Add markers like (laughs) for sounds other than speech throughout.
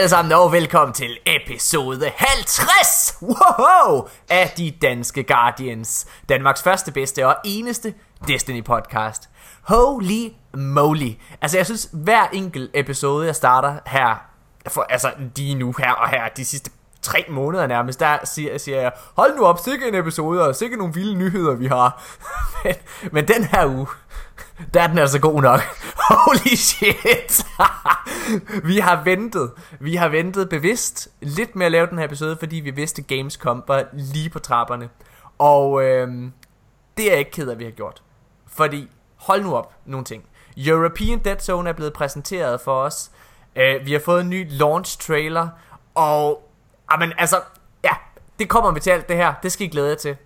alle sammen, og velkommen til episode 50 wow, af De Danske Guardians. Danmarks første, bedste og eneste Destiny podcast. Holy moly. Altså jeg synes, hver enkelt episode, jeg starter her, for, altså lige nu her og her, de sidste tre måneder nærmest, der siger, siger jeg, hold nu op, sikke en episode, og sikke nogle vilde nyheder, vi har. (laughs) men, men den her uge, der er den altså god nok. (laughs) Holy shit. (laughs) vi har ventet. Vi har ventet bevidst lidt med at lave den her episode, fordi vi vidste Gamescom var lige på trapperne. Og øhm, det er jeg ikke ked af, at vi har gjort. Fordi, hold nu op, nogle ting. European Dead Zone er blevet præsenteret for os. Øh, vi har fået en ny launch trailer. Og, amen, altså, ja, det kommer vi til alt det her. Det skal I glæde jer til.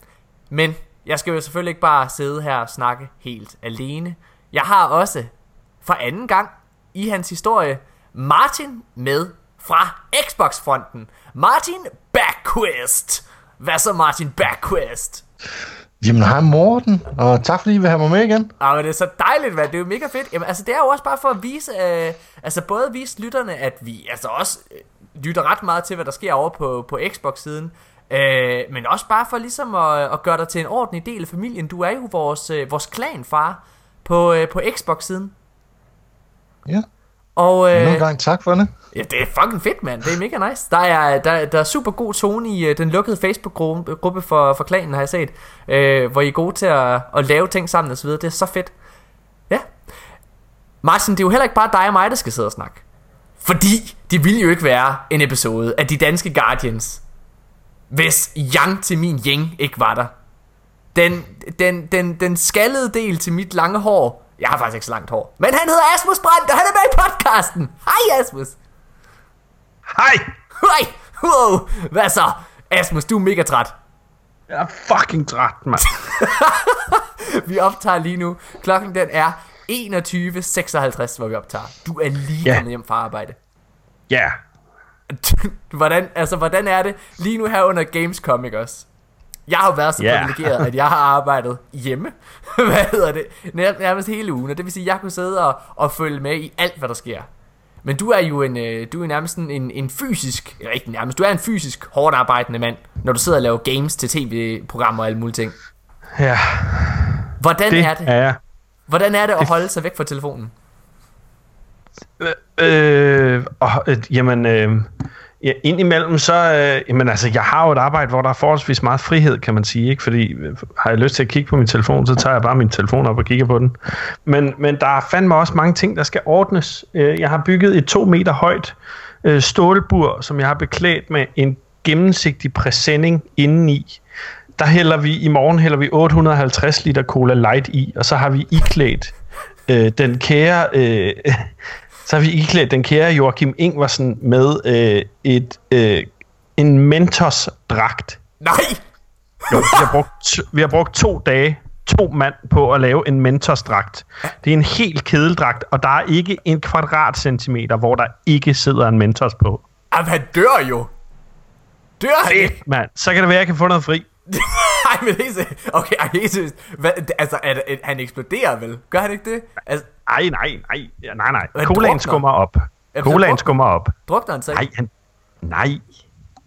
Men jeg skal jo selvfølgelig ikke bare sidde her og snakke helt alene. Jeg har også for anden gang i hans historie Martin med fra Xbox-fronten. Martin Backquest. Hvad så Martin Backquest? Jamen hej Morten, og tak fordi I vil have mig med igen. Men det er så dejligt, hvad det er jo mega fedt. Jamen, altså det er jo også bare for at vise, øh, altså både vise lytterne, at vi altså også lytter ret meget til, hvad der sker over på, på Xbox-siden. Øh, men også bare for ligesom at, at gøre dig til en ordentlig del af familien. Du er jo vores, øh, vores klanfar på, øh, på Xbox-siden. Ja. Og, øh, Nogle gange tak for det. Ja, det er fucking fedt, mand. Det er mega nice. Der er, der, der er super god tone i uh, den lukkede Facebook-gruppe for, for klanen, har jeg set. Uh, hvor I er gode til at, at lave ting sammen og så videre. Det er så fedt. Ja. Martin, det er jo heller ikke bare dig og mig, der skal sidde og snakke. Fordi det ville jo ikke være en episode af de danske Guardians, hvis Yang til min Yang ikke var der. Den, den, den, den skaldede del til mit lange hår. Jeg har faktisk ikke så langt hår. Men han hedder Asmus Brandt, og han er med i podcasten. Hej Asmus. Hej! Hej. Wow. Hvad så? Asmus, du er mega træt. Jeg er fucking træt, mand. (laughs) Vi optager lige nu. Klokken den er 21.56, hvor vi optager. Du er lige Ja. kommet hjem fra arbejde. Ja. (laughs) hvordan, altså, hvordan er det lige nu her under Gamescom, ikke også? Jeg har været så Ja. privilegeret, at jeg har arbejdet hjemme. (laughs) hvad hedder det? Nær, nærmest hele ugen. Og det vil sige, at jeg kunne sidde og, og følge med i alt, hvad der sker. Men du er jo en, øh, du er nærmest en, en fysisk, eller ikke nærmest, du er en fysisk hårdt arbejdende mand, når du sidder og laver games til tv-programmer og alle mulige ting. Ja, Hvordan det er det? er jeg. Hvordan er det at holde sig væk fra telefonen? Øh, og, øh, jamen, øh, ja, indimellem så, øh, jamen altså, jeg har jo et arbejde, hvor der er forholdsvis meget frihed, kan man sige, ikke? Fordi øh, har jeg lyst til at kigge på min telefon, så tager jeg bare min telefon op og kigger på den. Men, men der er fandme også mange ting, der skal ordnes. Øh, jeg har bygget et to meter højt øh, stålbur, som jeg har beklædt med en gennemsigtig præsending indeni. Der hælder vi, i morgen hælder vi 850 liter Cola Light i, og så har vi iklædt øh, den kære... Øh, (laughs) så har vi iklædt den kære Joachim Ingvarsen med øh, et, øh, en Mentos-dragt. Nej! Jo, vi, har brugt, vi har brugt to dage, to mand på at lave en Mentos-dragt. Det er en helt kedeldragt, og der er ikke en kvadratcentimeter, hvor der ikke sidder en Mentos på. Jamen, han dør jo. Dør han ikke? Mand. Så kan det være, at jeg kan få noget fri. (laughs) Ej, men helt seriøst. Okay, ej, helt seriøst. Hvad, altså, er det, han eksploderer vel? Gør han ikke det? Altså, Nej, nej, nej. Ja, nej, nej. Han Colaen drukner. skummer op. Jamen, Colaen drukner- skummer op. drukner han så ikke? Nej, han... Nej.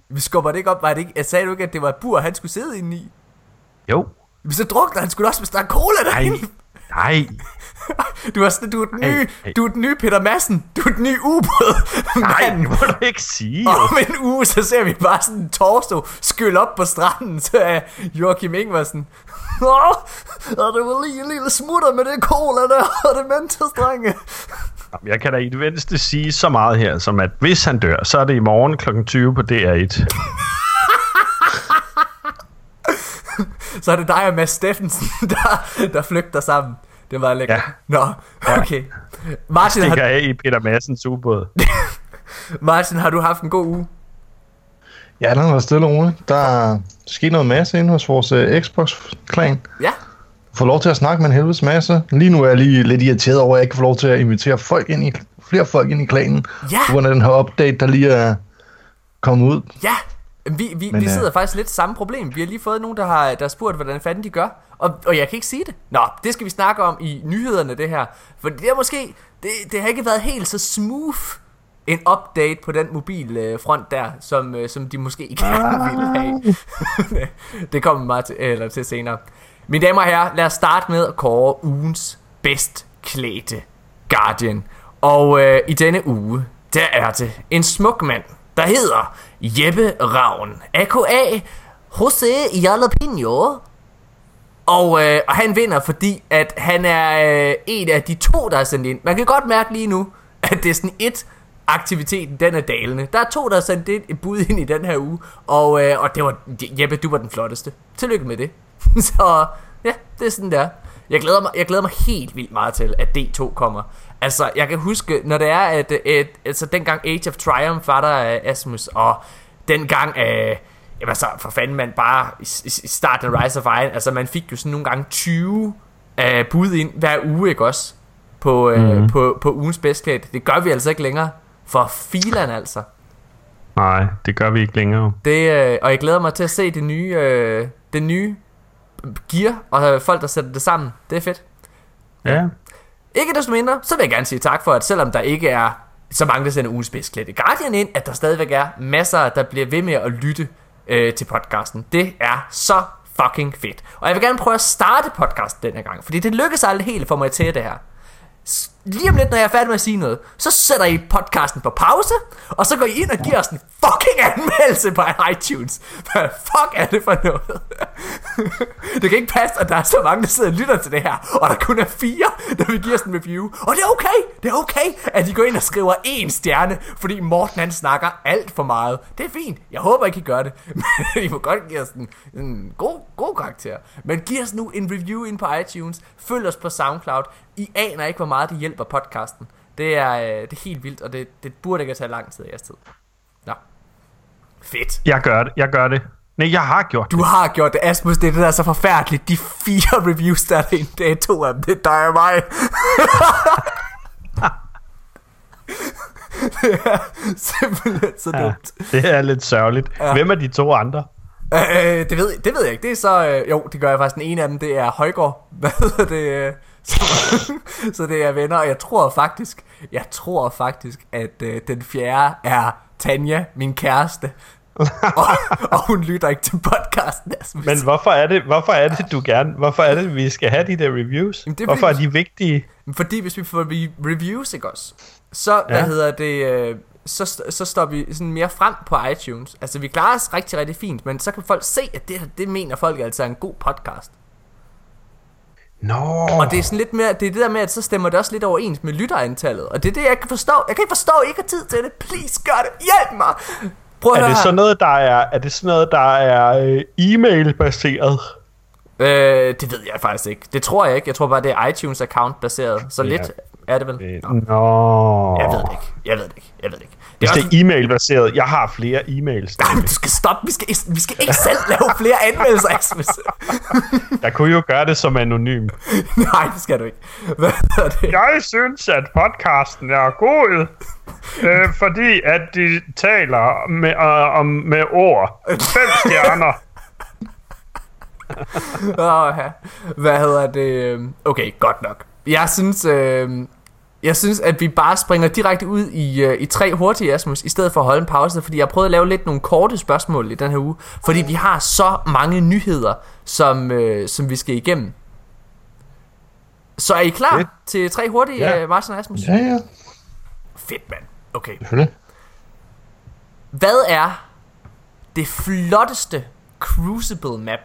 Vi skubber det ikke op. Var det ikke, jeg sagde du ikke, at det var et bur, han skulle sidde inde i? Jo. Men så drukner han skulle også, hvis der er cola Nej. derinde. Nej. (laughs) Du er, sådan- du er den Hey, nye, hey. du er den nye Peter Madsen. Du er den nye ubåd. (laughs) Nej, det må du ikke sige. Om en uge, så ser vi bare sådan en torso skylle op på stranden, så er Joachim Ingvarsen. (laughs) Åh, og det var lige en lille smutter med det cola der, og det Mentos, drenge. Jamen, Jeg kan da i det mindste sige så meget her, som at hvis han dør, så er det i morgen kl. 20 på DR1. Så er det dig og Mads Steffensen, der, der flygter sammen. Det var lækkert. Ja. Nå, okay. Martin Stikker har, af i Peter Madsens ubåd. (laughs) Martin, har du haft en god uge? Ja, den var stille og roligt. Der er sket noget masse inde hos vores uh, Xbox-klan. Ja. Får lov til at snakke med en helvedes masse. Lige nu er jeg lige lidt irriteret over, at jeg ikke får lov til at invitere folk ind i, flere folk ind i klanen. Ja. På grund af den her update, der lige er kommet ud. Ja, vi, vi, Men, vi øh, sidder faktisk lidt samme problem. Vi har lige fået nogen, der har, der har spurgt, hvordan fanden de gør. Og, og jeg kan ikke sige det. Nå, det skal vi snakke om i nyhederne, det her. For det er måske... Det, det har ikke været helt så smooth en update på den mobilfront der, som, øh, som de måske (laughs) gerne ville have. (laughs) det kommer meget til, eller til senere. Mine damer og herrer, lad os starte med at kåre ugens bedst klædte Guardian. Og øh, i denne uge, der er det en smuk mand, der hedder Jeppe Ravn, a.k.a. José Jalapeno. Og, øh, og han vinder, fordi at han er øh, en af de to, der er sendt ind. Man kan godt mærke lige nu, at det er sådan et aktiviteten, den er dalende. Der er to, der har sendt et bud ind i den her uge, og, øh, og det var, Jeppe, du var den flotteste. Tillykke med det. (laughs) Så ja, det er sådan der. Jeg glæder, mig, jeg glæder mig helt vildt meget til, at D2 kommer. Altså, jeg kan huske, når det er, at, at altså, dengang Age of Triumph var der, øh, Asmus, og dengang, Øh, jamen altså, for fanden man bare i, i starten af Rise of Iron, altså man fik jo sådan nogle gange 20 uh, bud ind hver uge, ikke også? På, uh, mm-hmm. på, på ugens bedsklædt. Det gør vi altså ikke længere. For filan altså. Nej, det gør vi ikke længere. Det, uh, og jeg glæder mig til at se det nye, uh, det nye gear, og folk, der sætter det sammen. Det er fedt. Ja. Ikke desto mindre, så vil jeg gerne sige tak for, at selvom der ikke er så mange, der sender ugens bedsklædte Guardian ind, at der stadigvæk er masser, der bliver ved med at lytte øh, til podcasten. Det er så fucking fedt. Og jeg vil gerne prøve at starte podcasten denne gang, fordi det lykkedes aldrig helt for mig til det her lige om lidt, når jeg er færdig med at sige noget, så sætter I podcasten på pause, og så går I ind og giver os en fucking anmeldelse på iTunes. Hvad fuck er det for noget? (laughs) det kan ikke passe, at der er så mange, der sidder og lytter til det her, og der kun er fire, der vil give os en review. Og det er okay, det er okay, at I går ind og skriver en stjerne, fordi Morten han snakker alt for meget. Det er fint, jeg håber ikke, I gør det. (laughs) Men I må godt give os en, en god, god karakter. Men giv os nu en review ind på iTunes, følg os på SoundCloud, I aner ikke, hvor meget det hjælper podcasten. Det er, øh, det er helt vildt, og det, det burde ikke tage lang tid af jeres tid. Nå. Fedt. Jeg gør det, jeg gør det. Nej, jeg har gjort Du har gjort det, Asmus. Det er det, der er så forfærdeligt. De fire (laughs) reviews, der er derinde, det er to af dem. Det er dig og mig. (laughs) det er simpelthen så Ja, dumt. det er lidt sørgeligt. Ja. Hvem er de to andre? Øh, det, ved, det ved jeg ikke. Det er så... Øh, jo, det gør jeg faktisk. Den ene af dem, det er Højgaard. (laughs) Hvad hedder det? (laughs) Så, det er venner. Og jeg tror faktisk... Jeg tror faktisk, at øh, den fjerde er Tanja, min kæreste. (laughs) og, og hun lytter ikke til podcasten. Asmus. Men hvorfor er det, hvorfor er det du gerne, hvorfor er det, vi skal have de der reviews? Jamen, det er hvorfor er fordi- de vigtige? Fordi hvis vi får re- reviews, ikke også? Så, hvad Ja. hedder det... Øh, så, så står vi sådan mere frem på iTunes. Altså, vi klarer os rigtig, rigtig fint, men så kan folk se, at det, det mener folk altså er en god podcast. Nå, Og det er sådan lidt mere, det er det der med, at så stemmer det også lidt overens med lytterantallet. Og det er det, jeg kan forstå. Jeg kan ikke forstå, at I ikke har tid til det. Please, gør det. Hjælp mig. Prøv at er det her. sådan noget, der er, er det sådan noget, der er øh, e-mail-baseret? Øh, det ved jeg faktisk ikke. Det tror jeg ikke. Jeg tror bare, det er iTunes account baseret. Så Ja. lidt er det vel. Nå, Nå. jeg ved det ikke. Jeg ved det ikke. Jeg ved det ikke. Det er også er e-mail-baseret, jeg har flere e-mails. Nej, men du skal stoppe. Vi skal, vi skal ikke selv lave flere anmeldelser, Asmus. (laughs) Jeg kunne jo gøre det som anonym. (laughs) Nej, det skal du ikke. Hvad er det? Jeg synes, at podcasten er god, (laughs) øh, fordi at de taler med, øh, om, med ord. Fem stjerner. Åh. Hvad hedder det? øhm, Okay, godt nok. Jeg synes, øh, jeg synes, at vi bare springer direkte ud i, øh, i tre hurtige, Asmus, i stedet for at holde en pause, fordi jeg har prøvet at lave lidt nogle korte spørgsmål i den her uge, fordi vi har så mange nyheder, som, øh, som vi skal igennem. Så er I klar Fedt. til tre hurtige, Ja. ja. Martin og Asmus? Ja, ja. Fedt, mand. Okay. Hvad er det flotteste Crucible map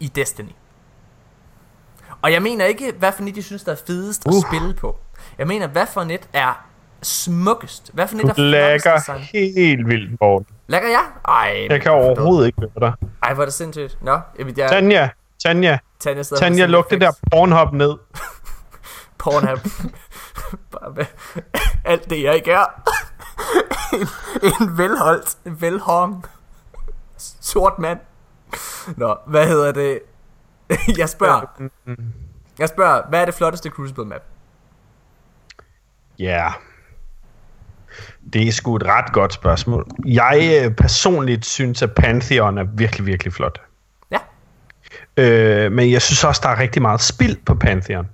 i Destiny? Og jeg mener ikke, hvad for jeg synes, der er fedest at Uh. spille på. Jeg mener, hvad for net er smukkest? Hvad for net Du er design? helt vildt, Morten. Lægger jeg? Ej, Jeg kan overhovedet ikke høre dig. Ej, hvor er det sindssygt. Nå, jamen, jeg... Tanja, Tanja, Tanja, Tanja, luk det der Pornhub ned. (laughs) Pornhub. Bare med (laughs) alt det, jeg ikke er. en, (laughs) en velholdt, en velhong, sort mand. Nå, hvad hedder det? jeg spørger. Jeg spørger, hvad er det flotteste Crucible map? Ja. Yeah. Det er sgu et ret godt spørgsmål. Jeg øh, personligt synes, at Pantheon er virkelig, virkelig flot. Ja. Øh, men jeg synes også, der er rigtig meget spild på Pantheon.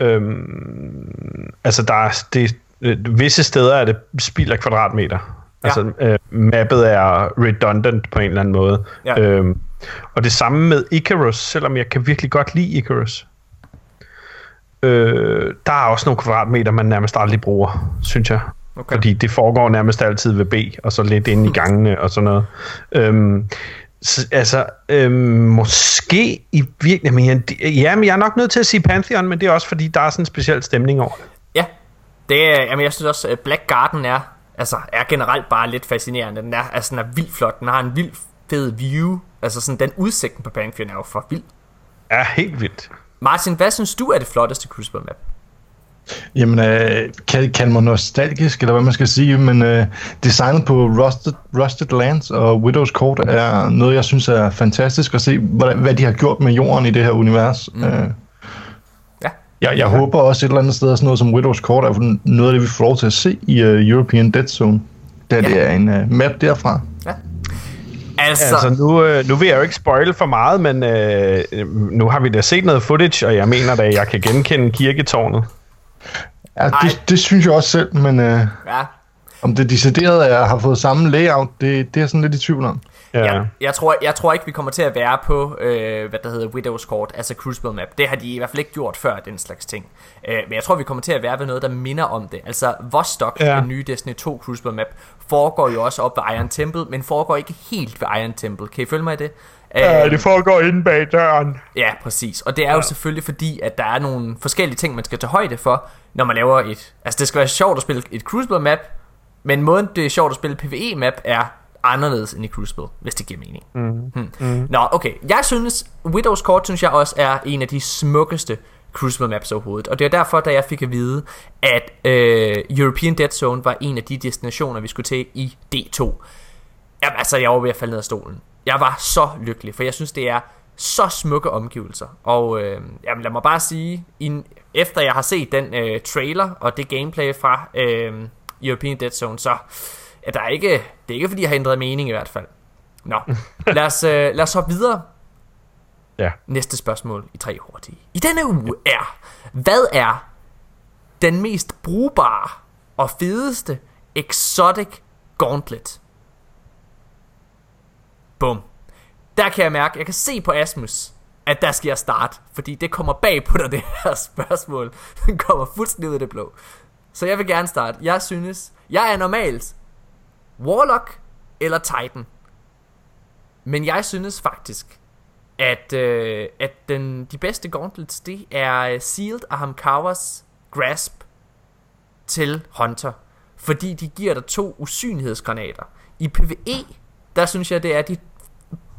Øhm, altså, der er, det, øh, visse steder er det spild af kvadratmeter. Ja. Altså, øh, mappet er redundant på en eller anden måde. Ja. Øhm, og det samme med Icarus, selvom jeg kan virkelig godt lide Icarus. Øh, der er også nogle kvadratmeter, man nærmest aldrig bruger, synes jeg. Okay. Fordi det foregår nærmest altid ved B, og så lidt inde i gangene og sådan noget. Øhm, så, altså, øhm, måske i virkelig, men jeg, ja, men jeg er nok nødt til at sige Pantheon, men det er også fordi, der er sådan en speciel stemning over det. Ja, det er, jamen jeg synes også, at Black Garden er, altså, er generelt bare lidt fascinerende. Den er, altså, den er vildt flot. Den har en vild fed view. Altså sådan, den udsigten på Pantheon er jo for vild. Er helt vildt. Martin, hvad synes du er det flotteste Crucible map? Jamen, øh, kan, kan man nostalgisk, eller hvad man skal sige, men øh, designet på Rusted, Rusted Lands og Widow's Court er noget, jeg synes er fantastisk at se, hvad, hvad de har gjort med jorden i det her univers. Mm. Øh, Ja. jeg, jeg håber også et eller andet sted, at sådan noget som Widow's Court er noget af det, vi får lov til at se i uh, European Dead Zone, da Ja. ja. det er en uh, map derfra. Altså, Altså, nu, øh, nu vil jeg jo ikke spoil for meget, men øh, nu har vi da set noget footage, og jeg mener da, at jeg kan genkende kirketårnet. Ja, Ej. det, det synes jeg også selv, men uh, ja, om det decideret er, har fået samme layout, det, det er jeg sådan lidt i tvivl om. Ja. jeg, jeg, tror, jeg tror ikke, vi kommer til at være på, øh, hvad der hedder Widow's Court, altså Crucible Map. Det har de i hvert fald ikke gjort før, den slags ting. Øh, men jeg tror, vi kommer til at være ved noget, der minder om det. Altså, Vostok, Ja. ja. den nye Destiny 2 Crucible Map, foregår jo også op ved Iron Temple, men foregår ikke helt ved Iron Temple. Kan I følge mig i det? Øh, det foregår inde bag døren. Ja, præcis. Og det er jo selvfølgelig fordi, at der er nogle forskellige ting, man skal tage højde for, når man laver et... Altså, det skal være sjovt at spille et Crucible map, men måden det er sjovt at spille PvE map er anderledes end i Crucible, hvis det giver mening. Mm. Hmm. Mm. Nå, okay. Jeg synes, Widow's Court synes jeg også er en af de smukkeste Crucible maps overhovedet. Og det er derfor, da jeg fik at vide, at øh, European Dead Zone var en af de destinationer, vi skulle til i D2. Jamen, altså, jeg var ved at falde ned af stolen. Jeg var så lykkelig, for jeg synes, det er så smukke omgivelser. Og øh, jamen, lad mig bare sige, in, efter jeg har set den øh, trailer og det gameplay fra øh, European Dead Zone, så er der ikke, det er ikke fordi, jeg har ændret mening i hvert fald. Nå, lad os, øh, lad os hoppe videre. Ja. Næste spørgsmål i tre hurtige. I denne uge er, hvad er den mest brugbare og fedeste exotic gauntlet? Bum. Der kan jeg mærke, jeg kan se på Asmus, at der skal jeg starte, fordi det kommer bag på dig, (laughs) det her spørgsmål. Den kommer fuldstændig ud af det blå. Så jeg vil gerne starte. Jeg synes, jeg er normalt Warlock eller Titan. Men jeg synes faktisk, at, øh, at den, de bedste gauntlets, det er Sealed og Hamkawas Grasp til Hunter. Fordi de giver dig to usynlighedsgranater. I PvE, der synes jeg, det er de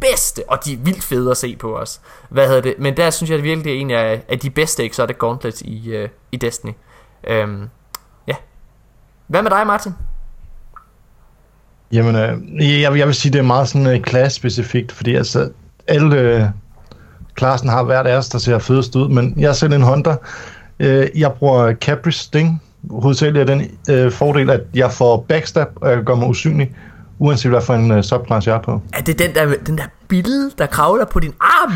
bedste, og de er vildt fede at se på os. Hvad hedder det? Men der synes jeg det virkelig, det er en af, af de bedste exotic gauntlets i, øh, i Destiny. Øhm, ja. Hvad med dig, Martin? Jamen, øh, jeg, jeg vil sige, det er meget sådan øh, klasse-specifikt, fordi altså, alle øh, klassen har hvert deres, der ser fedest ud, men jeg er selv en hunter. Øh, jeg bruger Capri Sting. Hovedsageligt er den øh, fordel, at jeg får backstab, og jeg gør mig usynlig, uanset hvad for en øh, subklasse jeg er på. Er det den der, den der bille, der kravler på din arm?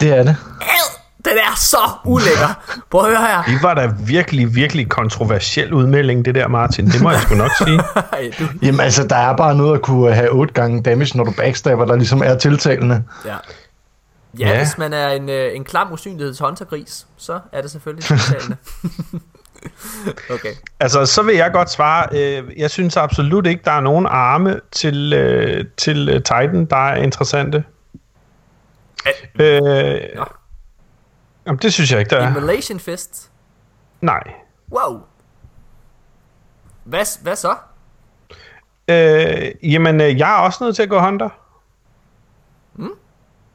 Det er det. Ad! Den er så ulækker. Prøv at høre her. Det var da virkelig, virkelig kontroversiel udmelding, det der, Martin. Det må jeg sgu nok sige. (laughs) Jamen altså, der er bare noget at kunne have 8 gange damage, når du backstabber, der ligesom er tiltalende. ja. Ja, Ja. ja, hvis man er en, øh, en klam usynligheds håndtergris, så er det selvfølgelig tiltalende. (laughs) okay. Altså, så vil jeg godt svare. Øh, jeg synes absolut ikke, der er nogen arme til, øh, til Titan, der er interessante. Øh, Nå. Jamen, det synes jeg ikke, der er. Immolation Fist. Nej. Wow. Hvad, hvad så? Øh, jamen, øh, jeg er også nødt til at gå Hunter. Mm.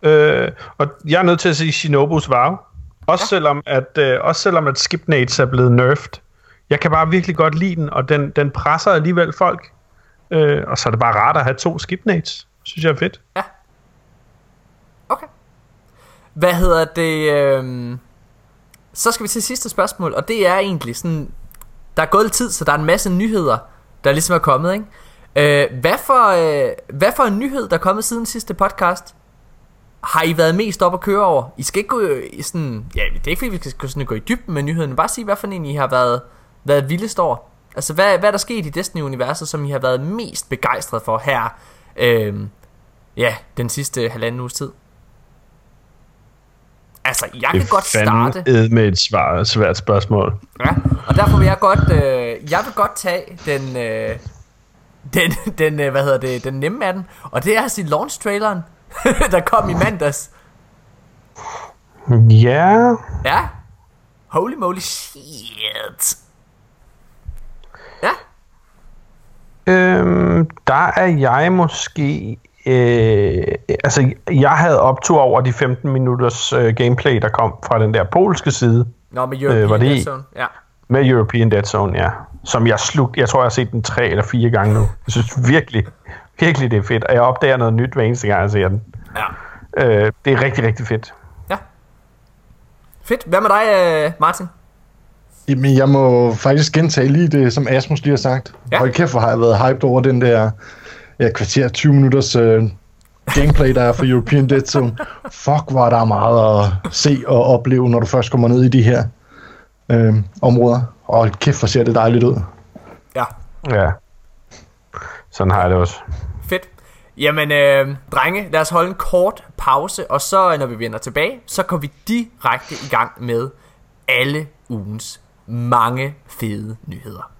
Øh, og jeg er nødt til at sige Shinobus Vow. Også, ja. selvom at, øh, også selvom at Skipnates er blevet nerfed. Jeg kan bare virkelig godt lide den, og den, den presser alligevel folk. Øh, og så er det bare rart at have to Skipnates. Synes jeg er fedt. Ja. Hvad hedder det? Øhm... Så skal vi til sidste spørgsmål, og det er egentlig sådan... Der er gået lidt tid, så der er en masse nyheder, der ligesom er kommet, ikke? Øh, hvad, for, øh, hvad for en nyhed, der er kommet siden sidste podcast, har I været mest op at køre over? I skal ikke gå øh, i sådan... Ja, det er ikke fordi, vi skal sådan gå i dybden med nyheden, men bare sige, hvad for en I har været, været vildest over. Altså, hvad, hvad er der sket i Destiny-universet, som I har været mest begejstret for her, øh, ja, den sidste halvanden uges tid? Altså, jeg kan godt starte... Det med et svar, svært spørgsmål. Ja, og derfor vil jeg godt, øh, jeg vil godt tage den, øh, den, den, øh, hvad hedder det, den nemme af den, og det er sige launch-traileren, (laughs) der kom i mandags. Ja. Ja. Holy moly shit. Ja. Øhm, der er jeg måske... Øh, altså, jeg havde optur over de 15 minutters øh, gameplay, der kom fra den der polske side. Nå, med European øh, var det Dead Zone. Ja. Med European Dead Zone, ja. Som jeg slugte. Jeg tror, jeg har set den tre eller fire gange nu. Jeg synes virkelig, virkelig, det er fedt. Og jeg opdager noget nyt hver eneste gang, jeg ser den. Ja. Øh, det er rigtig, rigtig fedt. Ja. Fedt. Hvad med dig, øh, Martin? Jamen, jeg må faktisk gentage lige det, som Asmus lige har sagt. Ja. Hold kæft, hvor har jeg været hyped over den der ja, kvarter 20 minutters øh, gameplay, der er for European Dead Zone. Fuck, hvor der er meget at se og opleve, når du først kommer ned i de her øh, områder. Og kæft, hvor ser det dejligt ud. Ja. Ja. Sådan har jeg det også. Fedt. Jamen, øh, drenge, lad os holde en kort pause, og så, når vi vender tilbage, så går vi direkte i gang med alle ugens mange fede nyheder.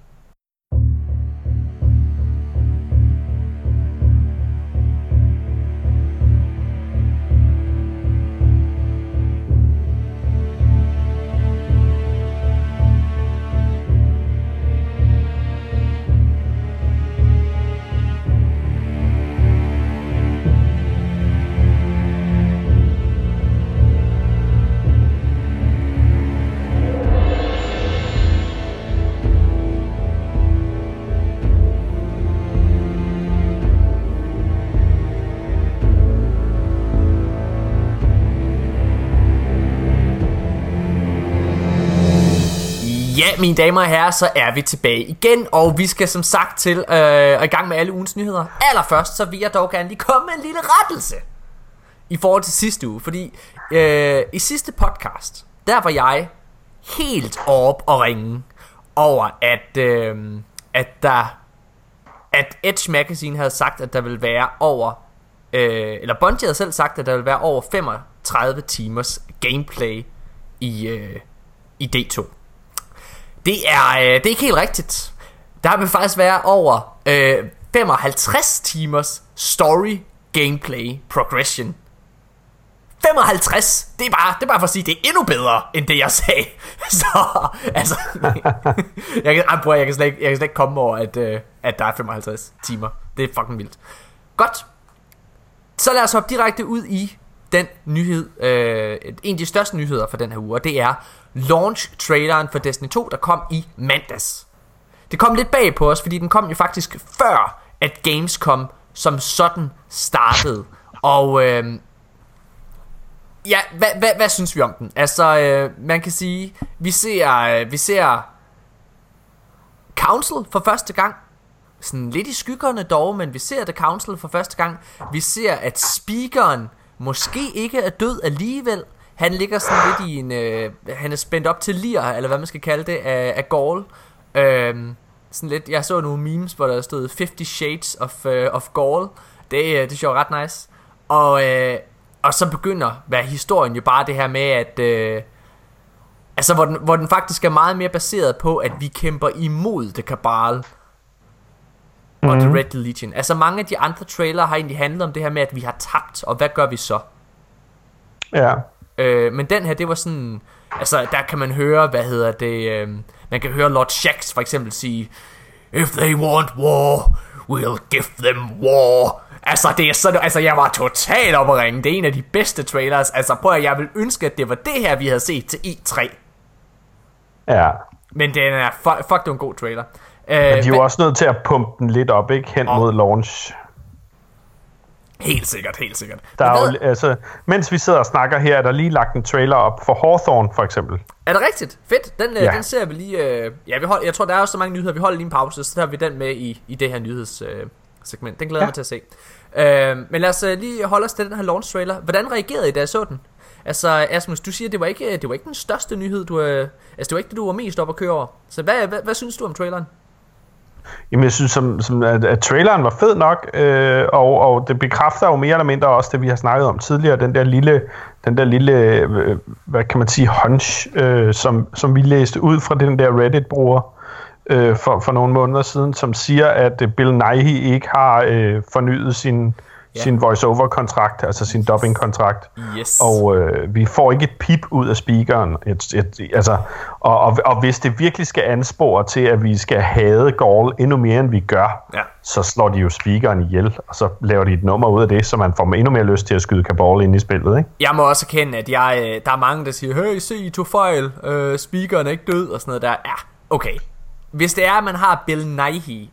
Mine damer og herrer, så er vi tilbage igen, og vi skal som sagt til øh, i gang med alle ugens nyheder. Allerførst, så vil jeg dog gerne lige komme med en lille rettelse i forhold til sidste uge, fordi øh, i sidste podcast, der var jeg helt op og ringe over, at, øh, at der at Edge Magazine havde sagt, at der ville være over, øh, eller Bungie havde selv sagt, at der ville være over 35 timers gameplay i, øh, i D2. Det er, øh, det er ikke helt rigtigt. Der vil faktisk være over øh, 55 timers story, gameplay, progression. 55, det er bare, det er bare for at sige, det er endnu bedre, end det jeg sagde. (laughs) Så, altså, (laughs) jeg, kan, prøv, jeg, kan slet ikke, jeg kan slet ikke komme over, at, øh, at der er 55 timer. Det er fucking vildt. Godt. Så lad os hoppe direkte ud i den nyhed, øh, en af de største nyheder for den her uge, og det er launch-traileren for Destiny 2, der kom i mandags. Det kom lidt bag på os, fordi den kom jo faktisk før, at Gamescom som sådan startede. Og øh, ja, hvad, hvad, hvad synes vi om den? Altså, øh, man kan sige, vi ser, øh, vi ser Council for første gang. Sådan lidt i skyggerne dog, men vi ser The Council for første gang. Vi ser, at speakeren måske ikke er død alligevel. Han ligger sådan lidt i en... Øh, han er spændt op til lir, eller hvad man skal kalde det, af, af Gaul. Øhm, sådan lidt, jeg så nogle memes, hvor der stod 50 Shades of, uh, of Gaul. Det, øh, det sjovt ret nice. Og, øh, og så begynder hvad historien jo bare det her med, at... Øh, altså, hvor den, hvor den faktisk er meget mere baseret på, at vi kæmper imod det kabal og mm. The mhm. Red Legion. Altså mange af de andre trailer har egentlig handlet om det her med, at vi har tabt, og hvad gør vi så? Ja. Øh, men den her, det var sådan... Altså, der kan man høre, hvad hedder det... Øh, man kan høre Lord Shax for eksempel sige... If they want war, we'll give them war. Altså, det er sådan, altså, jeg var totalt op ringe. Det er en af de bedste trailers. Altså, prøv at jeg vil ønske, at det var det her, vi havde set til E3. Ja. Men den er, fuck, fuck det er en god trailer. Men de er jo men, også nødt til at pumpe den lidt op, ikke? Hen og, mod launch. Helt sikkert, helt sikkert. Der er jo, altså, mens vi sidder og snakker her, er der lige lagt en trailer op for Hawthorne, for eksempel. Er det rigtigt? Fedt. Den, øh, ja. den ser vi lige... Uh, ja, vi hold, jeg tror, der er også så mange nyheder. Vi holder lige en pause, så tager vi den med i, i det her nyhedssegment. Uh, den glæder ja. mig til at se. Uh, men lad os uh, lige holde os til den her launch trailer. Hvordan reagerede I, da jeg så den? Altså, Asmus, du siger, det var ikke, det var ikke den største nyhed, du... Uh, altså, det var ikke det, du var mest op at køre over. Så hvad, hvad, hvad synes du om traileren? Jamen, jeg synes, som, som at, at traileren var fed nok, øh, og, og det bekræfter jo mere eller mindre også det, vi har snakket om tidligere, den der lille, den der lille øh, hvad kan man sige, hunch, øh, som, som vi læste ud fra den der Reddit-bruger øh, for, for nogle måneder siden, som siger, at Bill Nighy ikke har øh, fornyet sin, ja. sin voice-over-kontrakt, altså sin dubbing-kontrakt. Yes. Og øh, vi får ikke et pip ud af speakeren. Et, et, altså, og, og, og hvis det virkelig skal anspore til, at vi skal hade Gaul endnu mere, end vi gør, Ja. så slår de jo speakeren ihjel, og så laver de et nummer ud af det, så man får endnu mere lyst til at skyde Kabal ind i spillet. Ikke? Jeg må også erkende, at jeg, øh, der er mange, der siger, hey, se, I tog fejl, øh, speakeren er ikke død, og sådan noget der. Ja, okay. Hvis det er, at man har Bill Nighy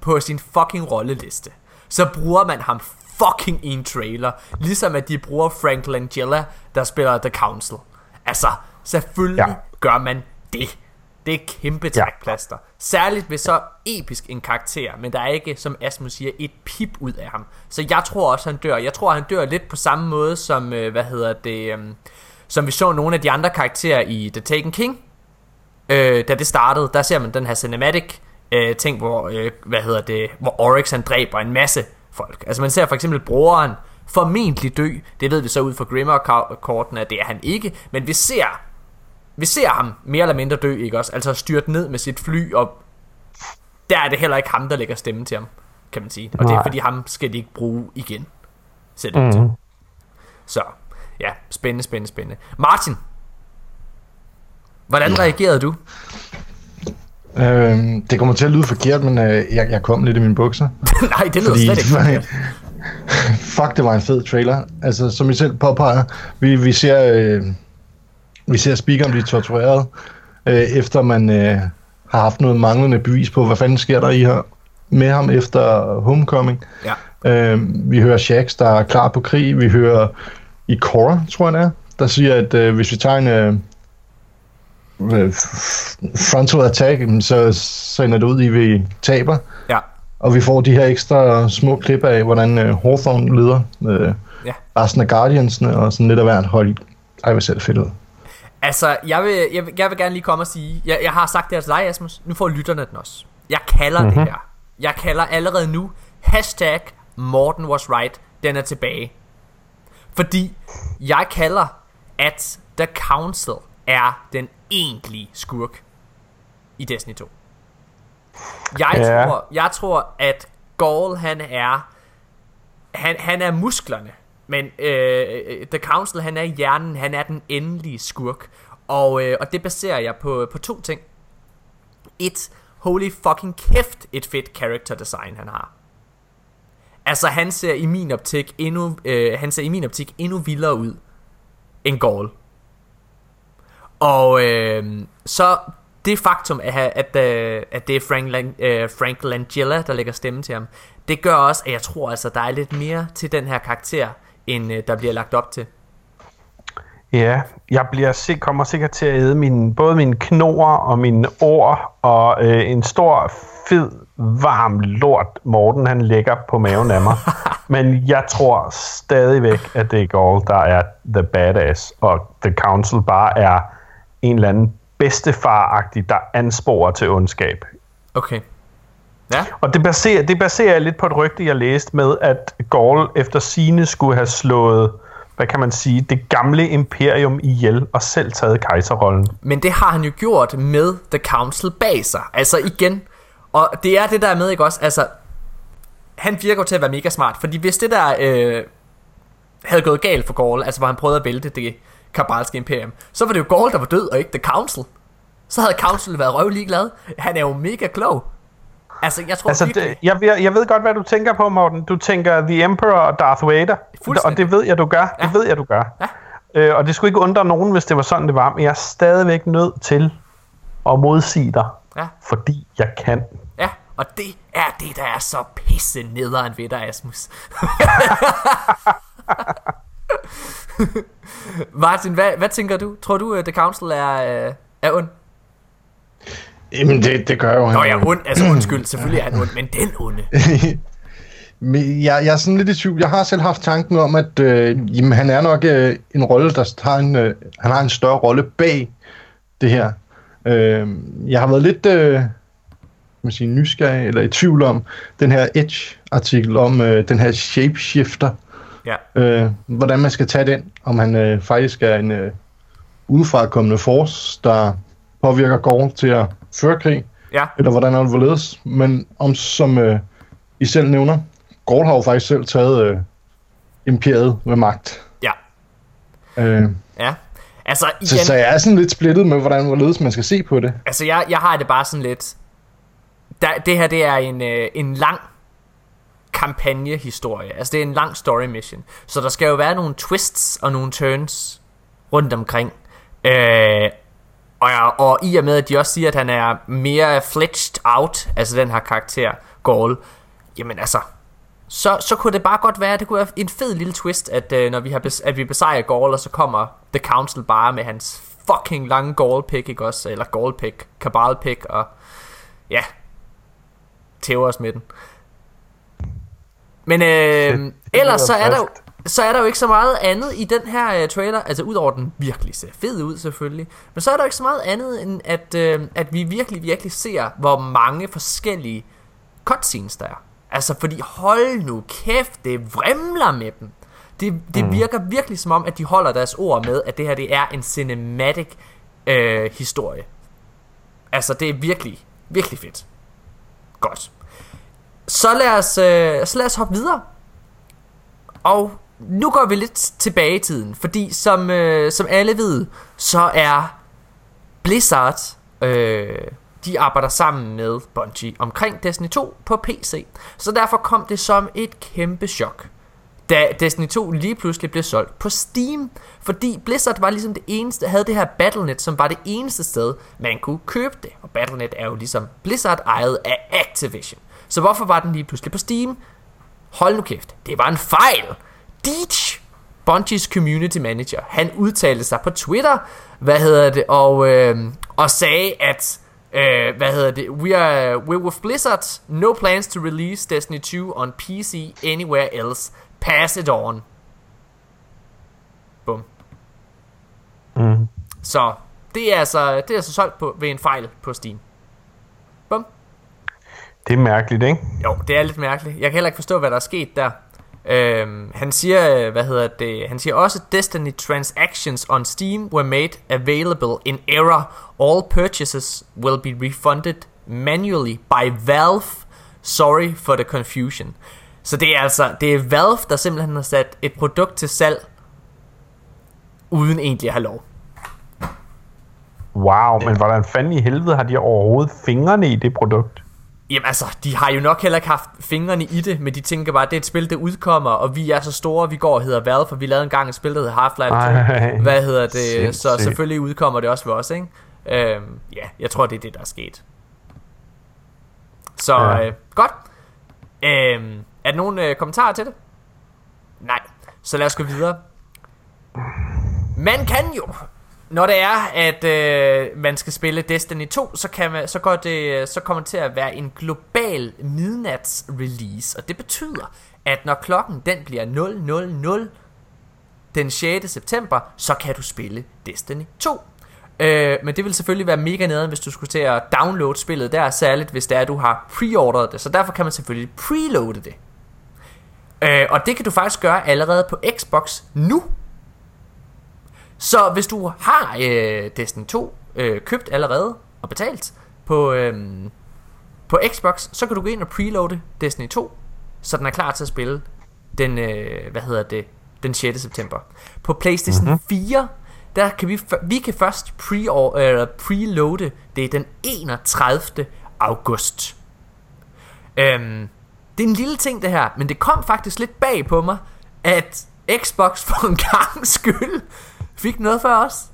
på sin fucking rolleliste, så bruger man ham fucking i en trailer. Ligesom at de bruger Frank Langella, der spiller The Council. Altså, selvfølgelig ja. Ja. gør man det. Det er kæmpe Ja. trækplaster. Særligt ved så episk en karakter, men der er ikke, som Asmus siger, et pip ud af ham. Så jeg tror også, han dør. Jeg tror, han dør lidt på samme måde som, øh, hvad hedder det, øh, som vi så nogle af de andre karakterer i The Taken King. Øh, da det startede, der ser man den her cinematic øh, ting, hvor, øh, hvad hedder det, hvor Oryx han dræber en masse folk. Altså man ser for eksempel broren formentlig dø. Det ved vi så ud fra Grimmer-korten, at det er han ikke. Men vi ser, vi ser ham mere eller mindre dø, ikke også? Altså styrt ned med sit fly, og der er det heller ikke ham, der lægger stemme til ham, kan man sige. Og det er Nej. fordi ham skal de ikke bruge igen. Det mm. til. Så, ja, spændende, spændende, spændende. Martin, hvordan reagerede du? Øhm, det kommer til at lyde forkert, men øh, jeg, jeg kom lidt i mine bukser. (laughs) Nej, det lyder slet ikke (laughs) forkert. Fuck, det var en fed trailer. Altså, som I selv påpeger, vi, vi ser, øh, vi ser speakeren blive tortureret, øh, efter man øh, har haft noget manglende bevis på, hvad fanden sker der i her med ham efter Homecoming. Ja. Øh, vi hører Shax, der er klar på krig. Vi hører i Cora, tror jeg er, der siger, at øh, hvis vi tager en øh, frontal attack, så sender det ud i, at vi taber. Ja, Og vi får de her ekstra små klip af, hvordan øh, Hawthorne leder øh, Ja. resten af Guardiansene, og sådan lidt af hvert hold. Ej, hvor ser det fedt ud. altså, jeg vil, jeg, vil, jeg vil gerne lige komme og sige, jeg, jeg har sagt det her til dig, Asmus, nu får lytterne den også. Jeg kalder mm-hmm. det her. Jeg kalder allerede nu, hashtag Morten was right, den er tilbage. Fordi jeg kalder, at The Council er den egentlige skurk i Destiny 2. Jeg, Ja. tror, jeg tror, at Gaul han er han, han er musklerne, men øh, The Council han er hjernen, han er den endelige skurk. Og, øh, og det baserer jeg på, på to ting. Et, holy fucking kæft, et fedt character design han har. Altså han ser i min optik endnu, øh, han ser i min optik endnu vildere ud end Gaul. Og øh, så det faktum, at, at, øh, at det er Frank, Lang, øh, Frank Langella, der lægger stemme til ham, det gør også, at jeg tror, altså, der er lidt mere til den her karakter, end øh, der bliver lagt op til. Ja, jeg bliver sik- kommer sikkert til at æde min, både mine knor og mine ord, og øh, en stor, fed, varm lort, Morten han lægger på maven af mig. (laughs) Men jeg tror stadigvæk, at det er Gaul, der er the badass, og The Council bare er en eller anden bedstefar-agtig, der ansporer til ondskab. Okay. Ja, Og det baserer, det baserer jeg lidt på et rygte, jeg læste med, at Gaul efter sine skulle have slået, hvad kan man sige, det gamle imperium ihjel og selv taget kejserrollen. men det har han jo gjort med The Council bag sig. Altså igen, og det er det der med, ikke også? Altså, han virker jo til at være mega smart, fordi hvis det der øh, havde gået galt for Gaul, altså hvor han prøvede at vælte det kabalske imperium, så var det jo Gaul, der var død, og ikke The Council. Så havde Council været røvlig glad. Han er jo mega klog. Altså, jeg tror Altså, virkelig... det, jeg, ved, jeg ved godt, hvad du tænker på, Morten. Du tænker The Emperor og Darth Vader. Og det ved jeg, du gør. Ja. Det ved jeg, du gør. Ja. Øh, og det skulle ikke undre nogen, hvis det var sådan, det var. Men jeg er stadigvæk nødt til at modsige dig. Ja. Fordi jeg kan. Ja, og det er det, der er så pisse nederen ved dig, Asmus. (laughs) (laughs) (laughs) Martin, hvad, hvad tænker du? Tror du, at The Council er, øh, er ond? Jamen, det, det gør jo han. Nå ja, ond, altså undskyld, (clears throat) selvfølgelig er han ond, men den onde. (laughs) Men jeg, jeg er sådan lidt i tvivl. Jeg har selv haft tanken om, at øh, jamen, han er nok øh, en rolle, der har en, øh, han har en større rolle bag det her. Øh, jeg har været lidt... Øh, man sige, nysgerrig eller i tvivl om den her Edge-artikel om øh, den her shapeshifter. Ja. Øh, hvordan man skal tage den, om han øh, faktisk er en øh, udefrakommende force, der påvirker Gorn til at føre krig, Ja. eller hvordan han hvorledes. Men om, som øh, I selv nævner, Gorn har jo faktisk selv taget øh, imperiet med magt. Ja. Øh, Ja. Altså, igen, så, så jeg er sådan lidt splittet med, hvordan hvorledes man skal se på det. altså jeg, jeg har det bare sådan lidt... Der, det her, det er en, øh, en lang kampagnehistorie. Altså, det er en lang story mission. Så der skal jo være nogle twists og nogle turns rundt omkring. Øh, og, og i og med, at de også siger, at han er mere fledged out, altså den her karakter, Gaul, jamen altså, så, så kunne det bare godt være, det kunne være en fed lille twist, at øh, når vi har at vi besejrer Gaul, og så kommer The Council bare med hans fucking lange Gaul pick, ikke også? Eller Gaul pick, Cabal pick, og ja, tæver os med den. Men øh, ellers så er der jo så er der jo ikke så meget andet i den her uh, trailer, altså udover den virkelig ser fed ud selvfølgelig, men så er der jo ikke så meget andet end at, uh, at vi virkelig, virkelig ser, hvor mange forskellige cutscenes der er. Altså fordi hold nu kæft, det vrimler med dem. Det, det mm. virker virkelig som om, at de holder deres ord med, at det her det er en cinematic uh, historie. Altså det er virkelig, virkelig fedt. Godt. Så lad os, øh, så lad os hoppe videre. Og nu går vi lidt tilbage i tiden, fordi som, øh, som alle ved, så er Blizzard, øh, de arbejder sammen med Bungie omkring Destiny 2 på PC. Så derfor kom det som et kæmpe chok, da Destiny 2 lige pludselig blev solgt på Steam. Fordi Blizzard var ligesom det eneste, havde det her Battle.net, som var det eneste sted, man kunne købe det. Og Battle.net er jo ligesom Blizzard ejet af Activision. Så hvorfor var den lige pludselig på Steam? Hold nu kæft, det var en fejl. Deech, Bungies community manager, han udtalte sig på Twitter, hvad hedder det, og, øh, og sagde, at, øh, hvad hedder det, we are, we're with Blizzard, no plans to release Destiny 2 on PC anywhere else, pass it on. Bum. Mm. Så det er altså, det er altså solgt på, ved en fejl på Steam. Bum. Det er mærkeligt, ikke? Jo, det er lidt mærkeligt. Jeg kan heller ikke forstå, hvad der er sket der. Øhm, han siger, hvad hedder det? Han siger også, Destiny transactions on Steam were made available in error. All purchases will be refunded manually by Valve. Sorry for the confusion. Så det er altså, det er Valve, der simpelthen har sat et produkt til salg, uden egentlig at have lov. Wow, men hvordan fanden i helvede har de overhovedet fingrene i det produkt? Jamen altså, de har jo nok heller ikke haft fingrene i det, men de tænker bare, at det er et spil, der udkommer, og vi er så store, vi går og hedder Valve, for vi lavede engang et spil, der hedder Half-Life 2. Ej, Hvad hedder det? sindssygt. Så selvfølgelig udkommer det også ved os, ikke? Øhm, ja, jeg tror, det er det, der er sket. Så, Ja. øh, godt. Øhm, er der nogen øh, kommentarer til det? Nej. Så lad os gå videre. Man kan jo, når det er, at øh, man skal spille Destiny 2, så, kan man, så, går det, øh, så kommer det til at være en global midnats release. Og det betyder, at når klokken den bliver 000 den 6. september, så kan du spille Destiny 2. Øh, men det vil selvfølgelig være mega nederen, hvis du skulle til at downloade spillet der, særligt hvis det er, at du har preordret det. Så derfor kan man selvfølgelig preloade det. Øh, og det kan du faktisk gøre allerede på Xbox nu. Så hvis du har øh, Destiny 2 øh, købt allerede og betalt på, øh, på Xbox, så kan du gå ind og preloade Destiny 2, så den er klar til at spille den, øh, hvad hedder det, den 6. september. På PlayStation mm-hmm. 4, der kan vi, vi kan først pre øh, preloade det den 31. august. Øhm, det er en lille ting det her, men det kom faktisk lidt bag på mig, at Xbox for en gang skyld fik noget for os.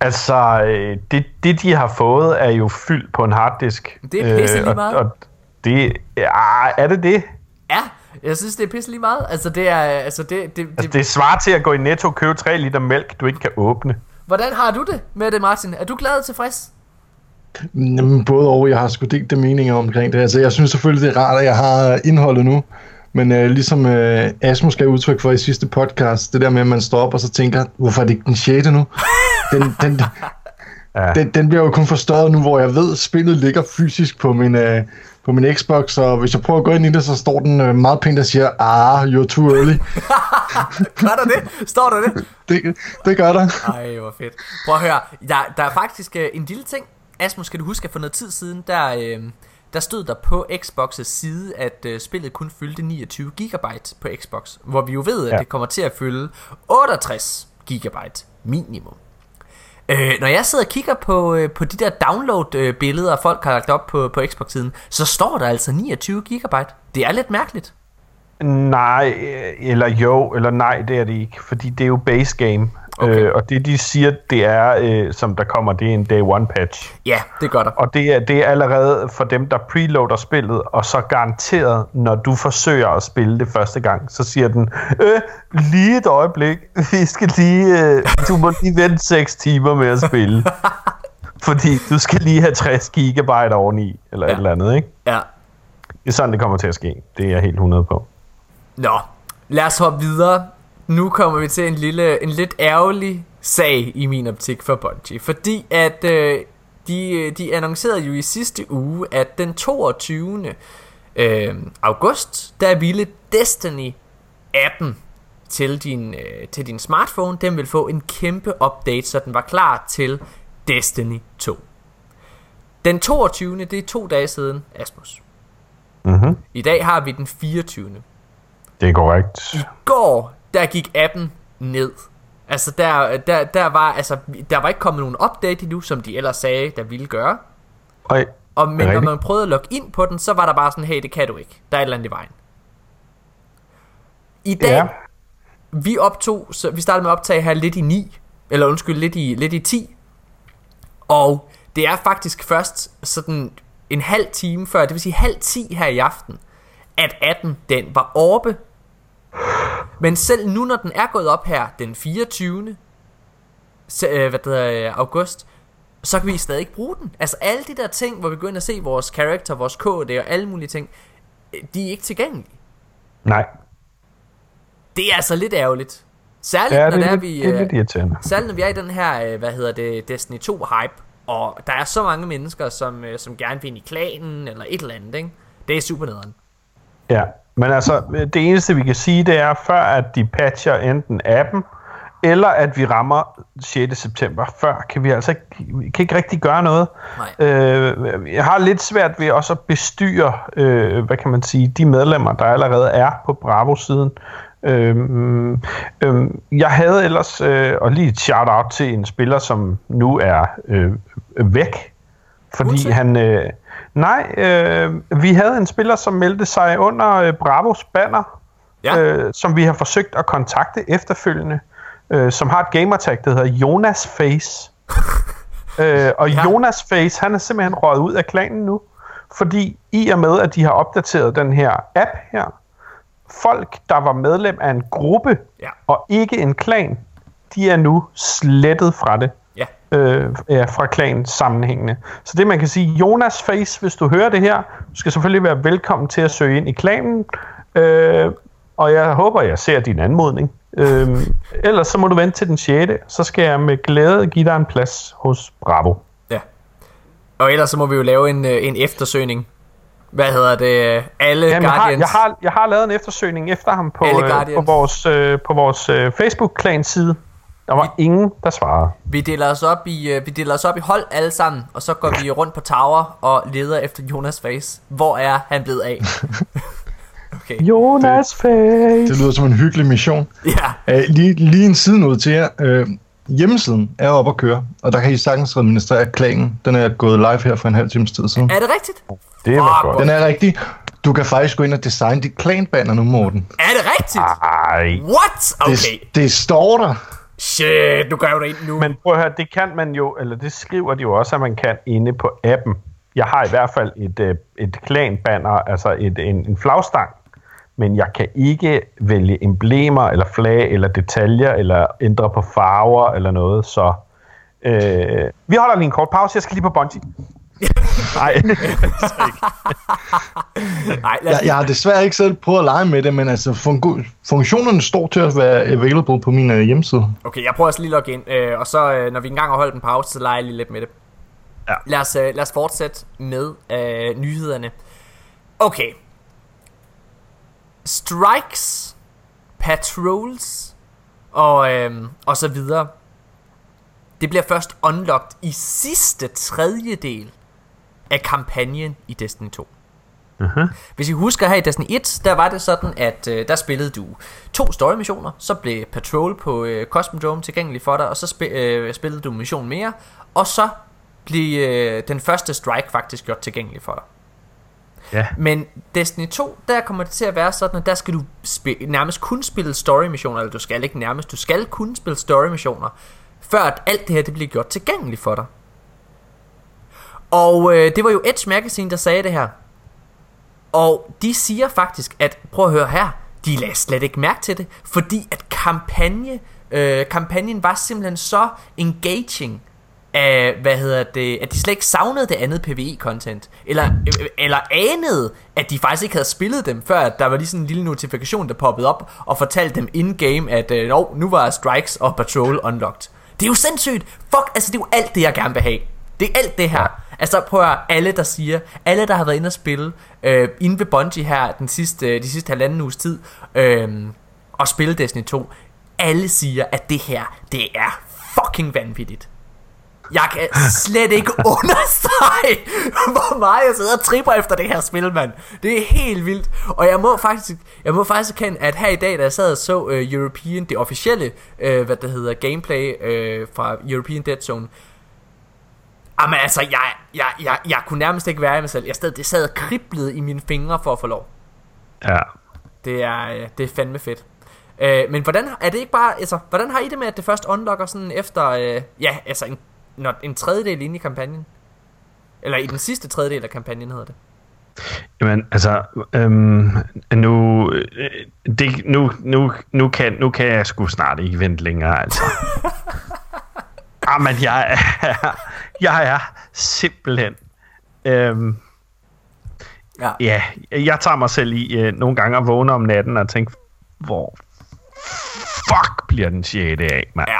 Altså, øh, det, det de har fået, er jo fyldt på en harddisk. Det er pisse lige og, meget. og det, ja, er det det? Ja, jeg synes det er pisse lige meget. Altså det er, altså det, det, Altså, det, det svarer til at gå i Netto og købe 3 liter mælk, du ikke kan åbne. Hvordan har du det med det, Martin? Er du glad og tilfreds? Jamen, både og, jeg har sgu delt det meninger omkring det. Altså, jeg synes selvfølgelig, det er rart, at jeg har indholdet nu. Men øh, ligesom øh, Asmus gav udtryk for i sidste podcast, det der med, at man står op og så tænker, hvorfor er det ikke den 6. nu? (laughs) Den, den, Ja. Den, den bliver jo kun forstørret nu, hvor jeg ved, at spillet ligger fysisk på min, uh, på min Xbox, og hvis jeg prøver at gå ind i det, så står den uh, meget pænt og siger, ah, you're too early. (laughs) gør der det? Står der det? (laughs) det? Det gør der. Ej, hvor fedt. Prøv at høre, der, der er faktisk uh, en lille ting. Asmus, skal du huske, at for noget tid siden, der, uh, der stod der på Xbox' side, at uh, spillet kun fyldte 29 GB på Xbox. Hvor vi jo ved, at ja. det kommer til at fylde 68 GB minimum. Øh, når jeg sidder og kigger på, øh, på de der download-billeder, øh, folk har lagt op på, på Xbox-siden, så står der altså 29 GB. Det er lidt mærkeligt. Nej, eller jo, eller nej, det er det ikke, fordi det er jo base game. Okay. Øh, og det de siger, det er, øh, som der kommer, det er en day one patch. Ja, det gør der. Og det er, det er allerede for dem, der preloader spillet, og så garanteret, når du forsøger at spille det første gang, så siger den, øh, lige et øjeblik, (laughs) vi skal lige, øh, du må lige vente 6 timer med at spille. (laughs) fordi du skal lige have 60 gigabyte oveni, eller ja. et eller andet, ikke? Ja. Det er sådan, det kommer til at ske. Det er jeg helt 100 på. Nå, lad os hoppe videre. Nu kommer vi til en lille, en lidt ærgerlig sag i min optik for Bungie. Fordi at øh, de, de annoncerede jo i sidste uge, at den 22. Øh, august, der ville Destiny 18 til din, øh, til din smartphone, den vil få en kæmpe update, så den var klar til Destiny 2. Den 22. det er to dage siden, Asmus. Mm-hmm. I dag har vi den 24. Det er korrekt. I går, der gik appen ned. Altså der, der, der var altså der var ikke kommet nogen update endnu, som de ellers sagde, der ville gøre. Ej, og men når man prøvede at logge ind på den, så var der bare sådan, hey, det kan du ikke. Der er et eller andet i vejen. I dag, ja. vi optog, så vi startede med at optage her lidt i 9, eller undskyld, lidt i, lidt i 10. Og det er faktisk først sådan en halv time før, det vil sige halv 10 her i aften, at 18 den var oppe men selv nu, når den er gået op her den 24. Øh, hvad det er, august, så kan vi stadig ikke bruge den. Altså alle de der ting, hvor vi går ind og se vores karakter, vores KD og alle mulige ting, øh, de er ikke tilgængelige. Nej. Det er altså lidt ærgerligt. Særligt, ja, når det, er, vi, det er lidt irriterende. Særligt, når vi er i den her, øh, hvad hedder det, Destiny 2 hype, og der er så mange mennesker, som, som gerne vil ind i klanen, eller et eller andet, ikke? Det er super nederen. Ja, men altså, det eneste vi kan sige, det er, før at de patcher enten appen, eller at vi rammer 6. september. Før kan vi altså ikke, vi kan ikke rigtig gøre noget. Nej. Øh, jeg har lidt svært ved også at bestyre, øh, hvad kan man sige, de medlemmer, der allerede er på Bravo-siden. Øh, øh, jeg havde ellers, øh, og lige et shout-out til en spiller, som nu er øh, væk, fordi Uanset. han... Øh, Nej, øh, vi havde en spiller, som meldte sig under øh, Bravos banner, ja. øh, som vi har forsøgt at kontakte efterfølgende, øh, som har et gamertag, der hedder Jonas Face. (laughs) øh, og ja. Jonas Face, han er simpelthen røget ud af klanen nu, fordi i og med, at de har opdateret den her app her, folk, der var medlem af en gruppe, ja. og ikke en klan, de er nu slettet fra det øh, ja, fra klan sammenhængende. Så det man kan sige, Jonas Face, hvis du hører det her, du skal selvfølgelig være velkommen til at søge ind i klanen, øh, og jeg håber, jeg ser din anmodning. Øh, ellers så må du vente til den 6. Så skal jeg med glæde give dig en plads hos Bravo. Ja. Og ellers så må vi jo lave en, øh, en eftersøgning. Hvad hedder det? Alle Jamen, Guardians. Jeg har, jeg, har, jeg har lavet en eftersøgning efter ham på, øh, på vores, øh, på vores øh, Facebook-klan side. Der var vi, ingen, der svarede. Vi deler, os op i, uh, vi deler os op i hold alle sammen, og så går vi rundt på tower og leder efter Jonas Face. Hvor er han blevet af? (laughs) okay. Jonas Face! Det lyder som en hyggelig mission. Ja. Uh, lige, lige en side ud til jer. Uh, hjemmesiden er oppe at køre, og der kan I sagtens administrere klanen. Den er gået live her for en halv times tid siden. Er det rigtigt? Det var godt. Den er rigtig. Du kan faktisk gå ind og designe dit klanbanner nu, Morten. Er det rigtigt? Ej. What? Okay. Det, det står der. Shit, du gør jo det ind nu. Men prøv at høre, det kan man jo, eller det skriver de jo også, at man kan inde på appen. Jeg har i hvert fald et, øh, et klanbanner, altså et, en, en flagstang, men jeg kan ikke vælge emblemer, eller flag, eller detaljer, eller ændre på farver, eller noget, så... Øh, vi holder lige en kort pause, jeg skal lige på Bungie. Nej, (laughs) Nej, lad os Jeg, jeg har desværre ikke selv prøvet at lege med det, men altså fungu- funktionerne står til at være available på min øh, hjemmeside. Okay, jeg prøver også lige at logge ind, øh, og så øh, når vi engang har holdt en pause, så leger jeg lige lidt med det. Ja. Lad os, øh, lad os fortsætte med øh, nyhederne. Okay. Strikes, patrols og, øh, og så videre. Det bliver først unlocked i sidste tredjedel af kampagnen i Destiny 2. uh-huh. Hvis I husker her i Destiny 1, der var det sådan, at øh, der spillede du to story missioner, så blev Patrol på øh, Cosmodrome tilgængelig for dig, og så sp- øh, spillede du en mission mere, og så blev øh, den første strike faktisk gjort tilgængelig for dig. ja. Men Destiny 2, der kommer det til at være sådan, at der skal du spi- nærmest kun spille story missioner, eller du skal ikke nærmest, du skal kun spille story missioner, før at alt det her det bliver gjort tilgængeligt for dig. Og øh, det var jo Edge Magazine, der sagde det her. Og de siger faktisk, at prøv at høre her, de lagde slet ikke mærke til det, fordi at kampagne, øh, kampagnen var simpelthen så engaging, af, hvad hedder det, at de slet ikke savnede det andet PvE-content, eller, øh, eller anede, at de faktisk ikke havde spillet dem, før at der var lige sådan en lille notifikation, der poppede op, og fortalte dem in-game, at øh, nu var Strikes og Patrol unlocked. Det er jo sindssygt! Fuck, altså det er jo alt det, jeg gerne vil have. Det er alt det her. Altså prøv at høre, alle der siger, alle der har været inde og spille, øh, inde ved Bungie her den sidste, de sidste halvanden uges tid, øh, og spille Destiny 2, alle siger, at det her, det er fucking vanvittigt. Jeg kan (laughs) slet ikke understrege, hvor meget jeg sidder og tripper efter det her spil, mand. Det er helt vildt. Og jeg må faktisk, jeg må faktisk erkende, at her i dag, da jeg sad og så uh, European, det officielle, uh, hvad det hedder, gameplay uh, fra European Dead Zone, Jamen altså, jeg, jeg, jeg, jeg kunne nærmest ikke være i mig selv. Jeg stod, det sad og kriblede i mine fingre for at få lov. ja. Det er, øh, det er fandme fedt. Øh, men hvordan er det ikke bare, altså, hvordan har I det med, at det først unlocker sådan efter, øh, ja, altså en, når, en tredjedel inde i kampagnen? Eller i den sidste tredjedel af kampagnen hedder det. Jamen, altså, øhm, nu, øh, det, nu, nu, nu, kan, nu kan jeg sgu snart ikke vente længere, altså. (laughs) Jamen, jeg er, (laughs) jeg er simpelthen... Øhm, Ja. ja, jeg tager mig selv i øh, nogle gange at vågne om natten og tænke, hvor fuck bliver den 6. af, mand. Ja.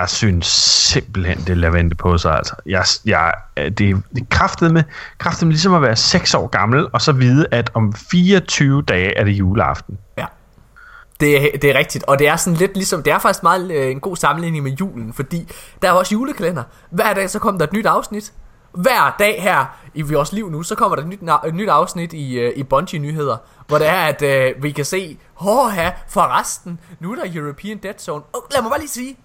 Jeg synes simpelthen, det lader vente på sig, altså. Jeg, jeg, det, det er kraftet med, kraftet med ligesom at være 6 år gammel, og så vide, at om 24 dage er det juleaften. Ja. Det er, det er rigtigt, og det er sådan lidt ligesom, det er faktisk meget øh, en god sammenligning med julen, fordi der er også julekalender. Hver dag så kommer der et nyt afsnit. Hver dag her i vores liv nu, så kommer der et nyt, et nyt afsnit i, øh, i Bungie nyheder, hvor det er, at øh, vi kan se, hårha, forresten, nu er der European Dead Zone. Og lad mig bare lige sige,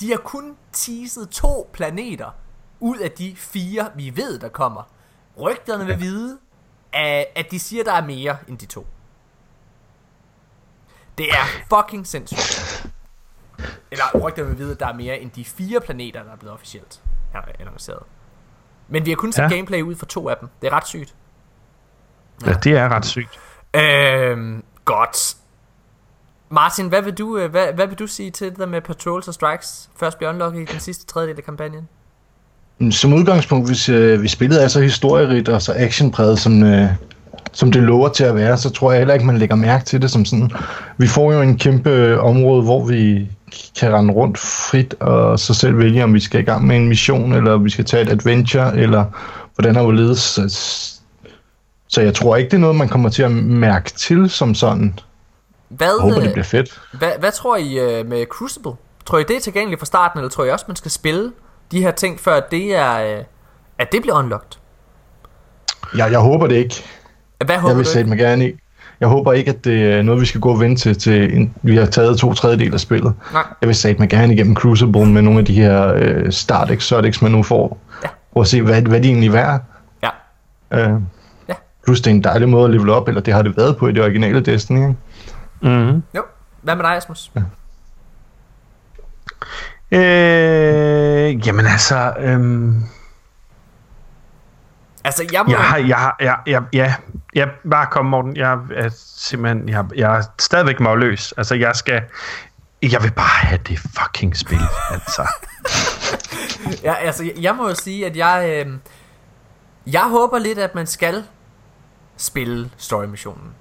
de har kun teaset to planeter ud af de fire, vi ved, der kommer. Rygterne vil vide, at, at de siger, der er mere end de to. Det er fucking sindssygt. Eller rygterne vil vide, at der er mere end de fire planeter, der er blevet officielt annonceret. Men vi har kun set Ja. ja. gameplay ud for to af dem. Det er ret sygt. Ja, det er ret sygt. Øhm, godt. Martin, hvad vil, du, øh, hvad, hvad vil du sige til det der med Patrols og Strikes først bliver unlocket i den sidste tredjedel af kampagnen? Som udgangspunkt, hvis øh, vi spillet er så historierigt og så actionpræget, som, øh, som det lover til at være, så tror jeg heller ikke, man lægger mærke til det som sådan. Vi får jo en kæmpe øh, område, hvor vi kan rende rundt frit og så selv vælge, om vi skal i gang med en mission, eller vi skal tage et adventure, eller hvordan er hvorledes. Så, så jeg tror ikke, det er noget, man kommer til at mærke til som sådan. Hvad, Jeg håber, det øh, bliver fedt. hvad, hvad tror I øh, med Crucible? Tror I, det er tilgængeligt fra starten, eller tror I også, man skal spille de her ting, før det er, at det bliver unlocked? Jeg, jeg håber det ikke. Hvad håber Jeg vil sætte mig gerne i. Jeg håber ikke, at det er noget, vi skal gå og vente til, til en, vi har taget to tredjedel af spillet. Nej. Jeg vil sætte mig gerne igennem Crucible med nogle af de her øh, start exotics, man nu får. Ja. At se, hvad, hvad de egentlig er. Ja. Øh, Ja. Plus det er en dejlig måde at level op, eller det har det været på i det originale Destiny. Ikke? Mm-hmm. Jo. Hvad med dig, Asmus? Øh, jamen altså, øhm, Altså, jeg må... jeg har, jeg har, jeg, jeg, ja, jeg, bare kom Morten, jeg er simpelthen, jeg, jeg er stadigvæk målløs. Altså, jeg skal, jeg vil bare have det fucking spil, (laughs) altså. Ja, altså, jeg- jeg må jo sige, at jeg... Øh, Jeg håber lidt, at man skal spille story-missionen.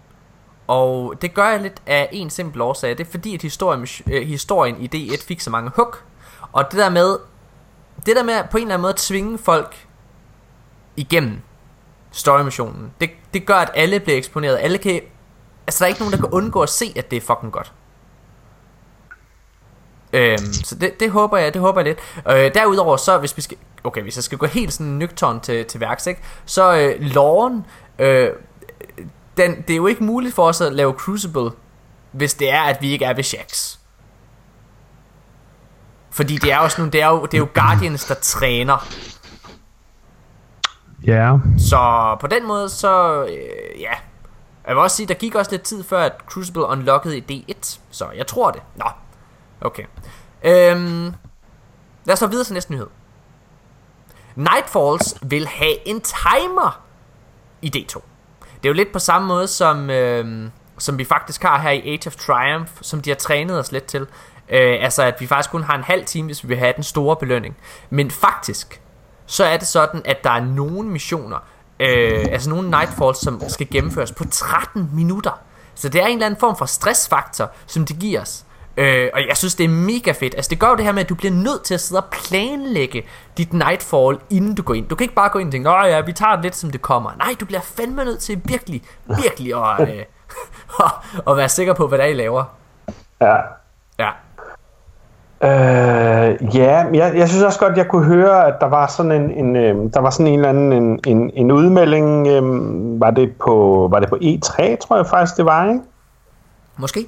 Og det gør jeg lidt af en simpel årsag. Det er fordi, at historien, øh, historien i D1 fik så mange hook. Og det der med, det der med på en eller anden måde at tvinge folk igennem story-missionen, det, det gør, at alle bliver eksponeret. Alle kan, altså der er ikke nogen, der kan undgå at se, at det er fucking godt. Øhm, så det, det håber jeg, det håber jeg lidt. Øh, derudover så, hvis vi skal, okay, hvis jeg skal gå helt sådan nøgtern til, til værks, ikke? så øh, loven, øh, den, det er jo ikke muligt for os at lave Crucible, hvis det er, at vi ikke er ved Shax. Fordi det er jo sådan, det er jo, det er jo Guardians, der træner. Ja. Yeah. Så på den måde, så øh, ja. Jeg vil også sige, der gik også lidt tid før, at Crucible unlockede i D1. Så jeg tror det. Nå, okay. Øhm, lad os så videre til næste nyhed. Nightfalls vil have en timer i D2. Det er jo lidt på samme måde som, øh, som vi faktisk har her i Age of Triumph, som de har trænet os lidt til. Øh, altså at vi faktisk kun har en halv time, hvis vi vil have den store belønning. Men faktisk, så er det sådan, at der er nogle missioner, øh, altså nogle Nightfalls, som skal gennemføres på 13 minutter. Så det er en eller anden form for stressfaktor, som det giver os. Øh, og jeg synes, det er mega fedt. Altså, det gør jo det her med, at du bliver nødt til at sidde og planlægge dit Nightfall, inden du går ind. Du kan ikke bare gå ind og tænke, åh ja, vi tager det lidt, som det kommer. Nej, du bliver fandme nødt til virkelig, virkelig at, øh, (laughs) at være sikker på, hvad der I laver. Ja. Ja. Øh, ja, jeg, jeg synes også godt, jeg kunne høre, at der var sådan en, en øh, der var sådan en eller anden en, en, en udmelding. Øh, var det på var det på E3, tror jeg faktisk det var, ikke? Måske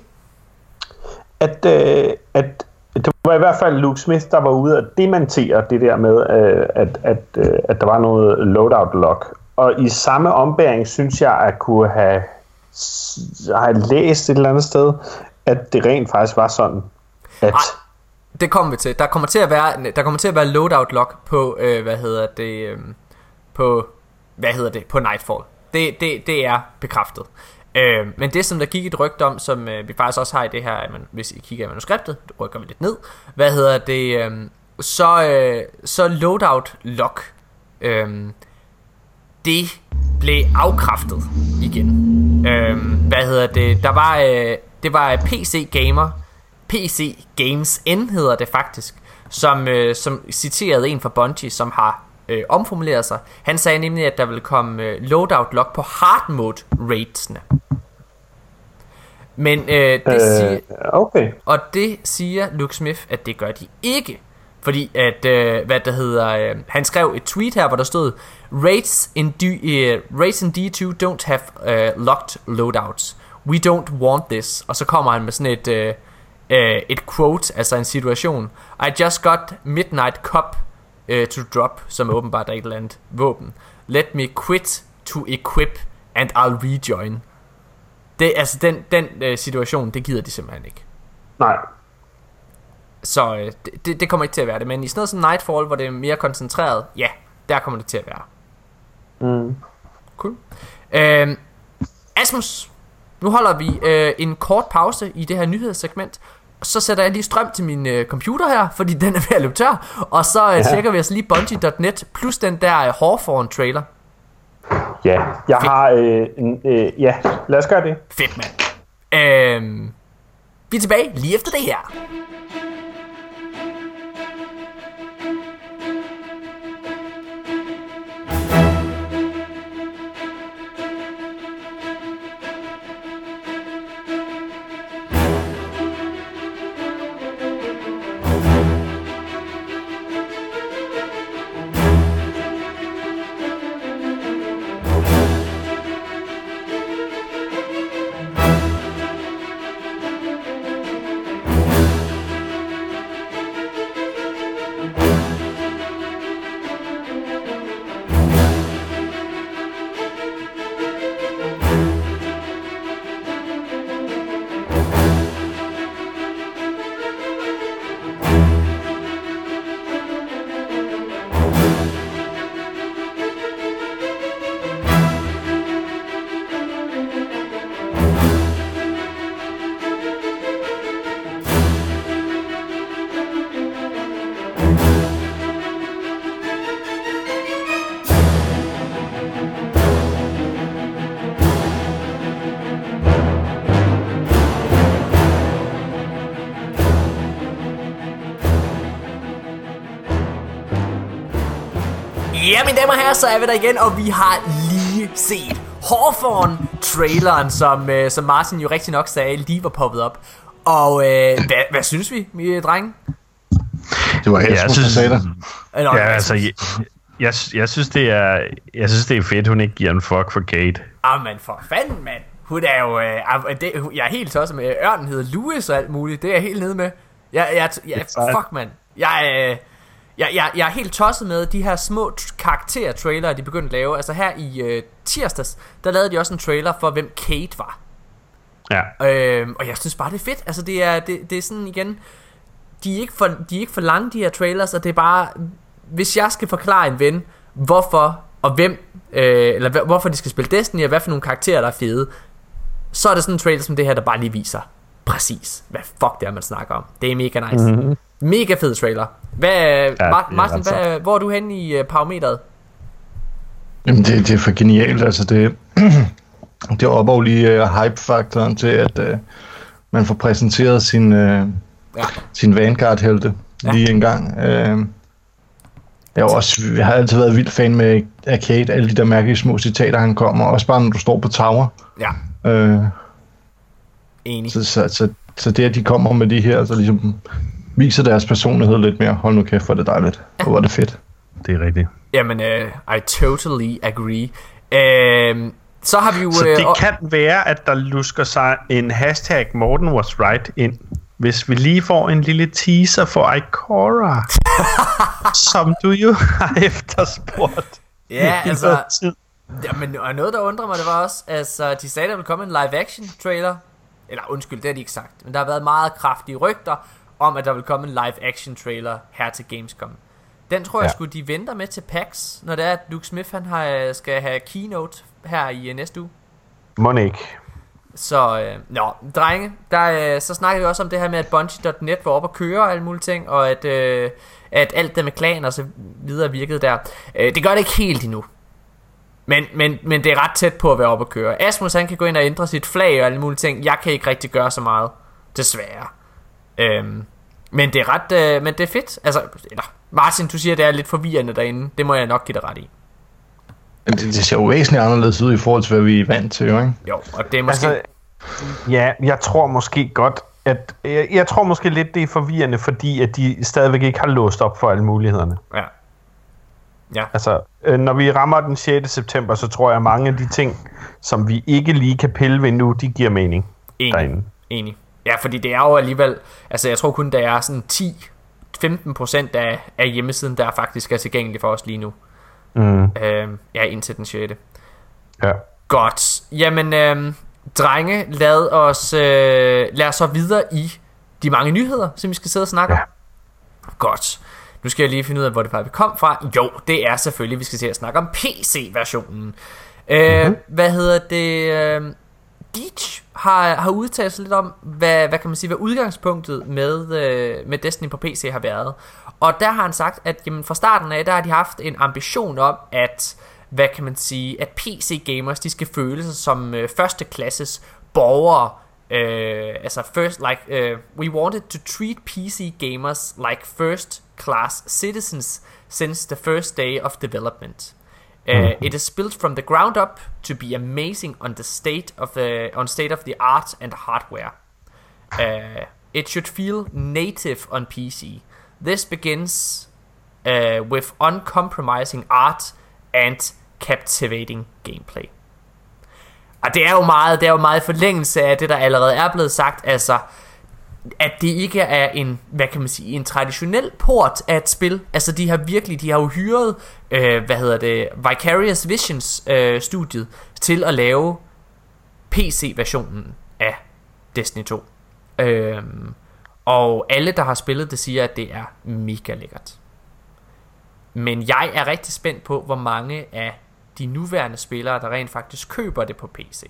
at, øh, at det var i hvert fald Luke Smith, der var ude at dementere det der med, øh, at, at, øh, at der var noget loadout lock. Og i samme ombæring synes jeg at kunne have, have læst et eller andet sted, at det rent faktisk var sådan, at... Ej, det kommer vi til. Der kommer til at være, der kommer til at være loadout lock på, øh, hvad hedder det, øh, på, hvad hedder det, på Nightfall. Det, det, det er bekræftet. Øh, men det som der gik et rygte om Som øh, vi faktisk også har i det her men Hvis I kigger i manuskriptet Det rykker vi lidt ned Hvad hedder det øh, Så, øh, så loadout lock øh, Det blev afkræftet igen øh, Hvad hedder det Der var øh, Det var PC Gamer PC Games N hedder det faktisk som, øh, som citerede en fra Bungie, som har øh, omformuleret sig. Han sagde nemlig, at der vil komme øh, loadout lock på hard mode raidsene. Men øh, det øh, siger, okay. Og det siger Luke Smith, at det gør de ikke. Fordi at, øh, hvad der hedder, øh, han skrev et tweet her, hvor der stod, Raids in, D, uh, Raids in D2 don't have uh, locked loadouts. We don't want this. Og så kommer han med sådan et, uh, uh, et quote, altså en situation. I just got Midnight Cup uh, to drop, som åbenbart er et eller andet våben. Let me quit to equip, and I'll rejoin. Det, altså den, den øh, situation, det gider de simpelthen ikke. Nej. Så øh, det, det kommer ikke til at være det. Men i sådan noget som Nightfall, hvor det er mere koncentreret, ja, der kommer det til at være. Mm. Cool. Øh, Asmus, nu holder vi øh, en kort pause i det her nyhedssegment. Så sætter jeg lige strøm til min øh, computer her, fordi den er ved at løbe tør. Og så øh, ja. tjekker vi os lige Bungie.net plus den der øh, Hawthorne trailer. Ja, jeg Fedt. har... Øh, en, øh, ja, lad os gøre det. Fedt, mand. Øhm, vi er tilbage lige efter det her. Mine damer og herrer, så er vi der igen, og vi har lige set Hawthorne-traileren, som, øh, som Martin jo rigtig nok sagde, lige var poppet op. Og øh, hvad, hvad synes vi, mine drenge? Det var jeg ja, synes- sagde det. Ja, altså, jeg, jeg, jeg, synes, det er, jeg synes, det er fedt, hun ikke giver en fuck for Kate. Ah, men for fanden, mand. Hun er jo... Øh, ah, det, jeg er helt tosset med ørnen hedder Louis og alt muligt. Det er jeg helt nede med. Jeg, jeg, jeg, sejt. fuck, mand. Jeg, øh, jeg, jeg, jeg er helt tosset med de her små karakter-trailer, de begyndte at lave. Altså her i øh, tirsdags, der lavede de også en trailer for, hvem Kate var. Ja. Øhm, og jeg synes bare, det er fedt. Altså, det er, det, det er sådan igen... De er, ikke for, de er ikke for lange, de her trailers, og det er bare... Hvis jeg skal forklare en ven, hvorfor og hvem... Øh, eller hvorfor de skal spille Destiny, og hvad for nogle karakterer, der er fede, så er det sådan en trailer som det her, der bare lige viser præcis, hvad fuck det er, man snakker om. Det er mega nice. Mm-hmm. Mega fed trailer. Hvad, ja, Martin, hvad, hvor er du henne i uh, parameteret? Jamen, det, det er for genialt. Altså, det, (clears throat) det jo lige uh, hype-faktoren til, at uh, man får præsenteret sin, uh, Ja. sin Vanguard-helte Ja. lige en gang. Uh, jeg, er også, jeg har altid været vild fan med Arcade, alle de der mærkelige små citater, han kommer. Også bare, når du står på tower. Ja, Uh, enig. så, så, så, så det, at de kommer med de her, så ligesom viser deres personlighed lidt mere. Hold nu kæft, hvor er det dejligt. Hvor var det fedt. Det er rigtigt. Jamen, uh, I totally agree. Uh, så har vi jo... Så øh, det og- kan være, at der lusker sig en hashtag Morten was right ind, hvis vi lige får en lille teaser for Ikora, (laughs) som du jo har efterspurgt. (laughs) Ja, altså, tid. Jamen, og noget, der undrer mig, det var også, altså, de sagde, der ville komme en live-action-trailer. Eller undskyld, det har de ikke sagt. Men der har været meget kraftige rygter om, at der vil komme en live-action-trailer her til Gamescom. Den tror jeg Ja. skulle de venter med til PAX, når det er, at Luke Smith han har, skal have keynote her i øh, næste uge. Må ikke. Så, øh, nå, drenge, der, øh, så snakker vi også om det her med, at Bungie.net var op og køre og alle mulige ting, og at, øh, at alt det med klan og så videre virkede der. Øh, det gør det ikke helt endnu. Men, men, men det er ret tæt på at være op og køre. Asmus han kan gå ind og ændre sit flag og alle mulige ting. Jeg kan ikke rigtig gøre så meget, desværre. Øhm, men det er ret, øh, men det er fedt. Altså, eller, Martin, du siger, at det er lidt forvirrende derinde. Det må jeg nok give dig ret i. Men Det, det ser jo væsentligt anderledes ud i forhold til, hvad vi er vant til, jo, ikke? Jo, og det er måske... Altså, ja, jeg tror måske godt, at jeg, jeg tror måske lidt, det er forvirrende, fordi at de stadigvæk ikke har låst op for alle mulighederne. ja. Ja, Altså, øh, når vi rammer den 6. september, så tror jeg, at mange af de ting, som vi ikke lige kan pille ved nu, de giver mening enig. derinde. Enig. Ja, fordi det er jo alligevel, altså jeg tror kun, der er sådan 10-15% af, af hjemmesiden, der faktisk er tilgængelig for os lige nu. Mm, Øh, ja, indtil den 6. ja. Godt. Jamen, øh, drenge, lad os, øh, lad os så videre i de mange nyheder, som vi skal sidde og snakke om. Godt. Nu skal jeg lige finde ud af, hvor det vi kom fra. Jo, det er selvfølgelig, vi skal til at snakke om PC-versionen. Øh, mm-hmm. Hvad hedder det? Øh, Geach har, har udtalt sig lidt om, hvad, hvad kan man sige, hvad udgangspunktet med, øh, med Destiny på PC har været. Og der har han sagt, at jamen, fra starten af, der har de haft en ambition om, at hvad kan man sige, at PC-gamers, de skal føle sig som øh, førsteklasses borgere. Øh, altså first, like, uh, we wanted to treat PC gamers like first class citizens since the first day of development. Uh, it is built from the ground up to be amazing on the state of the on state of the art and hardware. Uh, it should feel native on PC. This begins uh, with uncompromising art and captivating gameplay. Og det er jo meget, det er jo meget forlængelse af det, der allerede er blevet sagt, altså at det ikke er en, hvad kan man sige, en traditionel port af et spil. Altså de har virkelig, de har jo hyret, øh, hvad hedder det, Vicarious Visions øh, studiet til at lave PC-versionen af Destiny 2. Øhm, og alle, der har spillet det, siger, at det er mega lækkert. Men jeg er rigtig spændt på, hvor mange af de nuværende spillere, der rent faktisk køber det på PC.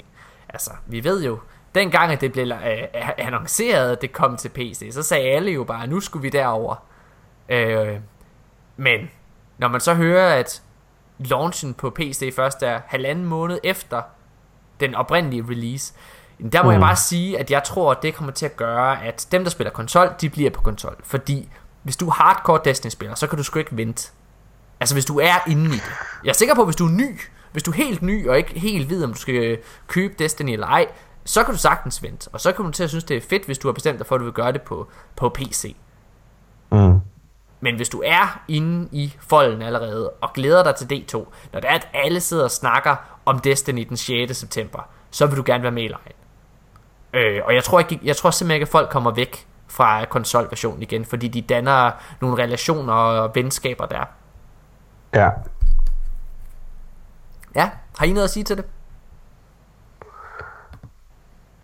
Altså, vi ved jo, dengang at det blev øh, annonceret, at det kom til PC, så sagde alle jo bare, nu skulle vi derover. Øh, men når man så hører, at launchen på PC først er halvanden måned efter den oprindelige release, der må mm. jeg bare sige, at jeg tror, at det kommer til at gøre, at dem, der spiller konsol, de bliver på konsol. Fordi hvis du er hardcore Destiny-spiller, så kan du sgu ikke vente. Altså hvis du er inde i det. Jeg er sikker på, hvis du er ny, hvis du er helt ny og ikke helt ved, om du skal købe Destiny eller ej, så kan du sagtens vente. Og så kan du til at synes, det er fedt, hvis du har bestemt dig for, at du vil gøre det på, på PC. Mm. Men hvis du er inde i folden allerede og glæder dig til D2, når det er, at alle sidder og snakker om Destiny den 6. september, så vil du gerne være med i lejen. Øh, og jeg tror, ikke, jeg tror simpelthen ikke, at folk kommer væk fra konsolversionen igen, fordi de danner nogle relationer og venskaber der. Ja. Ja, har I noget at sige til det?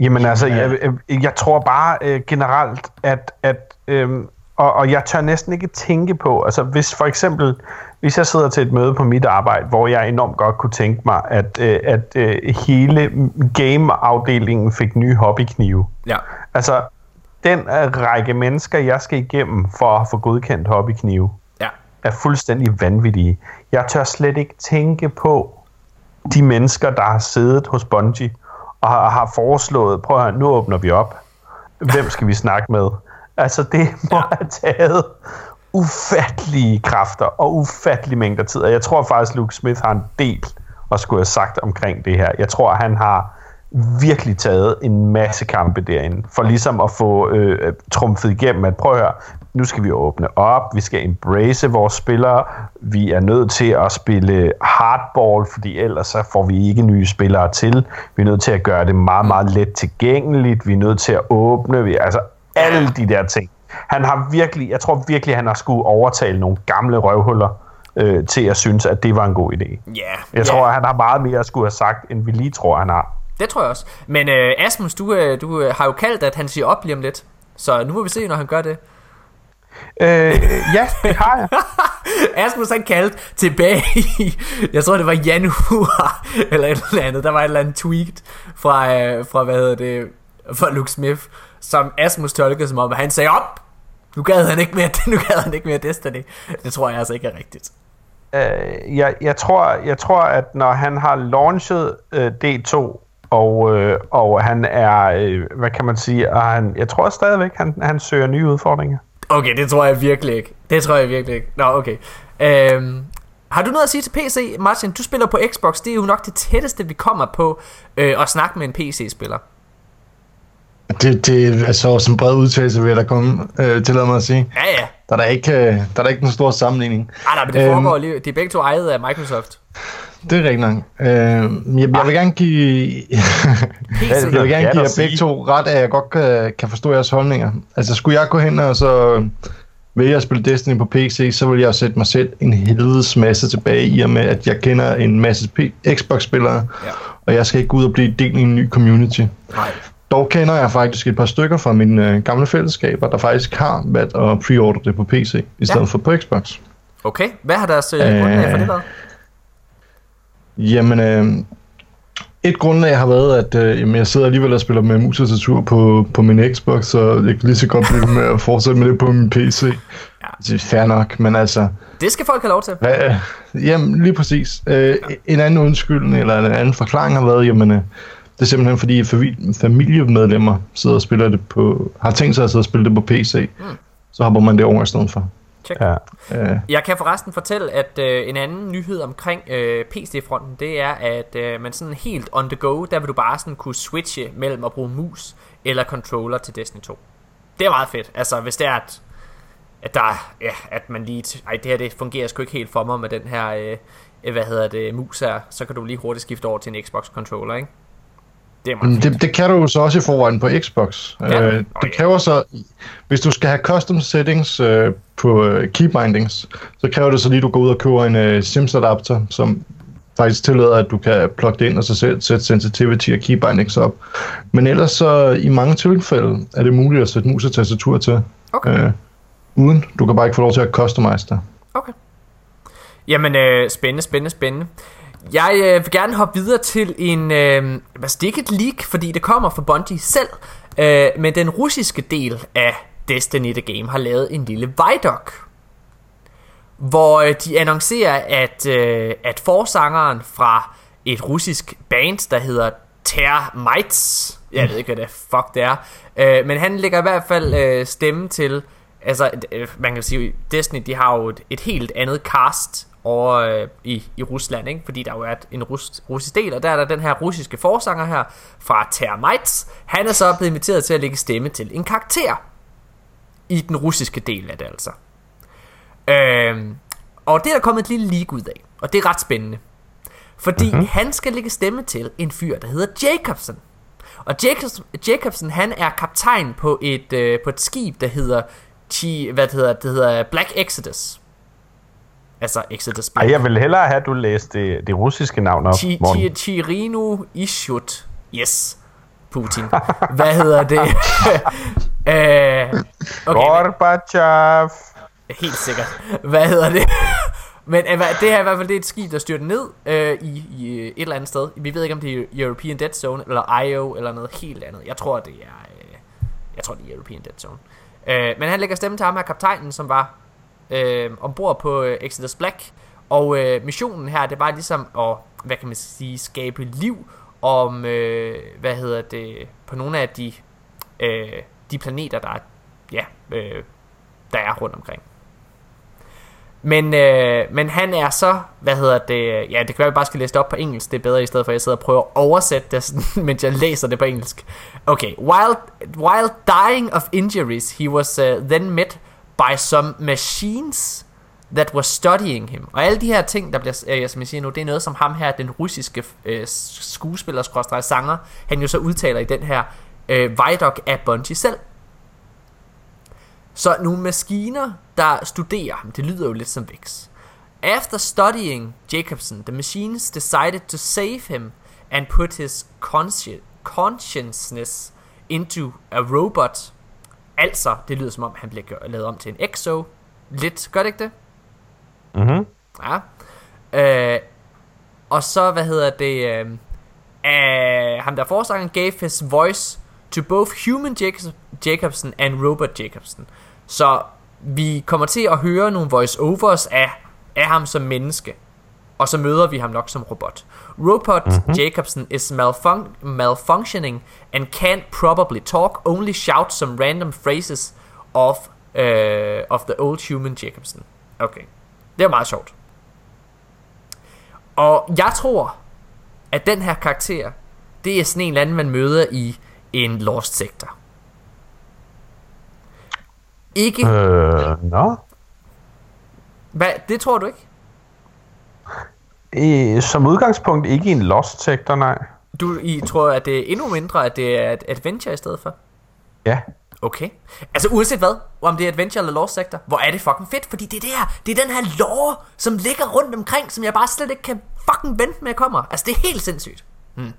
Jamen altså, jeg, jeg, tror bare øh, generelt, at, at øh, og, og jeg tør næsten ikke tænke på, altså hvis for eksempel, hvis jeg sidder til et møde på mit arbejde, hvor jeg enormt godt kunne tænke mig, at, øh, at øh, hele game-afdelingen fik nye hobbyknive. Ja. Altså, den række mennesker, jeg skal igennem for at få godkendt hobbyknive, Ja. er fuldstændig vanvittige. Jeg tør slet ikke tænke på de mennesker, der har siddet hos Bungie og har, har foreslået, prøv at høre, nu åbner vi op. Hvem skal vi snakke med? Altså, det må ja. have taget ufattelige kræfter og ufattelige mængder tid. Og jeg tror faktisk, Luke Smith har en del at skulle have sagt omkring det her. Jeg tror, han har virkelig taget en masse kampe derinde, for ligesom at få øh, trumfet igennem, at prøv at høre, nu skal vi åbne op, vi skal embrace vores spillere, vi er nødt til at spille hardball, fordi ellers så får vi ikke nye spillere til, vi er nødt til at gøre det meget, meget let tilgængeligt, vi er nødt til at åbne, vi, altså alle de der ting. Han har virkelig, jeg tror virkelig, han har skulle overtale nogle gamle røvhuller øh, til at synes, at det var en god idé. Ja. Jeg ja. tror, at han har meget mere at skulle have sagt, end vi lige tror, han har. Det tror jeg også. Men øh, Asmus, du, øh, du øh, har jo kaldt, at han siger op lige om lidt. Så nu må vi se, når han gør det. Øh, ja, det har jeg. (laughs) Asmus han kaldte tilbage i, jeg tror det var januar, (laughs) eller et eller andet, der var et eller andet tweet fra, øh, fra hvad hedder det, fra Luke Smith, som Asmus tolkede som om, at han sagde op, nu gad han ikke mere, (laughs) nu gad han ikke mere Destiny. Det tror jeg altså ikke er rigtigt. Øh, jeg, jeg, tror, jeg tror, at når han har launchet øh, D2, og, øh, og han er, øh, hvad kan man sige, og han, jeg tror stadigvæk, han, han søger nye udfordringer. Okay, det tror jeg virkelig ikke. Det tror jeg virkelig ikke. Nå, okay. Øhm, har du noget at sige til PC, Martin? Du spiller på Xbox. Det er jo nok det tætteste, vi kommer på øh, at snakke med en PC-spiller. Det, det er så en bred udtalelse, vil jeg da komme øh, til mig at sige. Ja, ja. Der er der ikke, øh, der er der ikke en stor sammenligning. Ej, nej, men det Øhm. foregår lige. De er begge to ejet af Microsoft. Det er rigtigt nok. Øh, jeg, jeg vil gerne give, (laughs) jeg vil gerne give at jer begge to ret, at jeg godt kan, kan forstå jeres holdninger. Altså, skulle jeg gå hen og så vælge at spille Destiny på PC, så vil jeg sætte mig selv en helvedes masse tilbage i og med, at jeg kender en masse P- Xbox-spillere, Ja. og jeg skal ikke gå ud og blive del i en ny community. Nej. Dog kender jeg faktisk et par stykker fra mine øh, gamle fællesskaber, der faktisk har valgt at pre-order det på PC, i stedet Ja. for på Xbox. Okay, hvad har deres øh, grundlag for det der? Jamen, øh, et grundlag har været, at øh, jamen, jeg sidder alligevel og spiller med mus og tastatur på, på min Xbox, så jeg kan lige så godt blive med at fortsætte med det på min PC. Ja. Det er fair nok, men altså, Det skal folk have lov til. hvad, øh, jamen lige præcis. Øh, en anden undskyldning, eller en anden forklaring har været, jamen, øh, det er simpelthen fordi fami- familiemedlemmer sidder og spiller det på, har tænkt sig at sidde og spille det på PC. Mm. Så hopper man det over i stedet for. Check. Ja. Øh, Jeg kan forresten fortælle, at øh, en anden nyhed omkring øh, PC-fronten, det er, at øh, man sådan helt on the go, der vil du bare sådan kunne switche mellem at bruge mus eller controller til Destiny 2. Det er meget fedt. Altså, hvis det er, at, at der er- ja, at man lige... Ej, det her det fungerer sgu ikke helt for mig med den her, øh, hvad hedder det, mus her. Så kan du lige hurtigt skifte over til en Xbox-controller, ikke? Det er Mm. Det, det kan du jo så også i forvejen på Xbox. Ja. Øh, det kræver så, hvis du skal have custom settings øh, på øh, keybindings, så kræver det så lige, at du går ud og køber en øh, Sims adapter, som faktisk tillader, at du kan plukke det ind og så selv sætte sensitivity og keybindings op. Men ellers så i mange tilfælde er det muligt at sætte mus og tastatur til. Okay. Øh, uden. Du kan bare ikke få lov til at customize det. Okay. Jamen, øh, spændende, spændende, spændende. Jeg øh, vil gerne hoppe videre til en... Øh, altså, det er ikke et leak, fordi det kommer fra Bungie selv. Øh, men den russiske del af Destiny The Game har lavet en lille Vidoc. Hvor øh, de annoncerer, at, øh, at forsangeren fra et russisk band, der hedder Termites, jeg ved ikke, hvad det fuck det er, øh, men han lægger i hvert fald øh, stemme til, altså øh, man kan sige, Destiny de har jo et, et helt andet cast over øh, i, i Rusland, ikke? fordi der jo er en rus, russisk del, og der er der den her russiske forsanger her fra Termites. Han er så blevet inviteret til at lægge stemme til en karakter i den russiske del af det altså. Øhm, og det er der kommet et lille leak ud af, og det er ret spændende. Fordi mm-hmm. han skal lægge stemme til en fyr, der hedder Jacobsen. Og Jacobs, Jacobsen, han er kaptajn på et, øh, på et skib, der hedder, Chi, hvad det hedder, det hedder Black Exodus. Altså Exodus Black. Ej, jeg vil hellere have, at du læste det, det russiske navn op, Chirino Ishut. Yes. Putin. Hvad hedder det? (laughs) (laughs) øh, okay, Gorbachev. helt sikkert. Hvad hedder det? (laughs) Men øh, det her er i hvert fald det er et skib, der styrter ned øh, i, i øh, et eller andet sted. Vi ved ikke, om det er European Dead Zone, eller IO, eller noget helt andet. Jeg tror, det er, øh, jeg tror, det er European Dead Zone. Øh, men han lægger stemme til ham her, kaptajnen, som var øh, ombord på øh, Exodus Black. Og øh, missionen her, det var ligesom at, hvad kan man sige, skabe liv om, øh, hvad hedder det, på nogle af de, øh, de planeter, der er, ja, øh, der er rundt omkring. Men, øh, men han er så, hvad hedder det, ja, det kan være, at vi bare skal læse det op på engelsk, det er bedre i stedet for, at jeg sidder og prøver at oversætte det, sådan, (laughs) mens jeg læser det på engelsk. Okay, while, while dying of injuries, he was uh, then met by some machines that were studying him. Og alle de her ting, der bliver, øh, som jeg siger nu, det er noget, som ham her, den russiske øh, skuespiller, sanger, han jo så udtaler i den her øh, Vidoc af Bungie selv. Så nogle maskiner, der studerer ham, det lyder jo lidt som Vix. After studying Jacobson, the machines decided to save him and put his consci- consciousness into a robot. Altså, det lyder som om, han bliver lavet om til en exo. Lidt, gør det ikke det? Mm-hmm. Ja. Øh, og så, hvad hedder det, øh, øh, ham der forsangeren gave his voice to both human Jacob- Jacobson and robot Jacobson. Så vi kommer til at høre nogle voice-overs af, af ham som menneske. Og så møder vi ham nok som robot. Robot mm-hmm. Jacobson is malfun- malfunctioning and can't probably talk, only shout some random phrases of, uh, of the old human Jacobson. Okay. Det er meget sjovt. Og jeg tror, at den her karakter, det er sådan en eller anden, man møder i en Lost Sector. Ikke? Øh, nå. Hvad, det tror du ikke? I, som udgangspunkt ikke i en Lost Sector, nej. Du I tror, at det er endnu mindre, at det er et adventure i stedet for? Ja. Okay. Altså uanset hvad, om det er Adventure eller Lost Sector, hvor er det fucking fedt, fordi det er det her, det er den her lore, som ligger rundt omkring, som jeg bare slet ikke kan fucking vente med at komme. Altså det er helt sindssygt. Hmm.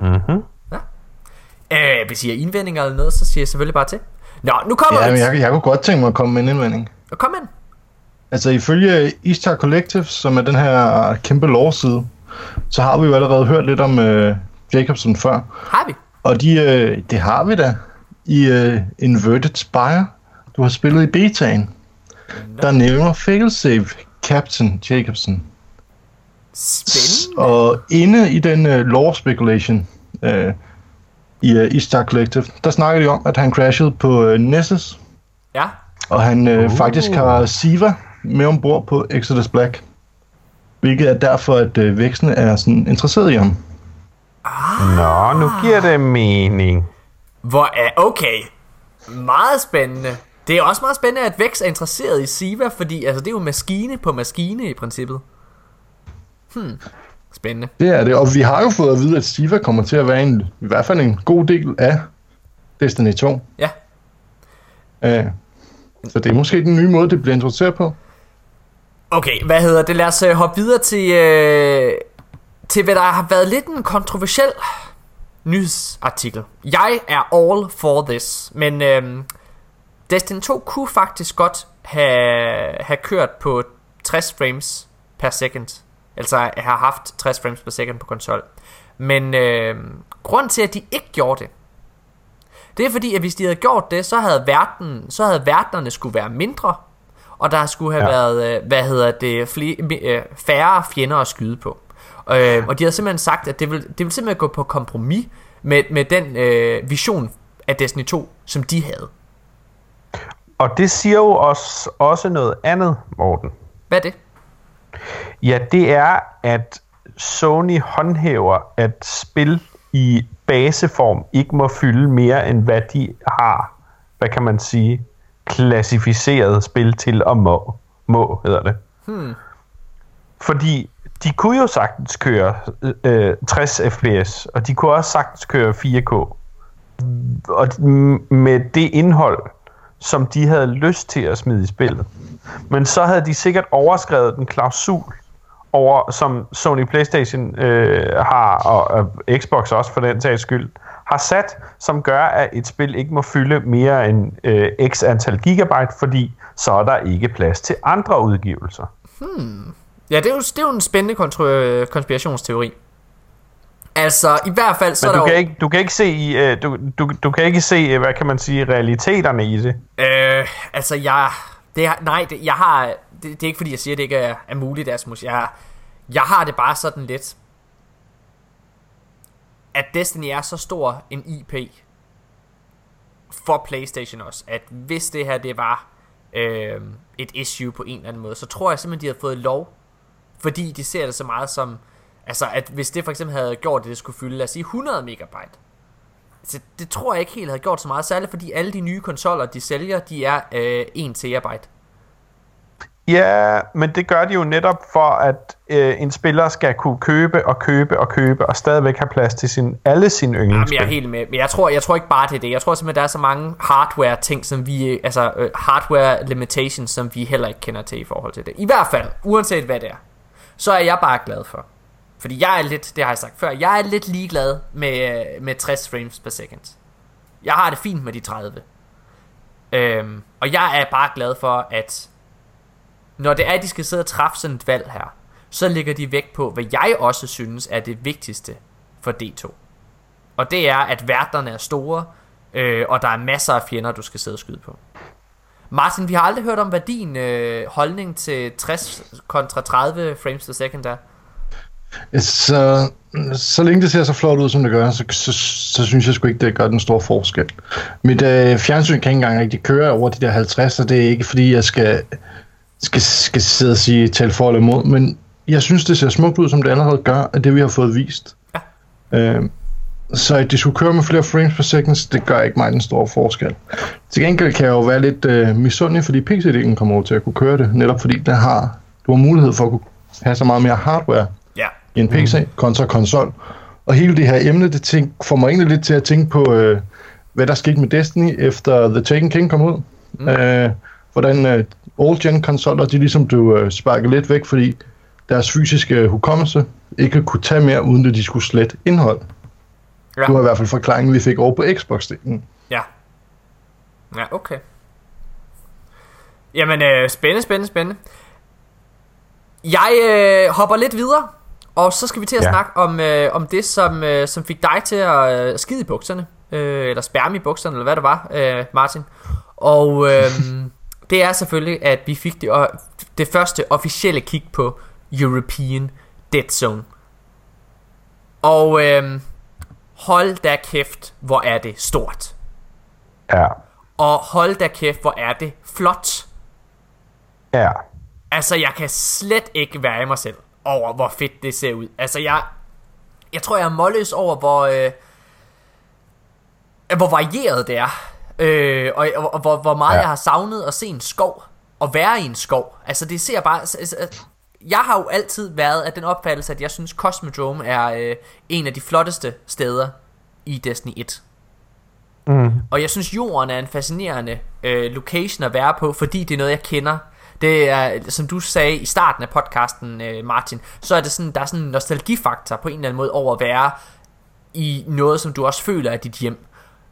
Mm-hmm. Ja. Øh, hvis I har indvendinger eller noget, så siger jeg selvfølgelig bare til. Nå, nu kommer Ja, men jeg, jeg kunne godt tænke mig at komme med en indvending. Kom ind. Altså ifølge Ishtar Collective, som er den her kæmpe lore-side, så har vi jo allerede hørt lidt om øh, Jacobson før. Har vi? Og de, øh, det har vi da i øh, Inverted Spire. Du har spillet i betaen. Der nævner failsafe Captain Jacobson. Spændende. Og inde i den øh, lore speculation øh, i øh, Ishtar Collective, der snakker de om, at han crashede på øh, Nessus, Ja. og han øh, Uh. faktisk har Siva med ombord på Exodus Black. Hvilket er derfor, at øh, væksten er sådan interesseret i ham. Nå, nu giver det mening. Hvor er... Okay. Meget spændende. Det er også meget spændende, at Vex er interesseret i Siva, fordi altså, det er jo maskine på maskine i princippet. Hmm. Spændende. Det er det, og vi har jo fået at vide, at Siva kommer til at være en, i hvert fald en god del af Destiny 2. Ja. Øh, så det er måske den nye måde, det bliver introduceret på. Okay, hvad hedder det? Lad os øh, hoppe videre til, øh, til, hvad der har været lidt en kontroversiel nyhedsartikel. Jeg er all for this, men øh, Destiny 2 kunne faktisk godt have, have kørt på 60 frames per second. Altså have haft 60 frames per second på konsol. Men øh, grund til, at de ikke gjorde det, det er fordi, at hvis de havde gjort det, så havde, verden, så havde verdenerne skulle være mindre, og der skulle have ja. Været, øh, hvad hedder det, flere, øh, færre fjender at skyde på. Øh, og de har simpelthen sagt, at det vil, det vil simpelthen gå på kompromis med, med den øh, vision af Destiny 2, som de havde. Og det siger jo også, også noget andet, Morten. Hvad er det? Ja, det er, at Sony håndhæver, at spil i baseform ikke må fylde mere, end hvad de har, hvad kan man sige, klassificeret spil til og må, må hedder det. Hmm. Fordi de kunne jo sagtens køre øh, 60 fps, og de kunne også sagtens køre 4K. Og med det indhold, som de havde lyst til at smide i spillet. Men så havde de sikkert overskrevet den klausul, over, som Sony Playstation øh, har, og, og Xbox også for den sags skyld, har sat, som gør, at et spil ikke må fylde mere end øh, x antal gigabyte, fordi så er der ikke plads til andre udgivelser. Hmm. Ja, det er, jo, det er jo en spændende kontro- konspirationsteori. Altså, i hvert fald så Men er du der kan, jo... ikke, du kan ikke se, uh, du, du, du kan ikke se, hvad kan man sige, realiteterne i det. Øh, altså, jeg... Det er, nej, det, jeg har... Det, det er ikke fordi, jeg siger, at det ikke er, er muligt, Asmus. Jeg, jeg har det bare sådan lidt... At Destiny er så stor en IP for Playstation også, at hvis det her det var øh, et issue på en eller anden måde, så tror jeg simpelthen, de har fået lov, fordi de ser det så meget som, altså at hvis det for eksempel havde gjort, at det skulle fylde, lad os sige 100 megabyte, så det tror jeg ikke helt havde gjort så meget, særligt fordi alle de nye konsoller, de sælger, de er øh, 1 terabyte. Ja, men det gør de jo netop for, at øh, en spiller skal kunne købe og købe og købe, og stadigvæk have plads til sin, alle sine Jamen, yndlingsspil. jeg er helt med. Men jeg tror, jeg tror ikke bare, det er det. Jeg tror simpelthen, der er så mange hardware ting, som vi, altså øh, hardware limitations, som vi heller ikke kender til i forhold til det. I hvert fald, uanset hvad det er, så er jeg bare glad for. Fordi jeg er lidt, det har jeg sagt før, jeg er lidt ligeglad med, øh, med 60 frames per second. Jeg har det fint med de 30. Øhm, og jeg er bare glad for, at når det er, at de skal sidde og træffe sådan et valg her, så ligger de vægt på, hvad jeg også synes er det vigtigste for D2. Og det er, at værterne er store, øh, og der er masser af fjender, du skal sidde og skyde på. Martin, vi har aldrig hørt om, hvad din øh, holdning til 60 kontra 30 frames per second er. Så, så længe det ser så flot ud, som det gør, så, så, så synes jeg sgu ikke, det gør den store forskel. Mit øh, fjernsyn kan ikke engang rigtig køre over de der 50, og det er ikke fordi, jeg skal, skal, skal sidde og sige tal for eller imod, men jeg synes, det ser smukt ud, som det allerede gør, af det, vi har fået vist. Øh, så at de skulle køre med flere frames per second, det gør ikke mig den store forskel. Til gengæld kan jeg jo være lidt øh, misundelig, fordi PC-delen kommer over til at kunne køre det, netop fordi der har, du har mulighed for at kunne have så meget mere hardware. I en PC mm. kontra konsol. Og hele det her emne, det tænk, får mig egentlig lidt til at tænke på, øh, hvad der skete med Destiny, efter The Taken King kom ud. Mm. Øh, hvordan øh, old-gen konsoller, de ligesom blev øh, sparket lidt væk, fordi deres fysiske hukommelse ikke kunne tage mere, uden at de skulle slette indhold. Ja. Det var i hvert fald forklaringen, vi fik over på Xbox-delen. Ja. Ja, okay. Jamen, øh, spændende, spændende, spændende. Jeg øh, hopper lidt videre, og så skal vi til at ja. Snakke om, øh, om det, som, øh, som fik dig til at øh, skide i bukserne. Øh, eller spærme i bukserne, eller hvad det var, øh, Martin. Og øh, (laughs) det er selvfølgelig, at vi fik det, og det første officielle kig på European Dead Zone. Og øh, hold da kæft, hvor er det stort. Ja, Og hold da kæft, hvor er det flot. ja. Altså, jeg kan slet ikke være i mig selv over, hvor fedt det ser ud. Altså, jeg, jeg tror, jeg er målløs over, hvor, øh, hvor varieret det er. Øh, og, og, og hvor, hvor meget ja. Jeg har savnet at se en skov. Og være i en skov. Altså, det ser bare... Altså, jeg har jo altid været af den opfattelse, at jeg synes, Cosmodrome er øh, en af de flotteste steder i Destiny 1. Mm. Og jeg synes, jorden er en fascinerende øh, location at være på, fordi det er noget, jeg kender. Det er, som du sagde i starten af podcasten, øh, Martin, så er det sådan, der er sådan en nostalgifaktor på en eller anden måde over at være i noget, som du også føler er dit hjem.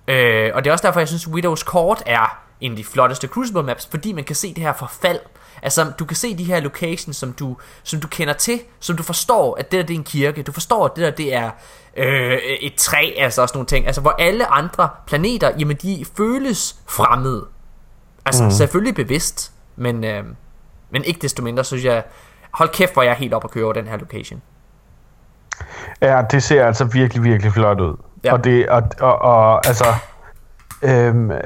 Øh, og det er også derfor, jeg synes, Widow's Court er en af de flotteste Crucible maps, fordi man kan se det her forfald. Altså, du kan se de her locations, som du, som du kender til, som du forstår, at det der det er en kirke. Du forstår, at det der det er øh, et træ, altså også nogle ting. Altså, hvor alle andre planeter, jamen de føles fremmede. Altså, mm. selvfølgelig bevidst, men, øh, men ikke desto mindre, synes jeg, hold kæft, hvor jeg er helt op at køre over den her location. Ja, det ser altså virkelig, virkelig flot ud. Ja. Og, det, og, og, og altså, Øhm, øh,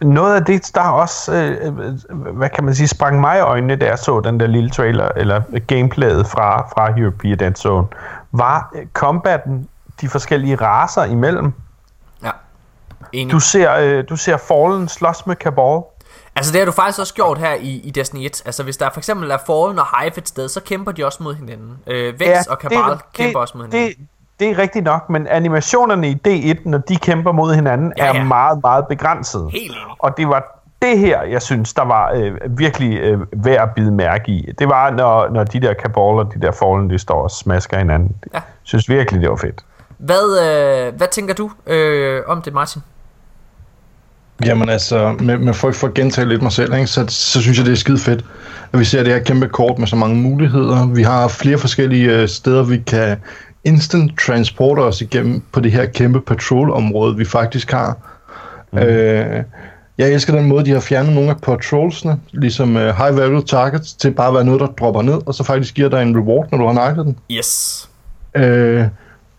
noget af det, der også, øh, hvad kan man sige, sprang mig i øjnene, da jeg så den der lille trailer, eller gameplayet fra, fra European Dead Zone, var øh, combaten de forskellige raser imellem. Ja. Enig. Du ser, øh, du ser Fallen slås med Cabal. Altså det har du faktisk også gjort her i, i Destiny 1 Altså hvis der for eksempel er Fallen og Hive et sted Så kæmper de også mod hinanden øh, Vex ja, og Cabal det, kæmper det, også mod hinanden det, det er rigtigt nok, men animationerne i D1, når de kæmper mod hinanden, ja, ja. er meget, meget begrænset. Helt Og det var det her, jeg synes, der var øh, virkelig øh, værd at bide mærke i. Det var, når, når de der Cabal og de der Fallen, de står og smasker hinanden. Ja. Jeg synes virkelig, det var fedt. Hvad, øh, hvad tænker du øh, om det, Martin? Jamen altså, med, med folk for at gentage lidt mig selv, ikke, så, så synes jeg, det er skide fedt, at vi ser det her kæmpe kort med så mange muligheder. Vi har flere forskellige øh, steder, vi kan instant transporter os igennem på det her kæmpe patrolområde, vi faktisk har. Mm. Øh, jeg elsker den måde, de har fjernet nogle af patrolsene, ligesom uh, high value targets, til bare at være noget, der dropper ned, og så faktisk giver dig en reward, når du har nakket den. Yes. Øh,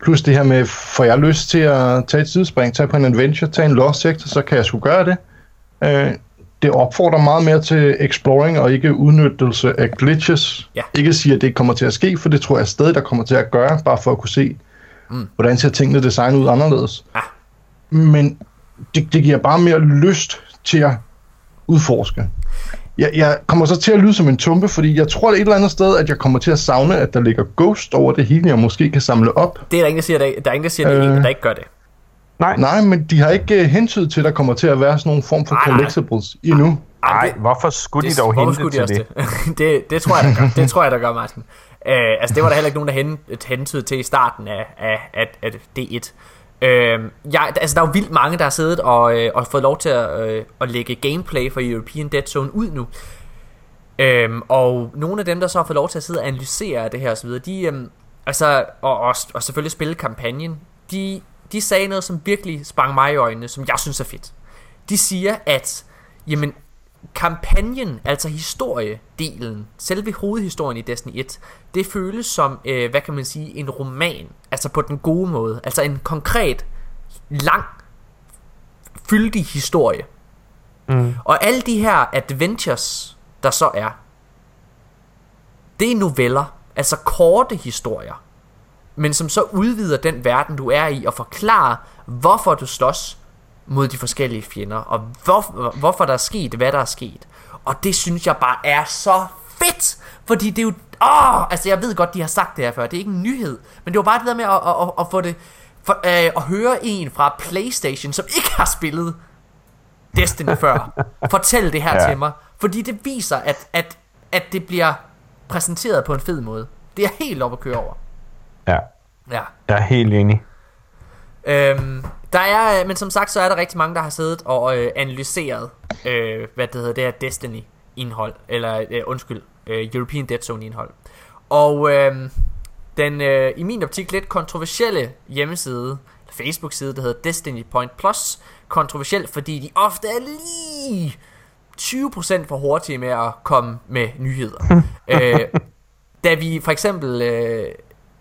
plus det her med, får jeg lyst til at tage et sidespring, tage på en adventure, tage en lost sector, så kan jeg sgu gøre det. Øh, det opfordrer meget mere til exploring og ikke udnyttelse af glitches. Ja. Ikke sige, at det kommer til at ske, for det tror jeg stadig, der kommer til at gøre, bare for at kunne se, mm. hvordan ser tingene designet ud anderledes. Ja. Men det, det giver bare mere lyst til at udforske. Jeg, jeg kommer så til at lyde som en tumpe, fordi jeg tror et eller andet sted, at jeg kommer til at savne, at der ligger ghost over det hele, jeg måske kan samle op. Det er der ingen, der siger, der, der, er ingen, der, siger, øh, der ikke gør det. Nej. Nej, men de har ikke uh, hentydet til, at der kommer til at være sådan nogle form for collectibles nej. endnu. Nej, hvorfor skulle de dog hente de til det? Det? (laughs) det? Det tror jeg, der gør. Det tror jeg, der gør, Martin. Uh, altså, det var der heller ikke nogen, der hentede til i starten af, af, af, af D1. Øh, jeg, altså, der er jo vildt mange, der har siddet og, øh, og fået lov til at, øh, at lægge gameplay for European Dead Zone ud nu. Uh, og nogle af dem, der så har fået lov til at sidde og analysere det her osv., de, um, altså, og, og, og selvfølgelig spille kampagnen, de de sagde noget, som virkelig sprang mig i øjnene, som jeg synes er fedt. De siger, at jamen, kampagnen, altså historiedelen, selve hovedhistorien i Destiny 1, det føles som, øh, hvad kan man sige, en roman. Altså på den gode måde. Altså en konkret, lang, fyldig historie. Mm. Og alle de her adventures, der så er, det er noveller, altså korte historier men som så udvider den verden, du er i, og forklarer, hvorfor du slås mod de forskellige fjender, og hvor, hvorfor der er sket, hvad der er sket. Og det synes jeg bare er så fedt, fordi det er jo... Åh, altså jeg ved godt, de har sagt det her før, det er ikke en nyhed, men det var bare det der med at, at, at, at få det... For, øh, at høre en fra Playstation, som ikke har spillet Destiny før, (laughs) fortælle det her ja. til mig. Fordi det viser, at, at, at det bliver præsenteret på en fed måde. Det er helt op at køre over. Ja. Ja. Jeg er helt enig. Øhm, der er, men som sagt, så er der rigtig mange, der har siddet og øh, analyseret, øh, hvad det hedder, det her Destiny-indhold, eller øh, undskyld, øh, European Dead Zone-indhold. Og øh, den øh, i min optik lidt kontroversielle hjemmeside, Facebook-side, der hedder Destiny Point Plus, kontroversiel, fordi de ofte er lige 20% for hurtige med at komme med nyheder. (laughs) øh, da vi for eksempel øh,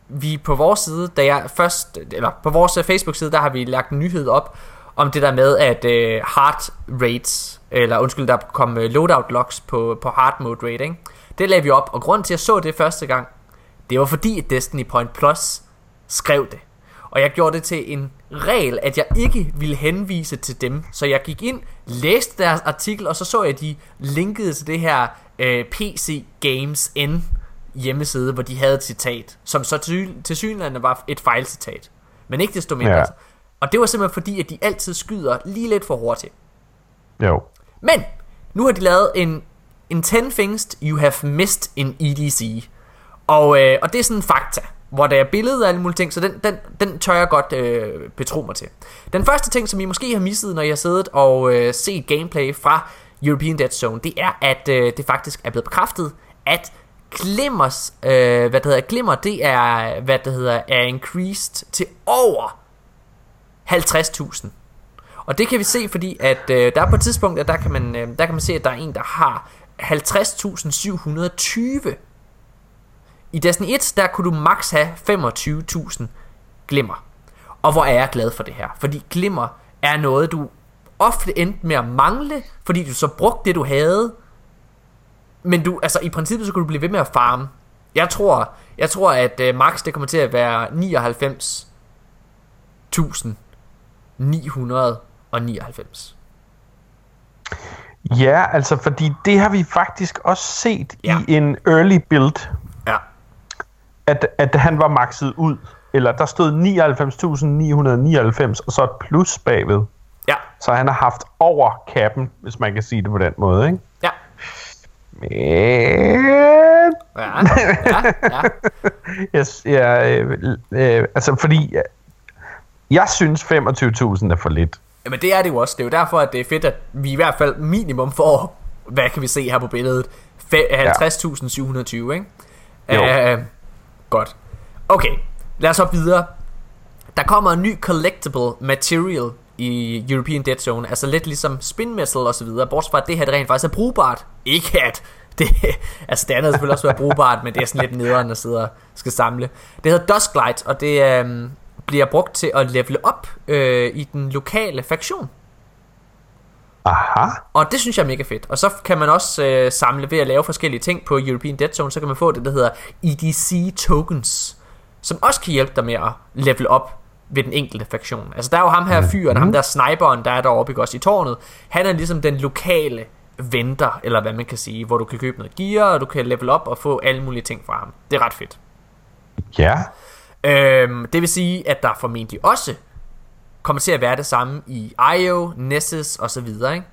vi på vores side, da jeg først, eller på vores øh, Facebook-side, der har vi lagt en nyhed op, om det der med, at øh, heart rates, eller undskyld, der kom øh, loadout logs på, på hard mode rating. Det lagde vi op, og grunden til, at jeg så det første gang, det var fordi, at Destiny Point Plus skrev det. Og jeg gjorde det til en regel, at jeg ikke ville henvise til dem. Så jeg gik ind, læste deres artikel, og så så jeg, at de linkede til det her øh, PC Games N hjemmeside, hvor de havde et citat, som så til, til synligheden var et fejlcitat. Men ikke desto mindre. Ja. Og det var simpelthen fordi, at de altid skyder lige lidt for hurtigt. Jo. Men, nu har de lavet en, en 10 things you have missed in EDC. Og, øh, og det er sådan en fakta, hvor der er billeder og alle mulige ting, så den, den, den tør jeg godt øh, betro mig til. Den første ting, som I måske har misset, når jeg har siddet og øh, set gameplay fra European Dead Zone, det er, at øh, det faktisk er blevet bekræftet, at Glimmers, øh, hvad det hedder, Glimmer, det er, hvad det hedder, er increased til over 50.000. Og det kan vi se, fordi at øh, der er på et tidspunkt, at der kan, man, øh, der kan man se, at der er en, der har 50.720. I Destiny 1, der kunne du max have 25.000 glimmer. Og hvor er jeg glad for det her. Fordi glimmer er noget, du ofte endte med at mangle, fordi du så brugte det, du havde. Men du, altså i princippet, så kunne du blive ved med at farme. Jeg tror, jeg tror at uh, max det kommer til at være 99.999. Ja, altså fordi det har vi faktisk også set Ja. i en early build, Ja. at, at han var makset ud. Eller der stod 99.999, og så et plus bagved. Ja. Så han har haft over kappen, hvis man kan sige det på den måde, ikke? Men... Ja. (laughs) Ja. ja. Yes, ja, øh, øh, altså fordi... øh, Jeg synes 25.000 er for lidt. Jamen det er det jo også. Det er jo derfor, at det er fedt, at vi i hvert fald minimum får, hvad kan vi se her på billedet, Fe- 50.720, ikke? Jo. Uh, godt. Okay, lad os hoppe videre. Der kommer en ny collectible material i European Dead Zone, altså lidt ligesom spin metal og så videre, bortset fra at det her det rent faktisk er brugbart. Ikke at (laughs) det, altså det andet selvfølgelig også være brugbart, men det er sådan lidt nederen at sidde og skal samle. Det hedder Dusklight, og det øhm, bliver brugt til at levele op øh, i den lokale faktion. Aha. Og det synes jeg er mega fedt. Og så kan man også øh, samle ved at lave forskellige ting på European Dead Zone, så kan man få det, der hedder EDC tokens, som også kan hjælpe dig med at level op ved den enkelte faktion. Altså der er jo ham her fyren, ham der sniperen, der er deroppe ikke også i tårnet. Han er ligesom den lokale venter, eller hvad man kan sige, hvor du kan købe noget gear, og du kan level op og få alle mulige ting fra ham. Det er ret fedt. Ja. Øhm, det vil sige, at der formentlig også kommer til at være det samme i IO, Nessus og så videre, ikke?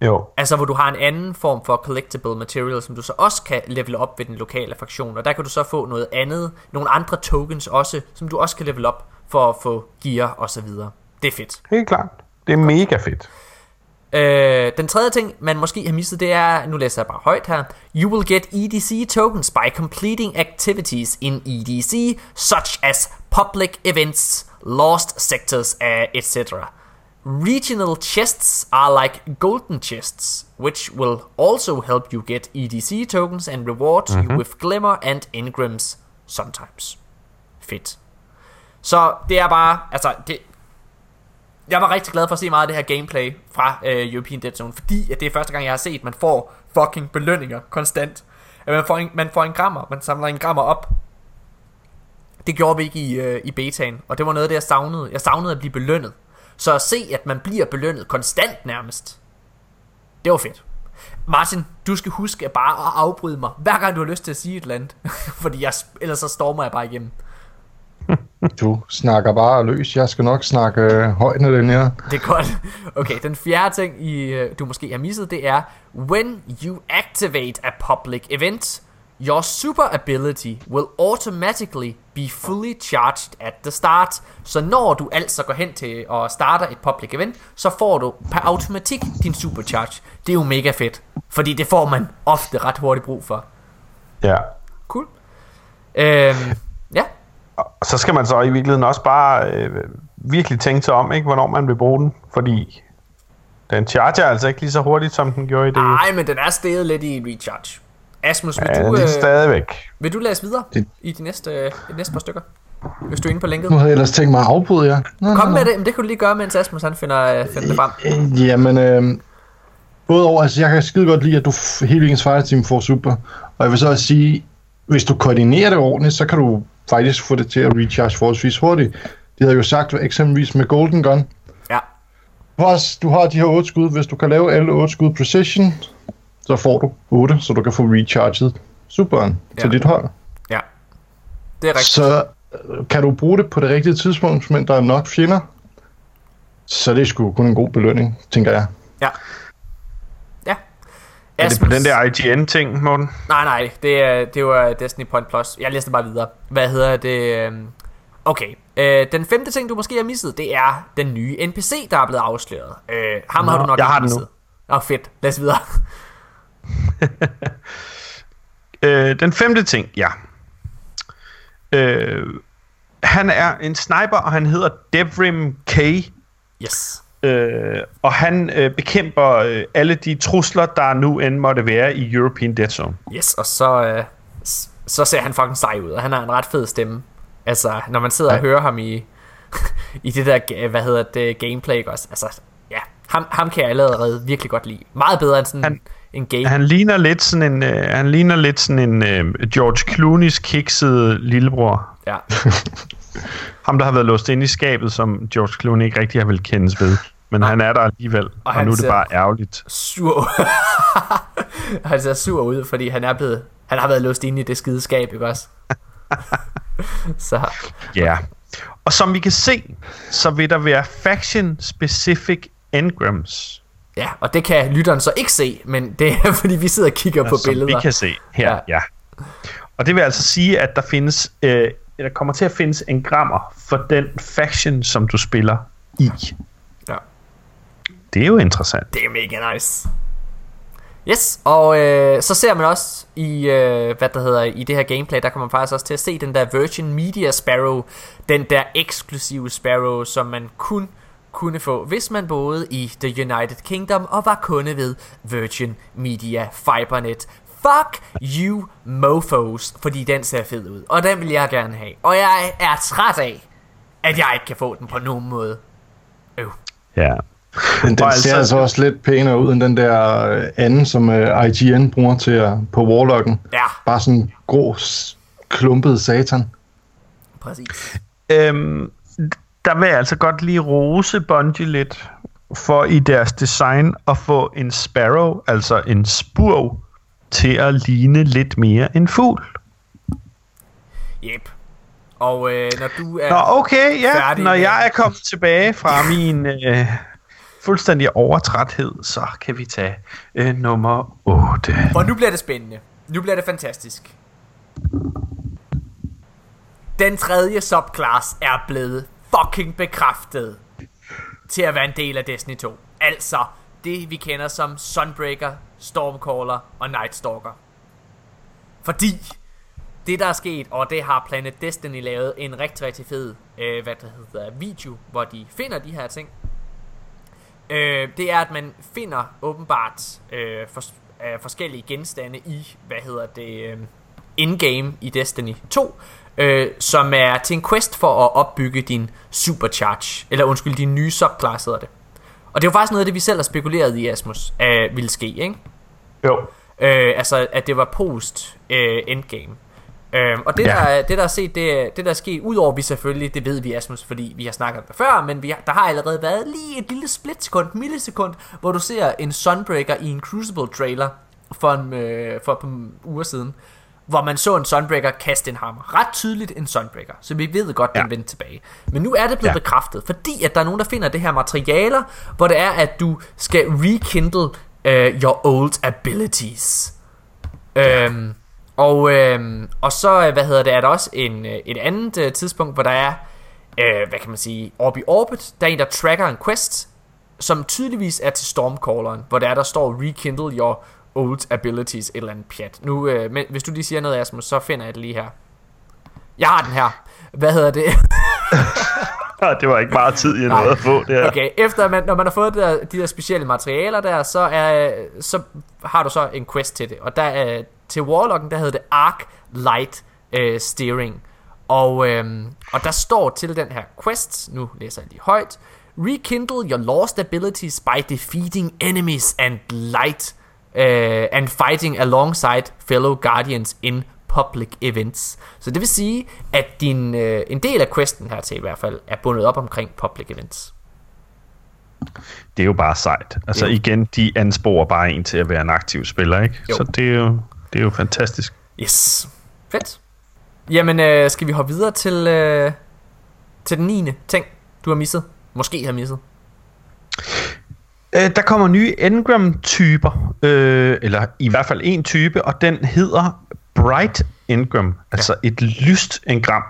Jo. Altså hvor du har en anden form for collectible material, som du så også kan level op ved den lokale faktion. Og der kan du så få noget andet, nogle andre tokens også, som du også kan level op for at få gear og så videre. Det er fedt. Helt klart. Det er mega fedt. Øh, den tredje ting, man måske har misset, det er, nu læser jeg bare højt her. You will get EDC tokens by completing activities in EDC, such as public events, lost sectors, uh, etc. Regional chests are like golden chests, which will also help you get EDC tokens and reward you with glimmer and engrams sometimes. Fedt. Så det er bare, altså, det, jeg var rigtig glad for at se meget af det her gameplay fra øh, European Dead Zone, fordi at det er første gang, jeg har set, at man får fucking belønninger konstant. At man får en, man får en grammer, man samler en grammer op. Det gjorde vi ikke i, øh, i betaen, og det var noget af det, jeg savnede. Jeg savnede at blive belønnet. Så at se, at man bliver belønnet konstant nærmest, det var fedt. Martin, du skal huske at bare at afbryde mig, hver gang du har lyst til at sige et eller andet. (laughs) fordi jeg, ellers så stormer jeg bare igennem. Du snakker bare løs. Jeg skal nok snakke øh, højt ned den her. Det er godt. Okay, den fjerde ting, I, øh, du måske har misset, det er When you activate a public event, your super ability will automatically be fully charged at the start. Så når du altså går hen til og starter et public event, så får du per automatik din supercharge. Det er jo mega fedt, fordi det får man ofte ret hurtigt brug for. Ja. Cool. Øhm, Og så skal man så i virkeligheden også bare øh, virkelig tænke sig om, ikke, hvornår man vil bruge den, fordi den charger altså ikke lige så hurtigt, som den gjorde i det. nej, men den er steget lidt i recharge. Asmus, vil ja, du... er Øh, stadigvæk. Vil du læse videre Det- i de næste, øh, de næste par stykker? Hvis du er inde på linket. Nu havde jeg ellers tænkt mig at afbryde jer. Nå, Kom nå, med nå. det, men det kan du lige gøre, mens Asmus han finder, øh, finder det frem. Øh, Jamen, øh, både over, altså jeg kan skide godt lide, at du f- hele ens fireteam får super. Og jeg vil så også sige, hvis du koordinerer det ordentligt, så kan du faktisk få det til at recharge forholdsvis hurtigt. De havde jo sagt eksempelvis med Golden Gun. Ja, Plus, du har de her 8 skud. Hvis du kan lave alle 8 skud precision, så får du 8, så du kan få recharget superen ja. Til dit hold. ja. Det er rigtigt. Så øh, kan du bruge det på det rigtige tidspunkt, men der er nok fjender, så det er sgu kun en god belønning, tænker jeg. Ja. Er det på den der IGN-ting, Morten? Nej, nej, det er, det var Destiny Point Plus. Jeg læste bare videre. Hvad hedder det? øhm, Okay, øh, den femte ting, du måske har misset, det er den nye NPC, der er blevet afsløret. Øh, ham har Nå, du nok jeg ikke har den nu. misset. Nå, fedt. Lad os videre. (laughs) Øh, den femte ting, ja. Øh, han er en sniper, og han hedder Devrim K. Yes. Øh, og han øh, bekæmper øh, alle de trusler, der nu end måtte være i European Dead Zone. Yes, og så, øh, så ser han fucking sej ud, og han har en ret fed stemme. Altså, når man sidder og hører ham i, (laughs) i det der, hvad hedder det, gameplay, også? Altså, ja, ham, ham kan jeg allerede virkelig godt lide. Meget bedre end sådan Han- en game. Han ligner lidt sådan en, øh, han ligner lidt sådan en øh, George Clooney's kiksede lillebror. Ja. (laughs) Ham, der har været låst inde i skabet, som George Clooney ikke rigtig har vil kendes ved. Men han er der alligevel, og, og han nu er det bare ærgerligt. sur. (laughs) han ser sur ud, fordi han er blevet... Han har været låst inde i det skide skab, ikke også? (laughs) så Ja. Yeah. Og som vi kan se, så vil der være faction-specific engrams. ja, og det kan lytteren så ikke se, men det er (laughs) fordi vi sidder og kigger på som billeder. vi kan se her, Ja. ja. ja. Og det vil altså sige, at der findes, øh, der kommer til at findes engrammer for den faction, som du spiller i. Ja. Det er jo interessant. Det er mega nice. Yes, og øh, så ser man også i, øh, hvad der hedder, i det her gameplay, der kommer man faktisk også til at se den der Virgin Media Sparrow, den der eksklusive Sparrow, som man kun kunne få, hvis man boede i The United Kingdom og var kunde ved Virgin Media Fibernet. Fuck you mofos, fordi den ser fed ud, og den vil jeg gerne have. Og jeg er træt af, at jeg ikke kan få den på nogen måde. Øv. Ja. Men den ser altså- altså også lidt pænere ud end den der øh, anden, som uh, IGN bruger til at, på Warlocken. Ja, Bare sådan en grå, klumpet satan. præcis. Øhm, der vil jeg altså godt lige rose Bungie lidt for i deres design at få en sparrow, altså en spurv, til at ligne lidt mere en fugl. Yep. Og øh, når du er... Nå, okay, ja. Færdig Når med- jeg er kommet tilbage fra min øh, fuldstændig overtræthed, så kan vi tage øh, nummer 8. Og nu bliver det spændende. Nu bliver det fantastisk. Den tredje subclass er blevet fucking bekræftet til at være en del af Destiny 2. Altså det vi kender som Sunbreaker, Stormcaller og Nightstalker. Fordi det der er sket, og det har Planet Destiny lavet en rigtig rigtig fed øh, hvad det hedder, video, hvor de finder de her ting. Øh, det er, at man finder åbenbart øh, for, øh, forskellige genstande i, hvad hedder det, øh, in-game i Destiny 2, øh, som er til en quest for at opbygge din supercharge, eller undskyld, din nye subclass hedder det. Og det er jo faktisk noget af det, vi selv har spekuleret i, Asmus, øh, ville ske, ikke? Jo. Øh, altså, at det var post øh, endgame. Øh, og det, Ja. der, er- det der er set, det, det der er sket, udover vi selvfølgelig, det ved vi Asmus, fordi vi har snakket om det før, men vi har, der har allerede været lige et lille splitsekund, millisekund, hvor du ser en Sunbreaker i en Crucible trailer for, en, øh, for et par uger siden, hvor man så en Sunbreaker kaste en hammer. Ret tydeligt en Sunbreaker, så vi ved godt, den Ja. vendte tilbage. Men nu er det blevet ja. Ja. bekræftet, fordi at der er nogen, der finder det her materialer, hvor det er, at du skal rekindle uh, your old abilities. Øhm, og, øhm, og så, øh, hvad hedder det, er der også en, øh, et andet øh, tidspunkt, hvor der er, øh, hvad kan man sige, oppe i orbit, der er en, der tracker en quest, som tydeligvis er til Stormcalleren, hvor der er, der står rekindle your old abilities, et eller andet pjat. Nu, øh, men, hvis du lige siger noget, Asmus, så finder jeg det lige her. Jeg har den her. Hvad hedder det? (laughs) Det var ikke meget tid, jeg nåede at få det her. Okay, efter man, når man har fået der, de der specielle materialer der, så, er, så har du så en quest til det. Og der er, til Warlocken, der hedder det Arc Light øh, Steering. Og, øhm, og der står til den her quest, nu læser jeg lige højt, Rekindle your lost abilities by defeating enemies and light uh, and fighting alongside fellow guardians in public events. Så det vil sige, at din, øh, en del af questen her til i hvert fald er bundet op omkring public events. Det er jo bare sejt. Altså Jo. igen, de ansporer bare en til at være en aktiv spiller, ikke? Jo. Så det er jo, det er jo fantastisk. Yes. Fedt. Jamen, øh, skal vi hoppe videre til, øh, til den 9. ting, du har misset? Måske har misset. Øh, der kommer nye engram-typer, øh, eller i hvert fald en type, og den hedder Bright Engram, altså et lyst engram.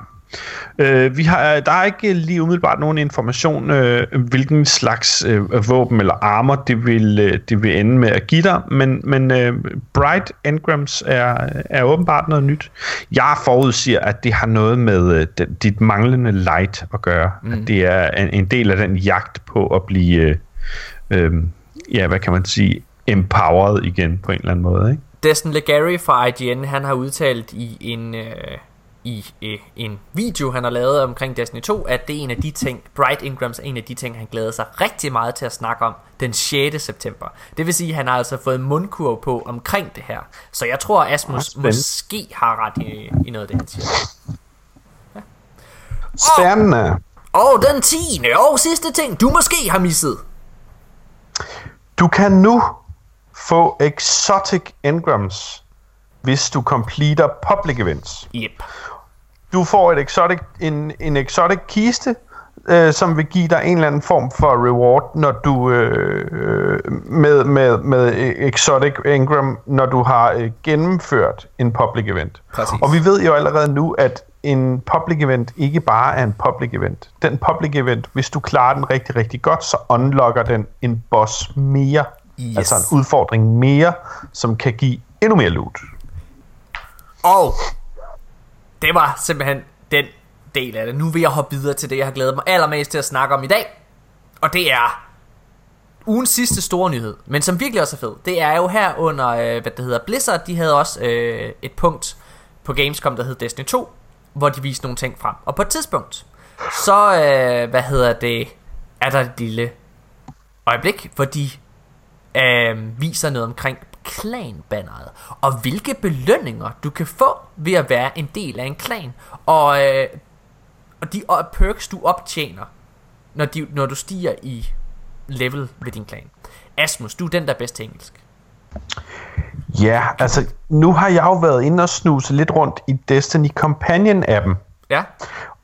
Øh, vi har, der er ikke lige umiddelbart nogen information, øh, hvilken slags øh, våben eller armor det vil, øh, det vil ende med at give dig, men, men øh, Bright Engrams er, er åbenbart noget nyt. Jeg forudsiger, at det har noget med øh, dit manglende light at gøre. Mm. At det er en, en del af den jagt på at blive, øh, øh, ja, hvad kan man sige, empowered igen på en eller anden måde, ikke? Destin Legary fra IGN, han har udtalt i en, øh, i øh, en video, han har lavet omkring Destiny 2, at det er en af de ting, Bright Ingrams er en af de ting, han glæder sig rigtig meget til at snakke om den 6. september. Det vil sige, at han har altså fået mundkurv på omkring det her. Så jeg tror, Asmus Spændende. måske har ret i, i noget af det, han siger. Spændende. Og den 10. og sidste ting, du måske har misset. Du kan nu få Exotic Engrams, hvis du completer public events. Yep. Du får et exotic, en, en exotic kiste, øh, som vil give dig en eller anden form for reward, når du øh, med, med, med exotic engram, når du har øh, gennemført en public event. Præcis. Og vi ved jo allerede nu, at en public event ikke bare er en public event. Den public event, hvis du klarer den rigtig, rigtig godt, så unlocker den en boss mere. Yes. Altså en udfordring mere, som kan give endnu mere loot. Og det var simpelthen den del af det. Nu vil jeg hoppe videre til det, jeg har glædet mig allermest til at snakke om i dag. Og det er ugens sidste store nyhed, men som virkelig også er fed. Det er jo her under, øh, hvad det hedder, Blizzard, de havde også øh, et punkt på Gamescom, der hed Destiny 2, hvor de viste nogle ting frem. Og på et tidspunkt, så, øh, hvad hedder det, er der et lille øjeblik, hvor de øh, viser noget omkring klanbanneret, og hvilke belønninger du kan få ved at være en del af en klan, og, øh, og de og perks du optjener, når, de, når du stiger i level ved din klan. Asmus, du er den, der er bedst til engelsk. Ja, altså nu har jeg jo været inde og snuse lidt rundt i Destiny Companion-appen. Ja?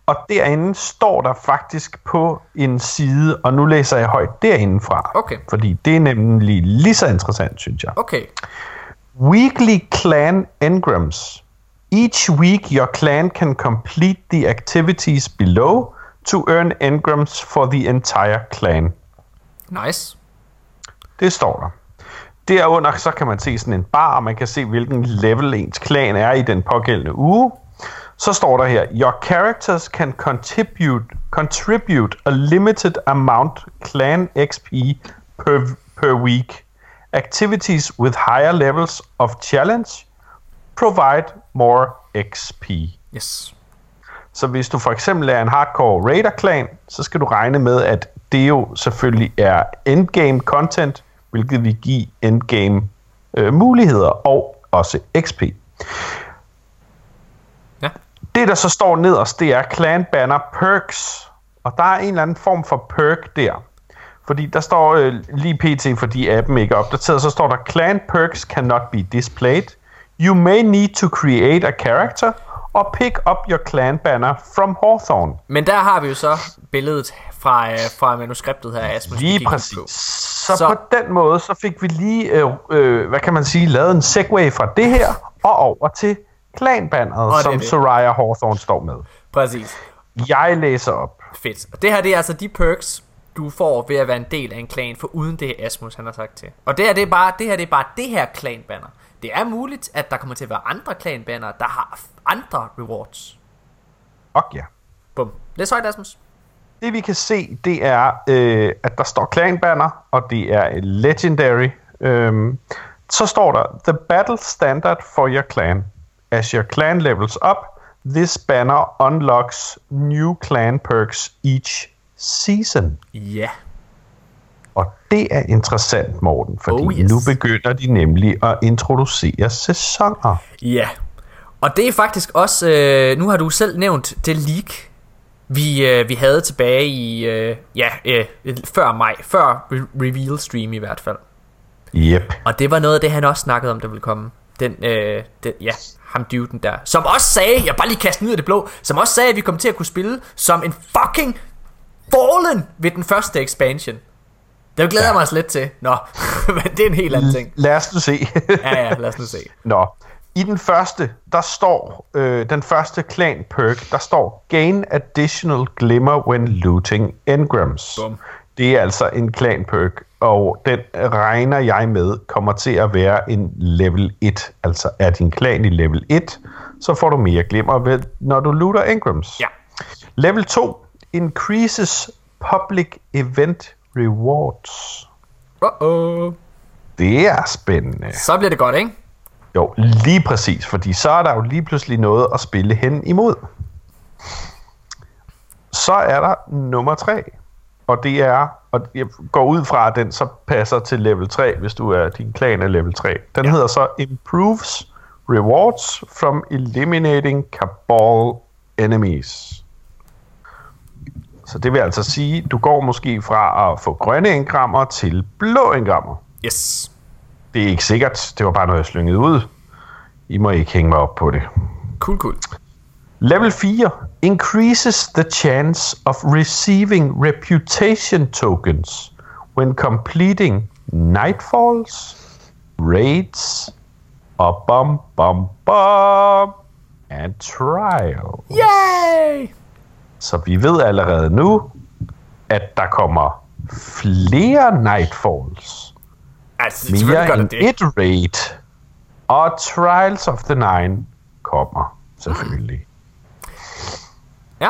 Og derinde står der faktisk på en side, og nu læser jeg højt derinde fra. Okay. Fordi det er nemlig lige så interessant, synes jeg. Okay. Weekly clan engrams. Each week your clan can complete the activities below to earn engrams for the entire clan. Nice. Det står der. Derunder så kan man se sådan en bar, og man kan se, hvilken level ens klan er i den pågældende uge. Så står der her, Your characters can contribute, contribute a limited amount clan XP per, per week. Activities with higher levels of challenge provide more XP. Yes. Så hvis du for eksempel er en hardcore raider-klan, så skal du regne med, at det jo selvfølgelig er endgame content, hvilket vil give endgame øh, muligheder og også XP. Ja. Det, der så står nederst, det er clan banner perks. Og der er en eller anden form for perk der. Fordi der står øh, lige pt, fordi appen ikke er opdateret, så står der, clan perks cannot be displayed. You may need to create a character or pick up your clan banner from Hawthorne. Men der har vi jo så billedet fra, øh, fra manuskriptet her, Asmus. Lige præcis. på. Så, Så- på den måde, så fik vi lige, øh, øh, hvad kan man sige, lavet en segway fra det her og over til er som det. Soraya Hawthorne står med. Præcis. Jeg læser op. Fedt. Og det her det er altså de perks, du får ved at være en del af en klan, for uden det Asmus han har sagt til. Og det her det er bare det her, det er bare det her klanbanner. Det er muligt, at der kommer til at være andre klanbanner, der har andre rewards. Og ja. Bum. Læs højt, Asmus. Det vi kan se, det er, øh, at der står klanbanner, og det er legendary. Øhm, så står der, The battle standard for your clan. As your clan levels up, this banner unlocks new clan perks each season. Ja. Og det er interessant, Morten, fordi Oh, yes. nu begynder de nemlig at introducere sæsoner. Ja. Og det er faktisk også, øh, nu har du selv nævnt det leak, vi, øh, vi havde tilbage i, øh, ja, øh, før maj, før re- reveal stream i hvert fald. Yep. Og det var noget af det, han også snakkede om, der ville komme. Den, øh, den, ja, ham duden der. Som også sagde, jeg bare lige kaste ud af det blå, som også sagde, at vi kom til at kunne spille som en fucking Fallen ved den første expansion. Det glæder jeg mig også lidt til. Nå, (laughs) men det er en helt anden ting. Lad os nu se. Ja, ja, lad os nu se. Nå. I den første, der står, øh, den første clan perk, der står Gain additional glimmer when looting engrams. Bum. Det er altså en clan perk, og den regner jeg med kommer til at være en level 1. Altså er din clan i level 1, så får du mere glimmer, ved, når du looter engrams. Ja. Level 2 increases public event rewards. Uh-oh. Det er spændende. Så bliver det godt, ikke? Jo, lige præcis, fordi så er der jo lige pludselig noget at spille hen imod. Så er der nummer 3, og det er, og jeg går ud fra, at den så passer til level 3, hvis du er din klan er level 3. Den ja. hedder så Improves Rewards from Eliminating Cabal Enemies. Så det vil altså sige, du går måske fra at få grønne engrammer til blå engrammer. Yes. Det er ikke sikkert. Det var bare noget, jeg slyngede ud. I må ikke hænge mig op på det. Cool, cool. Level 4 increases the chance of receiving reputation tokens when completing nightfalls, raids, og bum bum bum and trials. Yay! Så vi ved allerede nu, at der kommer flere nightfalls, Altså, mere end det et raid, og Trials of the Nine kommer selvfølgelig. Ja.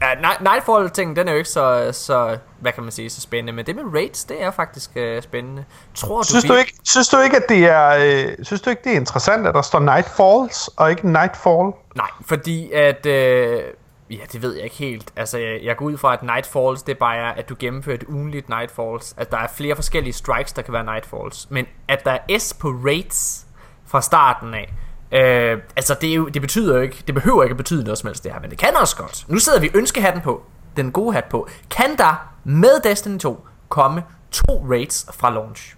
Ja, Night- Nightfall-ting, den er jo ikke så, så, hvad kan man sige, så spændende. Men det med raids, det er faktisk øh, spændende. Tror du, Synes vi- du ikke, synes du ikke at det er, øh, synes du ikke det er interessant, at der står Nightfalls og ikke Nightfall? Nej, fordi at... Øh, ja, det ved jeg ikke helt. Altså, jeg, jeg går ud fra, at Nightfalls, det bare er, at du gennemfører et ugenligt Nightfalls. At der er flere forskellige strikes, der kan være Nightfalls. Men at der er S på raids fra starten af, øh, altså det, er jo, det betyder jo ikke, det behøver ikke at betyde noget som helst det her, men det kan også godt. Nu sidder vi ønskehatten på, den gode hat på. Kan der med Destiny 2 komme to raids fra launch?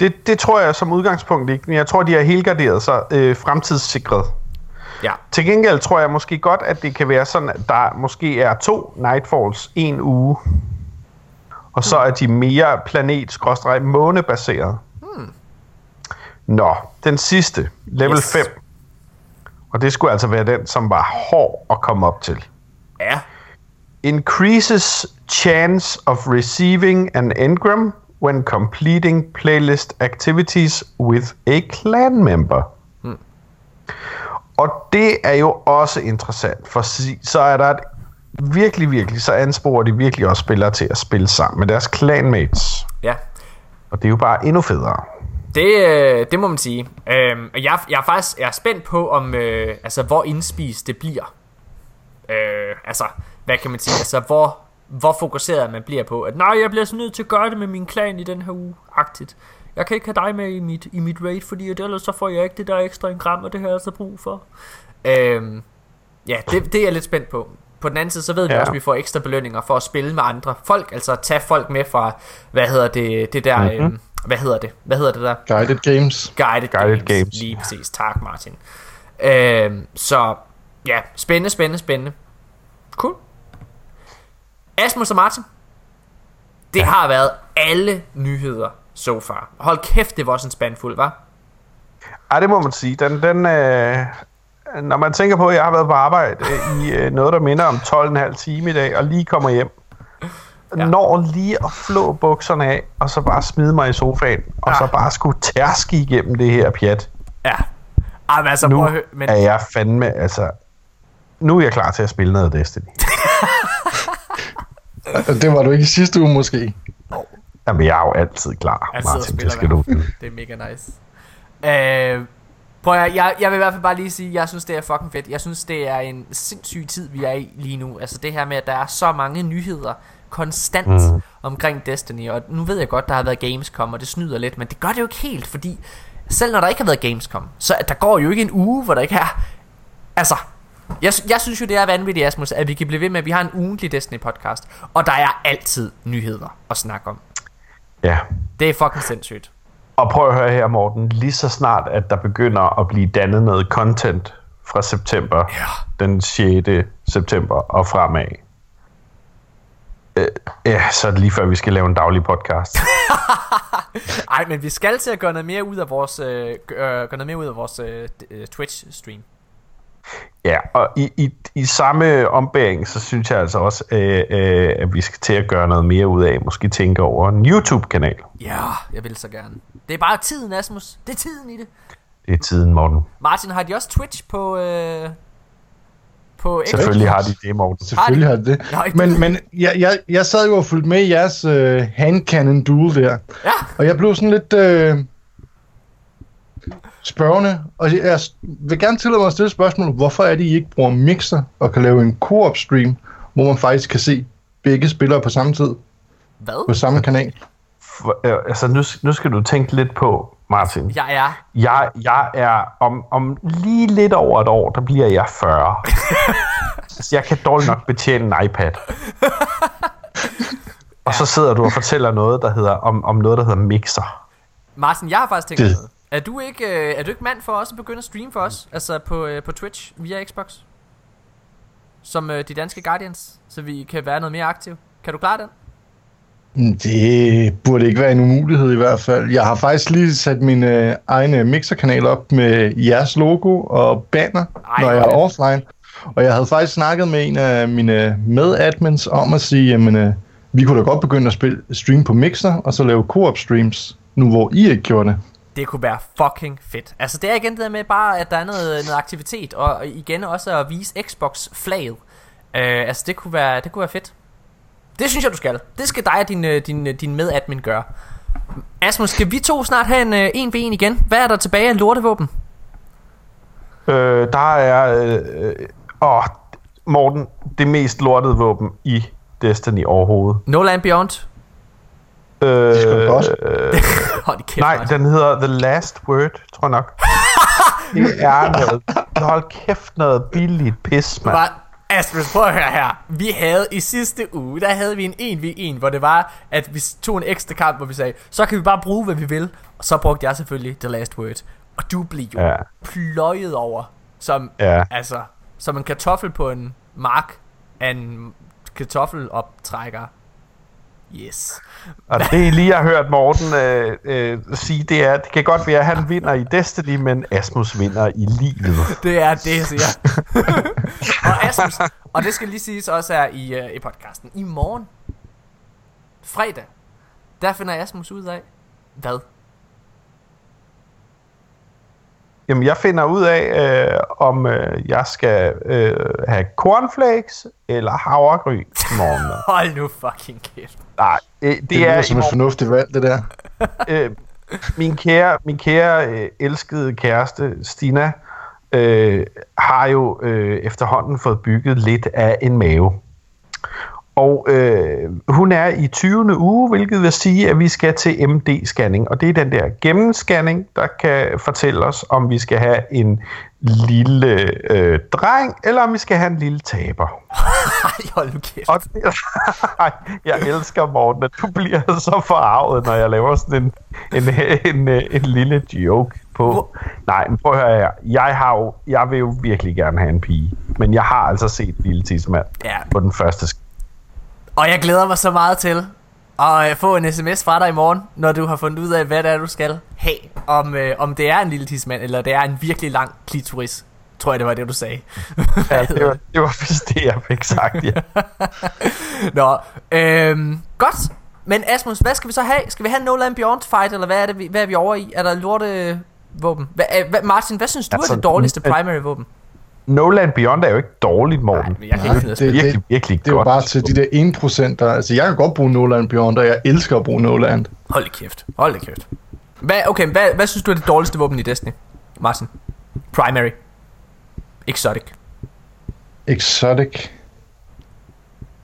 Det, det tror jeg som udgangspunkt ikke, men jeg tror, de har helgarderet sig øh, fremtidssikret. Ja, Til gengæld tror jeg måske godt, at det kan være sådan, at der måske er to Nightfalls en uge. Og så er de mere planet-månebaseret. Hmm. Nå, den sidste, level Yes. 5. Og det skulle altså være den, som var hård at komme op til. ja, Increases chance of receiving an engram when completing playlist activities with a clan member. Og det er jo også interessant, for så er der et virkelig, virkelig, så ansporer de virkelig også spillere til at spille sammen med deres clanmates. ja. Og det er jo bare endnu federe. Det, øh, det må man sige. Øhm, jeg, jeg er faktisk jeg er spændt på, om øh, altså, hvor indspist det bliver. Øh, altså, hvad kan man sige? Altså, hvor, hvor fokuseret man bliver på, at nej, jeg bliver så nødt til at gøre det med min klan i den her uge, agtigt. Jeg kan ikke have dig med i mit, i mit raid, fordi ellers så får jeg ikke det der ekstra engram, og det har jeg altså brug for. Øhm, ja, det, det er jeg lidt spændt på. På den anden side, så ved vi Ja. også, at vi får ekstra belønninger for at spille med andre folk. Altså tage folk med fra, hvad hedder det, det der, mm-hmm. øhm, hvad hedder det, hvad hedder det der? Guided Games. Guided, Guided games. games. Lige præcis. Tak, Martin. Øhm, så ja, spændende, spændende, spændende. Cool. Asmus og Martin. Det ja. har været alle nyheder so far. Hold kæft, det var også en spandfuld, var? Ej, det må man sige. Den, den, øh, når man tænker på, at jeg har været på arbejde øh, i øh, noget, der minder om 12,5 time i dag, og lige kommer hjem, Ja. ja. når lige at flå bukserne af, og så bare smide mig i sofaen, og Ja. så bare skulle tærske igennem det her pjat. Ja. Ej, men altså, Nu prøv at høre. Men, er jeg fandme, altså... Nu er jeg klar til at spille noget Destiny. (laughs) Det var du ikke i sidste uge måske. Jamen, jeg er jo altid klar, og Martin. Det skal du. (laughs) Det er mega nice. Øh, prøv at, jeg, jeg vil i hvert fald bare lige sige, jeg synes, det er fucking fedt. Jeg synes, det er en sindssyg tid, vi er i lige nu. Altså det her med, at der er så mange nyheder konstant mm. omkring Destiny. Og nu ved jeg godt, der har været Gamescom, og det snyder lidt, men det gør det jo ikke helt, fordi selv når der ikke har været Gamescom, så der går jo ikke en uge, hvor der ikke er... Altså, jeg, jeg synes jo, det er vanvittigt, Asmus, at vi kan blive ved med, at vi har en ugentlig Destiny-podcast, og der er altid nyheder at snakke om. Ja. Det er fucking sindssygt. Og prøv at høre her, Morten. Lige så snart, at der begynder at blive dannet noget content fra september, Ja. den 6. september og fremad, øh, ja, så er det lige før, vi skal lave en daglig podcast. (laughs) Ej, men vi skal til at gøre noget mere ud af vores, øh, øh, gøre noget mere ud af vores øh, øh, Twitch-stream. Ja, og i, i, i samme ombæring, så synes jeg altså også, øh, øh, at vi skal til at gøre noget mere ud af, måske tænke over en YouTube-kanal. Ja, jeg vil så gerne. Det er bare tiden, Asmus. Det er tiden i det. Det er tiden, Morten. Martin, har de også Twitch på... Øh, på X? Selvfølgelig har de det, Morten. Selvfølgelig har det det. Men, men jeg, jeg, jeg sad jo og fulgte med i jeres øh, hand cannon duel der. Ja, Og jeg blev sådan lidt... Øh, spørgende, og jeg vil gerne tillade mig at stille et spørgsmål. Hvorfor er det, I ikke bruger Mixer og kan lave en co-op stream, hvor man faktisk kan se begge spillere på samme tid Hvad? på samme kanal? For, øh, altså, nu, nu skal du tænke lidt på, Martin. Jeg er... Jeg, jeg er om, om lige lidt over et år, der bliver jeg 40. (laughs) altså, jeg kan dårligt nok betjene en iPad. (laughs) og så sidder du og fortæller noget, der hedder, om, om noget, der hedder Mixer. Martin, jeg har faktisk tænkt Det- noget. Er du ikke, øh, er du ikke mand for også at begynde at streame for os? Altså på, øh, på Twitch via Xbox? Som øh, de danske Guardians, så vi kan være noget mere aktiv. Kan du klare den? Mm, Det burde ikke være en umulighed i hvert fald. Jeg har faktisk lige sat min øh, egen mixerkanal op med jeres logo og banner, Ej, når jeg er offline. Og jeg havde faktisk snakket med en af mine medadmins om at sige, jamen øh, vi kunne da godt begynde at spille, streame på Mixer, og så lave co-op streams, nu hvor I ikke gjorde det. Det kunne være fucking fedt. Altså det er igen det der med bare, at der er noget, noget aktivitet, og igen også at vise Xbox-flaget. Øh, altså det kunne, være, det kunne være fedt. Det synes jeg, du skal. Det skal dig og din, øh, din, øh, din medadmin gøre. Asmus, skal vi to snart have en øh, 1v1 igen? Hvad er der tilbage af lortevåben? Øh, der er... Øh, øh, åh, Morten, det mest lortede våben i Destiny overhovedet. No Land Beyond? Øh, Det skal du godt. Øh, (laughs) (laughs) Hold kæft, nej, Martin. den hedder The Last Word, tror jeg nok. (laughs) det er noget... Hold kæft, noget billigt pis, mand. Bare, Asmus, prøv at høre her. Vi havde i sidste uge, der havde vi en 1v1, hvor det var, at vi tog en ekstra kamp, hvor vi sagde, så kan vi bare bruge, hvad vi vil. Og så brugte jeg selvfølgelig The Last Word. Og du blev jo ja. pløjet over, som, Ja. altså, som en kartoffel på en mark af en kartoffeloptrækker. Yes. Og det lige har hørt Morten øh, øh, sige, det er, det kan godt være, at han vinder i Destiny, men Asmus vinder i livet. Det er det, siger jeg. (laughs) og Asmus, og det skal lige siges også her i, uh, i podcasten. I morgen, fredag, der finder Asmus ud af, hvad? Jamen, jeg finder ud af, øh, om øh, jeg skal øh, have cornflakes eller havregryn til morgenmad. (laughs) Hold nu fucking kæft. Nej, øh, det, Det, det er i som et morgen, fornuftigt valg, det der. (laughs) øh, min kære, min kære øh, elskede kæreste, Stina, øh, har jo øh, efterhånden fået bygget lidt af en mave. Og øh, hun er i 20. uge, hvilket vil sige, at vi skal til MD-scanning. Og det er den der gennemscanning, der kan fortælle os, om vi skal have en lille øh, dreng, eller om vi skal have en lille taber. (laughs) Ej, hold nu kæft. Og (laughs) Ej, jeg elsker Morten, at du bliver (laughs) så forarvet, når jeg laver sådan en, en, en, en, en lille joke på. Hvor- Nej, men prøv at høre her. Jeg, har jo, jeg vil jo virkelig gerne have en pige, men jeg har altså set Lille Tismand Ja. på den første sk- Og jeg glæder mig så meget til at øh, få en sms fra dig i morgen, når du har fundet ud af, hvad det er, du skal have. Om, øh, om det er en lille tidsmand, eller det er en virkelig lang klitoris. Tror jeg, det var det, du sagde. ja, det, var, det var vist det, jeg fik sagt, ja. (laughs) Nå, øhm, godt. Men Asmus, hvad skal vi så have? Skal vi have en No Land Beyond fight, eller hvad er, det, vi, hvad er vi over i? Er der lorte våben? Hvad, øh, hvad, Martin, hvad synes du Altså, er det dårligste primary våben? No Land Beyond er jo ikke dårligt, Morten. Nej, jeg kan ikke det- det, virkelig, virkelig Det er jo godt. bare til de der 1%, der... Altså, jeg kan godt bruge Noland Beyond, og jeg elsker at bruge Noland. Hold kæft. Hold kæft. Hvad, okay, hvad, hvad synes du er det dårligste våben i Destiny, Martin? Primary. Exotic. Exotic.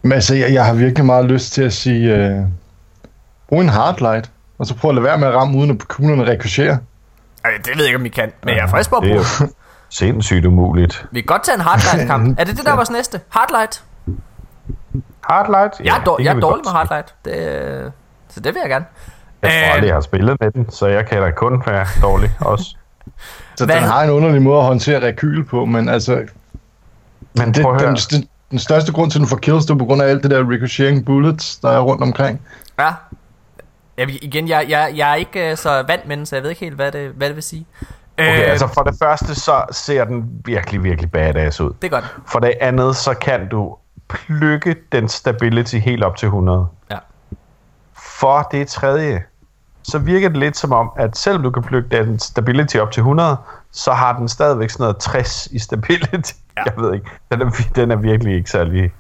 Men altså, jeg, jeg har virkelig meget lyst til at sige... Øh, brug en hardlight, og så prøv at lade være med at ramme, uden at kuglerne rekurserer. Ej, det ved jeg ikke, om vi kan. Men jeg er frisk på at Det er bruge. Sindssygt umuligt. Vi kan godt tage en hardlight-kamp. (laughs) Er det det, der er vores næste? Hardlight? Hardlight? Jeg er, dår- jeg er dårlig godt med hardlight. Det, øh, så det vil jeg gerne. Jeg tror Øh, aldrig, jeg har spillet med den, så jeg kan da kun være dårlig (laughs) også. Så Hvad- den har en underlig måde at håndtere rekyl på, men altså... Men Det, den, den, den største grund til, at den får kills, det er på grund af alt det der ricocheting bullets, der er rundt omkring. Ja. Jeg, igen, jeg, jeg, jeg er ikke øh, så vant med den, så jeg ved ikke helt, hvad det, hvad det vil sige. Okay, Øh, altså for det første, så ser den virkelig, virkelig badass ud. Det er godt. For det andet, så kan du plukke den stability helt op til 100. Ja. For det tredje, så virker det lidt som om, at selvom du kan plukke den stability op til 100, så har den stadigvæk sådan noget 60 i stability. Ja. Jeg ved ikke, den er, den er virkelig ikke særlig...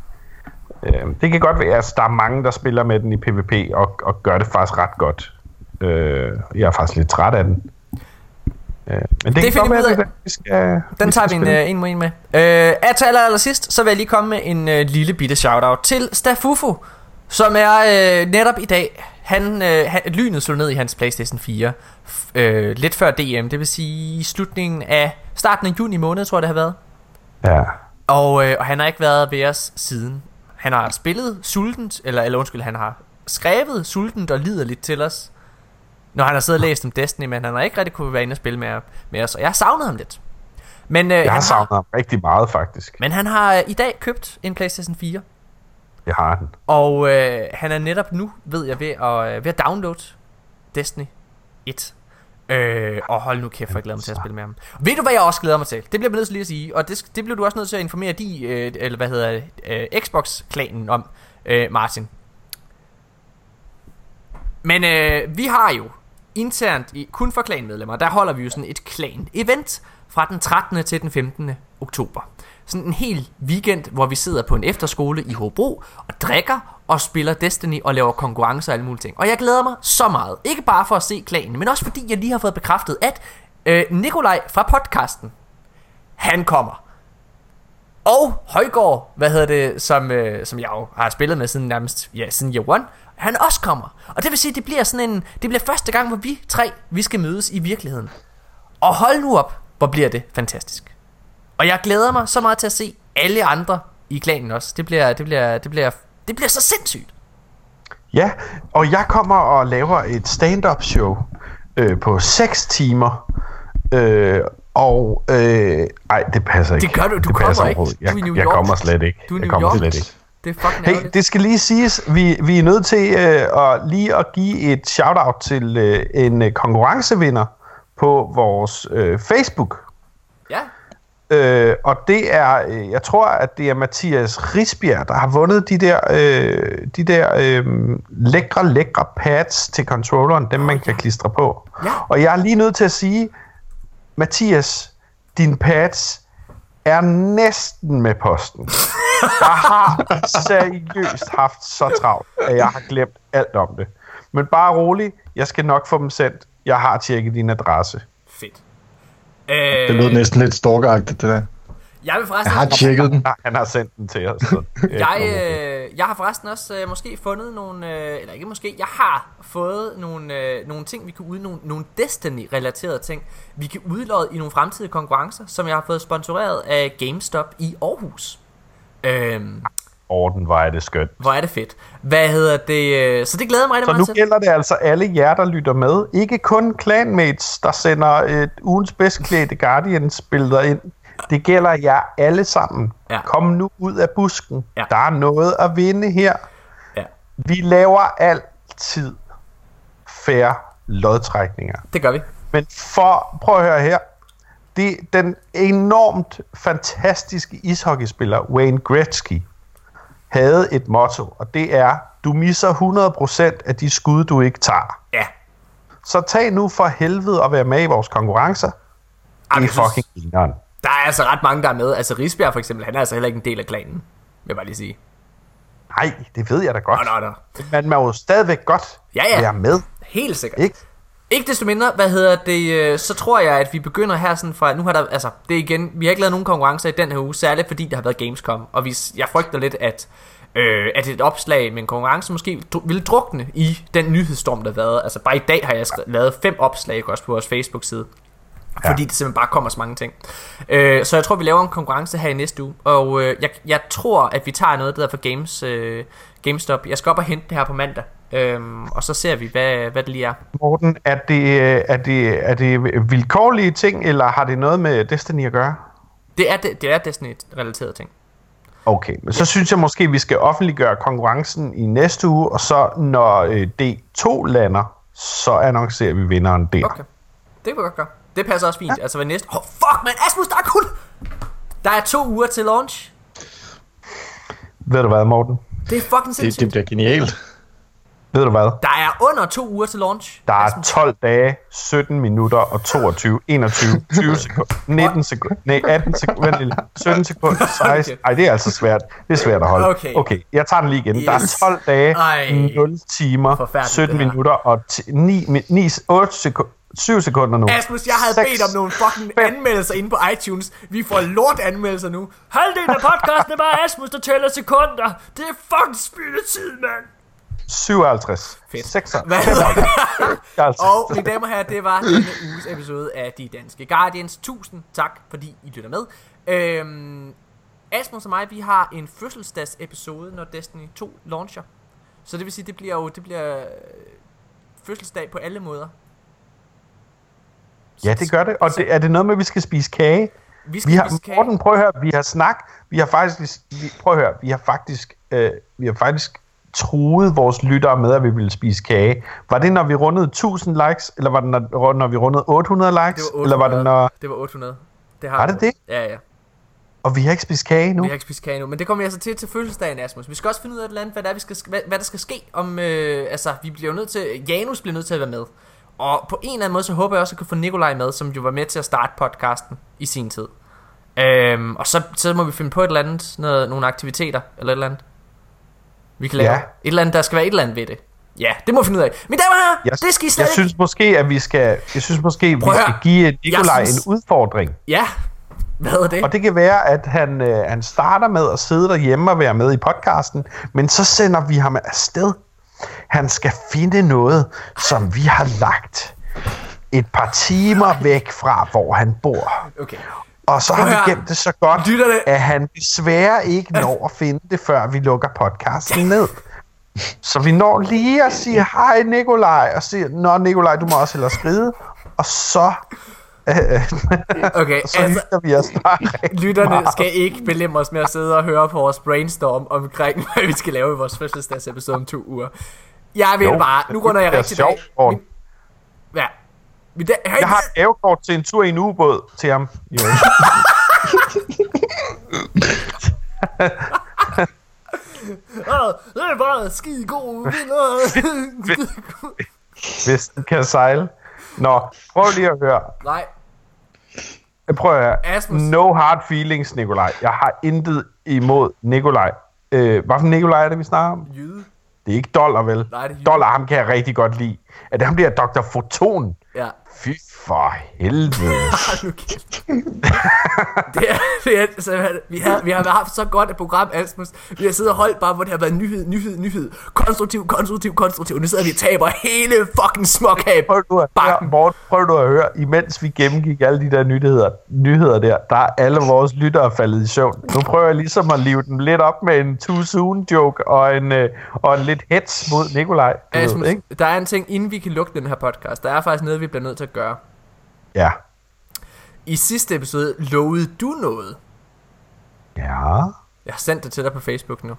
Øh, det kan godt være, at altså, der er mange, der spiller med den i PvP og, og gør det faktisk ret godt. Øh, jeg er faktisk lidt træt af den. Øh, men det, Det kan godt være, vi skal, Den vi tager vi en, øh, en mod en med. Øh, at til aller, aller sidst, så vil jeg lige komme med en øh, lille bitte shoutout til Stafufu, som er øh, netop i dag, han, øh, han, lynet slog ned i hans Playstation 4, f- øh, lidt før DM, det vil sige i slutningen af, starten af juni måned, tror jeg det har været. Ja. Og, øh, og han har ikke været ved os siden. Han har spillet sultent, eller, eller undskyld, han har skrevet sultent og lider lidt til os, når han har siddet og læst om Destiny, men han har ikke rigtig kunne være inde og spille med, med os, og jeg har savnet ham lidt. Men, øh, Jeg har savnet ham rigtig meget, faktisk. men han har øh, i dag købt en PlayStation 4, Det har han. og øh, han er netop nu, ved jeg, ved at, øh, ved at downloade Destiny 1. Øh, og hold nu kæft, for jeg glæder mig til at spille med ham. Ved du, hvad jeg også glæder mig til? Det bliver jeg nødt til lige at sige, og det, det bliver du også nødt til at informere de, øh, eller hvad hedder det, øh, Xbox-klanen om, øh, Martin. Men øh, vi har jo internt, i, kun for klanmedlemmer, der holder vi jo sådan et klan-event fra den 13. til den 15. oktober. Sådan en hel weekend, hvor vi sidder på en efterskole i Hobro og drikker og spiller Destiny og laver konkurrencer og alle mulige ting. Og jeg glæder mig så meget. Ikke bare for at se klanen, men også fordi jeg lige har fået bekræftet, at øh, Nikolaj fra podcasten, han kommer. Og Højgaard, hvad hedder det, som, øh, som jeg jo har spillet med siden nærmest, ja, siden year one, han også kommer. Og det vil sige, det bliver sådan en, det bliver første gang, hvor vi tre, vi skal mødes i virkeligheden. Og hold nu op, hvor bliver det fantastisk. Og jeg glæder mig så meget til at se alle andre i klanen også. Det bliver, det bliver, det bliver, det bliver så sindssygt. Ja, og jeg kommer og laver et stand-up show øh, på 6 timer. Øh, og øh, ej, det passer ikke. Det gør du, du det kommer ikke. overhovedet. Du er i Jeg, New jeg York. kommer slet ikke. Du er i jeg New kommer York. slet ikke. Det er fucking Hey, ærgerligt. det skal lige siges, vi, vi er nødt til øh, at lige at give et shout-out til øh, en øh, konkurrencevinder på vores øh, Facebook. Ja, Øh, og det er, øh, jeg tror, at det er Mathias Risbjerg, der har vundet de der, øh, de der øh, lækre, lækre pads til controlleren, dem man kan klistre på. Ja. Og jeg er lige nødt til at sige, Mathias, din pads er næsten med posten. Jeg har seriøst haft så travlt, at jeg har glemt alt om det. Men bare rolig, jeg skal nok få dem sendt. Jeg har tjekket din adresse. fedt. Det Øh, lød næsten lidt stalkeragtigt, det der. Jeg vil forresten... Jeg har tjekket den. Han har sendt den til os. Så Jeg, øh, jeg har forresten også øh, måske fundet nogle, øh, eller ikke måske, jeg har fået nogle, øh, nogle ting, vi kan ud, nogle, nogle Destiny-relaterede ting, vi kan udlåde i nogle fremtidige konkurrencer, som jeg har fået sponsoreret af GameStop i Aarhus. Øhm, Orden var det skønt. hvor er det fedt. Hvad hedder det? øh, Så det glæder mig rigtig Så meget nu til. gælder det altså alle jer, der lytter med. Ikke kun clanmates, der sender et ugens bedst klædte Guardians-billeder ind. Det gælder jer alle sammen. Ja. Kom nu ud af busken. Ja. Der er noget at vinde her. Ja, Vi laver altid færre lodtrækninger. det gør vi. Men for, prøv at høre her. Det, den enormt fantastiske ishockeyspiller Wayne Gretzky havde et motto, og det er, du misser 100% af de skud, du ikke tager. Ja. Så tag nu for helvede at være med i vores konkurrencer. Det Ej, er jeg synes- fucking grineren. Der er altså ret mange, der er med. Altså Risbjerg for eksempel, han er altså heller ikke en del af klanen. Vil jeg bare lige sige. Nej, det ved jeg da godt. Nå, nå, nå. Men man må jo stadigvæk godt Ja, ja. være med. Helt sikkert. Ikke? Ikke desto mindre, hvad hedder det, øh, så tror jeg, at vi begynder her sådan fra, nu har der, altså, det er igen, vi har ikke lavet nogen konkurrencer i den her uge, særligt fordi der har været Gamescom, og vi, jeg frygter lidt, at, øh, at et opslag med en konkurrence måske ville drukne i den nyhedsstorm, der har været. Altså bare i dag har jeg skrevet, lavet fem opslag også på vores Facebook-side. Ja. Fordi det simpelthen bare kommer så mange ting. Øh, så jeg tror, vi laver en konkurrence her i næste uge. Og øh, jeg, jeg tror, at vi tager noget, der hedder for Games, øh, GameStop. Jeg skal op og hente det her på mandag. Øhm, og så ser vi, hvad, hvad det lige er. Morten, er det, er, det, er det vilkårlige ting, eller har det noget med Destiny at gøre? Det er, det, det er Destiny-relaterede ting. Okay, men så synes jeg måske, vi skal offentliggøre konkurrencen i næste uge, og så når øh, D2 lander, så annoncerer vi vinderen der. Okay. Det kan vi godt gøre. Det passer også fint. Ja. Altså ved næste... Oh, fuck, man! Asmus, der er kun... Der er to uger til launch. Ved du hvad, Morten? Det er fucking Det, sindssygt. det bliver genialt. Ved du hvad? Der er under to uger til launch. Der er Asmus. 12 dage, 17 minutter og 22, 21, 20 sekunder, 19 sekunder, nej, 18 sekunder, vent lige, 17 sekunder, (laughs) 16. Ej, det er altså svært. Det er svært at holde. Okay. okay jeg tager den lige igen. Der er Yes. 12 dage, Ej. 0 timer, Forfærdeligt, 17 det her. minutter og 9, 9, 8 sekunder. 7 sekunder nu. Asmus, jeg havde Seks, bedt om nogle fucking fem. anmeldelser inde på iTunes. Vi får lort anmeldelser nu. Halvdelen af podcasten er bare Asmus, der tæller sekunder. Det er fucking spild af tid, mand. 57. Fedt. 56. Hvad hedder det? 56. Og mine damer og herrer, det var denne uges episode af De Danske Guardians. Tusind tak, fordi I lytter med. Øhm, Asmus og mig, vi har en fødselsdags episode, når Destiny 2 launcher. Så det vil sige, det bliver jo det bliver øh, fødselsdag på alle måder. Ja, det gør det. Og det, er det noget med, at vi skal spise kage? Vi skal Vi har, spise kage. Morten, prøv at høre, vi har snak, vi har faktisk, vi, prøv at høre, vi har faktisk, øh, vi har faktisk truet vores lyttere med, at vi ville spise kage. Var det, når vi rundede 1000 likes, eller var det, når, når vi rundede 800 likes? Det var 800. Eller var det, når... Det var 800. Det har Var det det? Ja, ja. Og vi har ikke spist kage nu? Vi har ikke spist kage endnu, men det kommer vi altså til til fødselsdagen, Asmus. Vi skal også finde ud af et eller andet, hvad, der, er, vi skal, hvad, hvad der skal ske. Om, øh, altså, vi bliver jo nødt til, Janus bliver nødt til at være med. Og på en eller anden måde, så håber jeg også at kunne få Nikolaj med, som jo var med til at starte podcasten i sin tid. Øhm, og så, så må vi finde på et eller andet, noget, nogle aktiviteter, eller et eller andet. Vi kan lave Ja. et eller andet, der skal være et eller andet ved det. Ja, det må vi finde ud af. Mine damer og herrer, det skal I slet jeg synes måske, at vi skal, jeg synes måske, vi Prøv at skal give Nikolaj synes- en udfordring. Ja, hvad er det? Og det kan være, at han, øh, han starter med at sidde derhjemme og være med i podcasten, men så sender vi ham afsted. Han skal finde noget, som vi har lagt et par timer væk fra, hvor han bor. Okay. Og så har vi gemt det så godt, Lytterne- at han desværre ikke når at finde det, før vi lukker podcasten ned. Så vi når lige at sige hej Nikolaj, og sige, nå Nikolaj, du må også hellere skride. Og så, (laughs) Okay, så altså, vi os Lytterne meget. skal ikke belemre os med at sidde og høre på vores brainstorm omkring, (laughs) hvad vi skal lave i vores fødselsdagsepisode om to uger. Jeg vil Jo, bare, nu runder jeg rigtig dag. sjovt, Morten. Min- Ja. Min da, Jeg har et gavekort til en tur i en ubåd til ham. Jo. (laughs) Det er bare skide god vinder. Hvis den kan sejle. Nå, prøv lige at høre. Nej, Prøv at høre. Asmus. No hard feelings, Nikolaj. Jeg har intet imod Nikolaj. Øh, hvad for Nikolaj er det, vi snakker om? jyde. Det er ikke Dollar, vel? Nej, det er Jyde. Dollar, ham kan jeg rigtig godt lide. Det ham der Dr. Foton? Ja. Fy for helvede. (laughs) Det er, det er, så, vi, har, vi har haft så godt et program, Asmus. Vi har siddet og holdt bare, hvor det har været nyhed, nyhed, nyhed. Konstruktiv, konstruktiv, konstruktiv. Nu sidder vi og taber hele fucking småkab. Prøv du at høre. Morten, prøv du at høre, imens vi gennemgik alle de der nyheder, nyheder der, der er alle vores lyttere faldet i søvn. Nu prøver jeg ligesom at live dem lidt op med en too soon joke og en, øh, og en lidt hets mod Nikolaj. Asmus, ved, ikke? der er en ting, inden vi kan lukke den her podcast. Der er faktisk noget, vi bliver nødt til at gøre. Ja. I sidste episode lovede du noget. Ja. Jeg har sendt det til dig på Facebook nu.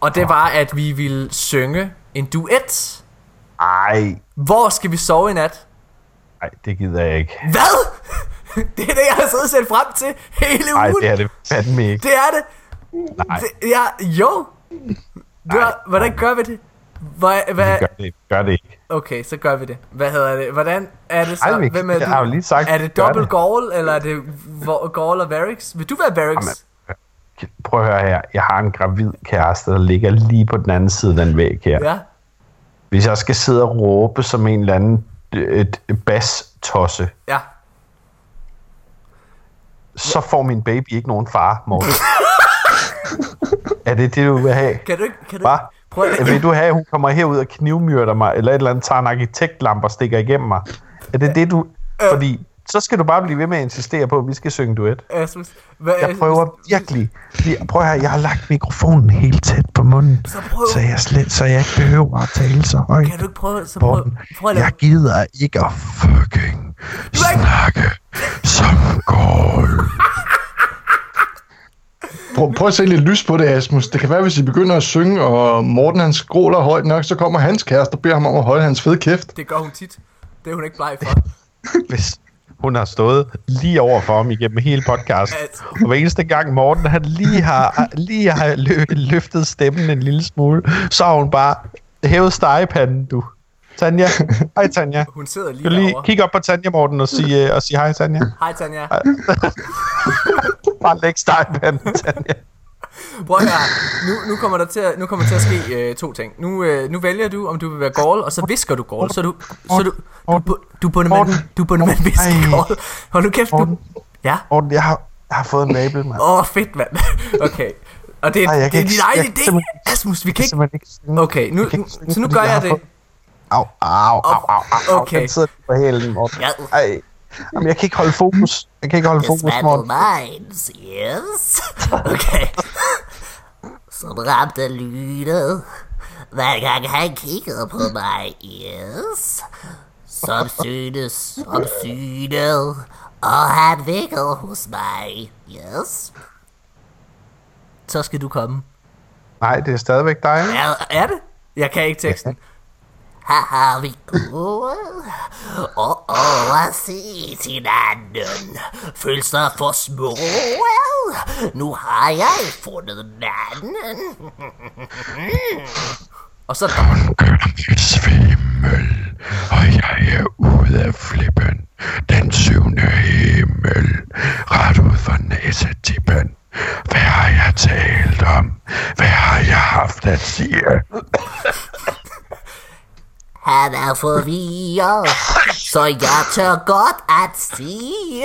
Og det var, at vi ville synge en duet. Ej, Hvor skal vi sove i nat? ej, det gider jeg ikke. Hvad? (laughs) Det er det, jeg har siddet og set frem til hele ugen. Ej, det er det fandme ikke. Det er det. Nej, det ja, jo. Du, Nej. hvordan gør vi det? Hvad, hvad, vi gør det, gør det ikke. Okay, så gør vi det. Hvad hedder det? Hvordan er det så? Ej, vi- Hvem er jeg har jo lige sagt, er det dobbelt. Gaul, eller er det Gaul og Varix? Vil du være Varix? Jamen, Prøv at høre her. Jeg har en gravid kæreste, der ligger lige på den anden side af den væg her. Ja. Hvis jeg skal sidde og råbe som en eller anden et bas-tosse, Ja. så får min baby ikke nogen far, Morten. (laughs) er det det, du vil have? Kan du. Kan du, Hvad? Prøv Vil du have, at hun kommer herud og knivmyrder mig, eller et eller andet, tager en arkitektlampe og stikker igennem mig? Er det det, du... Fordi så skal du bare blive ved med at insistere på, at vi skal synge duet. Asmus, hvad, Jeg prøver virkelig. Vi- Prøv at høre, jeg har lagt mikrofonen helt tæt på munden, Så prøv- så jeg, slet, så jeg ikke behøver at tale så højt. Kan du ikke prøve... Så prøv, prøv at jeg gider ikke at fucking snakke som gål. (laughs) Prøv, prøv at se lidt lys på det, Asmus. Det kan være, hvis I begynder at synge, og Morten han skråler højt nok, så kommer hans kæreste og beder ham om at holde hans fede kæft. Det gør hun tit. Det er hun ikke bleg for. (laughs) Hvis hun har stået lige over for ham igennem hele podcasten, og hver eneste gang Morten han lige har, lige har lø- løftet stemmen en lille smule, så har hun bare hævet stegepanden, du. Tanja, (laughs) hej Tanja. Hun sidder lige lige derovre. kigge op på Tanja, Morten, og sige, og sige hej, Tanja. Hej, Tanja. (laughs) Bare læg stegepanden, Tanja. Prøv her. Nu, nu kommer der til at, nu kommer der til at ske øh, to ting. Nu, øh, nu vælger du, om du vil være Gaul, og så visker du Gaul. Så du, så du, du, du, du er bundet med, du bundet med en visk Ej. Gaul. Hold nu kæft, du. Morten. Ja. Morten, jeg har, jeg har fået en nabel, mand. Åh, oh, fedt, mand. (laughs) Okay. Og det, er- Ej, det er din egen idé, Asmus. Vi kan ikke... Okay, nu, ikke synge, så nu gør jeg jeg det. Au, au, au, au, au. Okay. Den sidder på hælen, Morten. Ja. Ej. Jamen, jeg kan ikke holde fokus. Jeg kan ikke holde fokus, Dismantle Morten. minds, yes. (laughs) Okay. Som ramte lynet, hver gang han kiggede på mig, yes. Som synes om synet, og han vikkede hos mig, yes. Så skal du komme. Nej, det er stadigvæk dig. Er, er det? Jeg kan ikke teksten. Haha, vi gode og overset hinanden. Følelser for små, nu har jeg fundet manden. (laughs) Og så svimmel, og jeg er ude af flippen. Den syvende himmel, ret ud for næsetippen. Hvad har jeg talt om? Hvad har jeg haft at sige? (laughs) Han er forvirret, så jeg tør godt at sige.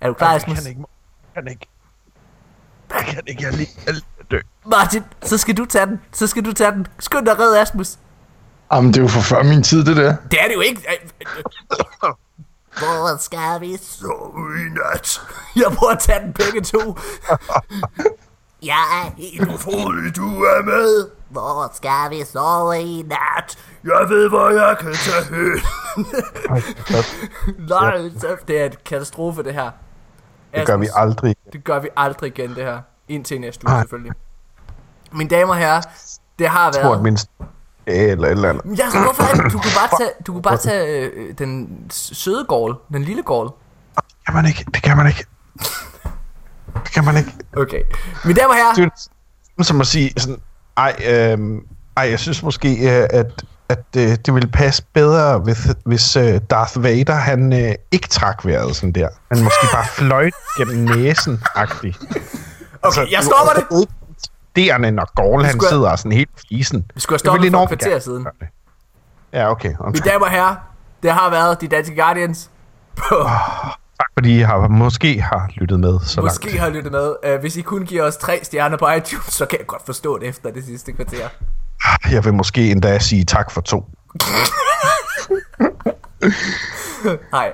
er du klar, Asmus? Jeg kan ikke, jeg kan ikke. Jeg kan ikke, jeg er lige, jeg er dø. Martin, så skal du tage den. Så skal du tage den. Skynd dig red, Asmus. Jamen, det er jo for før min tid, det der. Det er det jo ikke. (laughs) Hvor skal vi så? I nat. Jeg prøver at tage den begge to. (laughs) Jeg er helt Troede du er med? Hvor skal vi sove i nat? Jeg ved, hvor jeg kan tage hen. Nej, det er et katastrofe, det her. Det gør vi aldrig. Det gør vi aldrig igen, det her. Indtil næste uge, selvfølgelig. Mine damer og herrer, det har Jeg tror, at været... min eller eller andet. Ja, så hvorfor er det? Du kunne bare tage, du kunne bare tage øh, den søde gård, den lille gård. Det kan man ikke. Det kan man ikke. Det kan man ikke. Okay. Mine damer og herrer, Det er som at sige sådan, ej, øhm, ej, jeg synes måske, øh, at, at øh, det ville passe bedre, hvis, hvis øh, Darth Vader, han øh, ikke trak vejret sådan der. Han måske bare fløjt gennem næsen-agtig. (laughs) okay, jeg stopper det. Derende, når Gorl, han skulle- sidder sådan helt flisen. Vi skulle have stoppet for et kvarter gerne siden. Ja, okay. Mine Undskyld. damer og herrer, det har været de danske Guardians. På, Tak fordi I har, måske har lyttet med så måske langt. har lyttet med. Uh, hvis I kun giver os tre stjerner på iTunes, så kan jeg godt forstå det efter det sidste kvarter. Jeg vil måske endda sige tak for to. (laughs) Hej.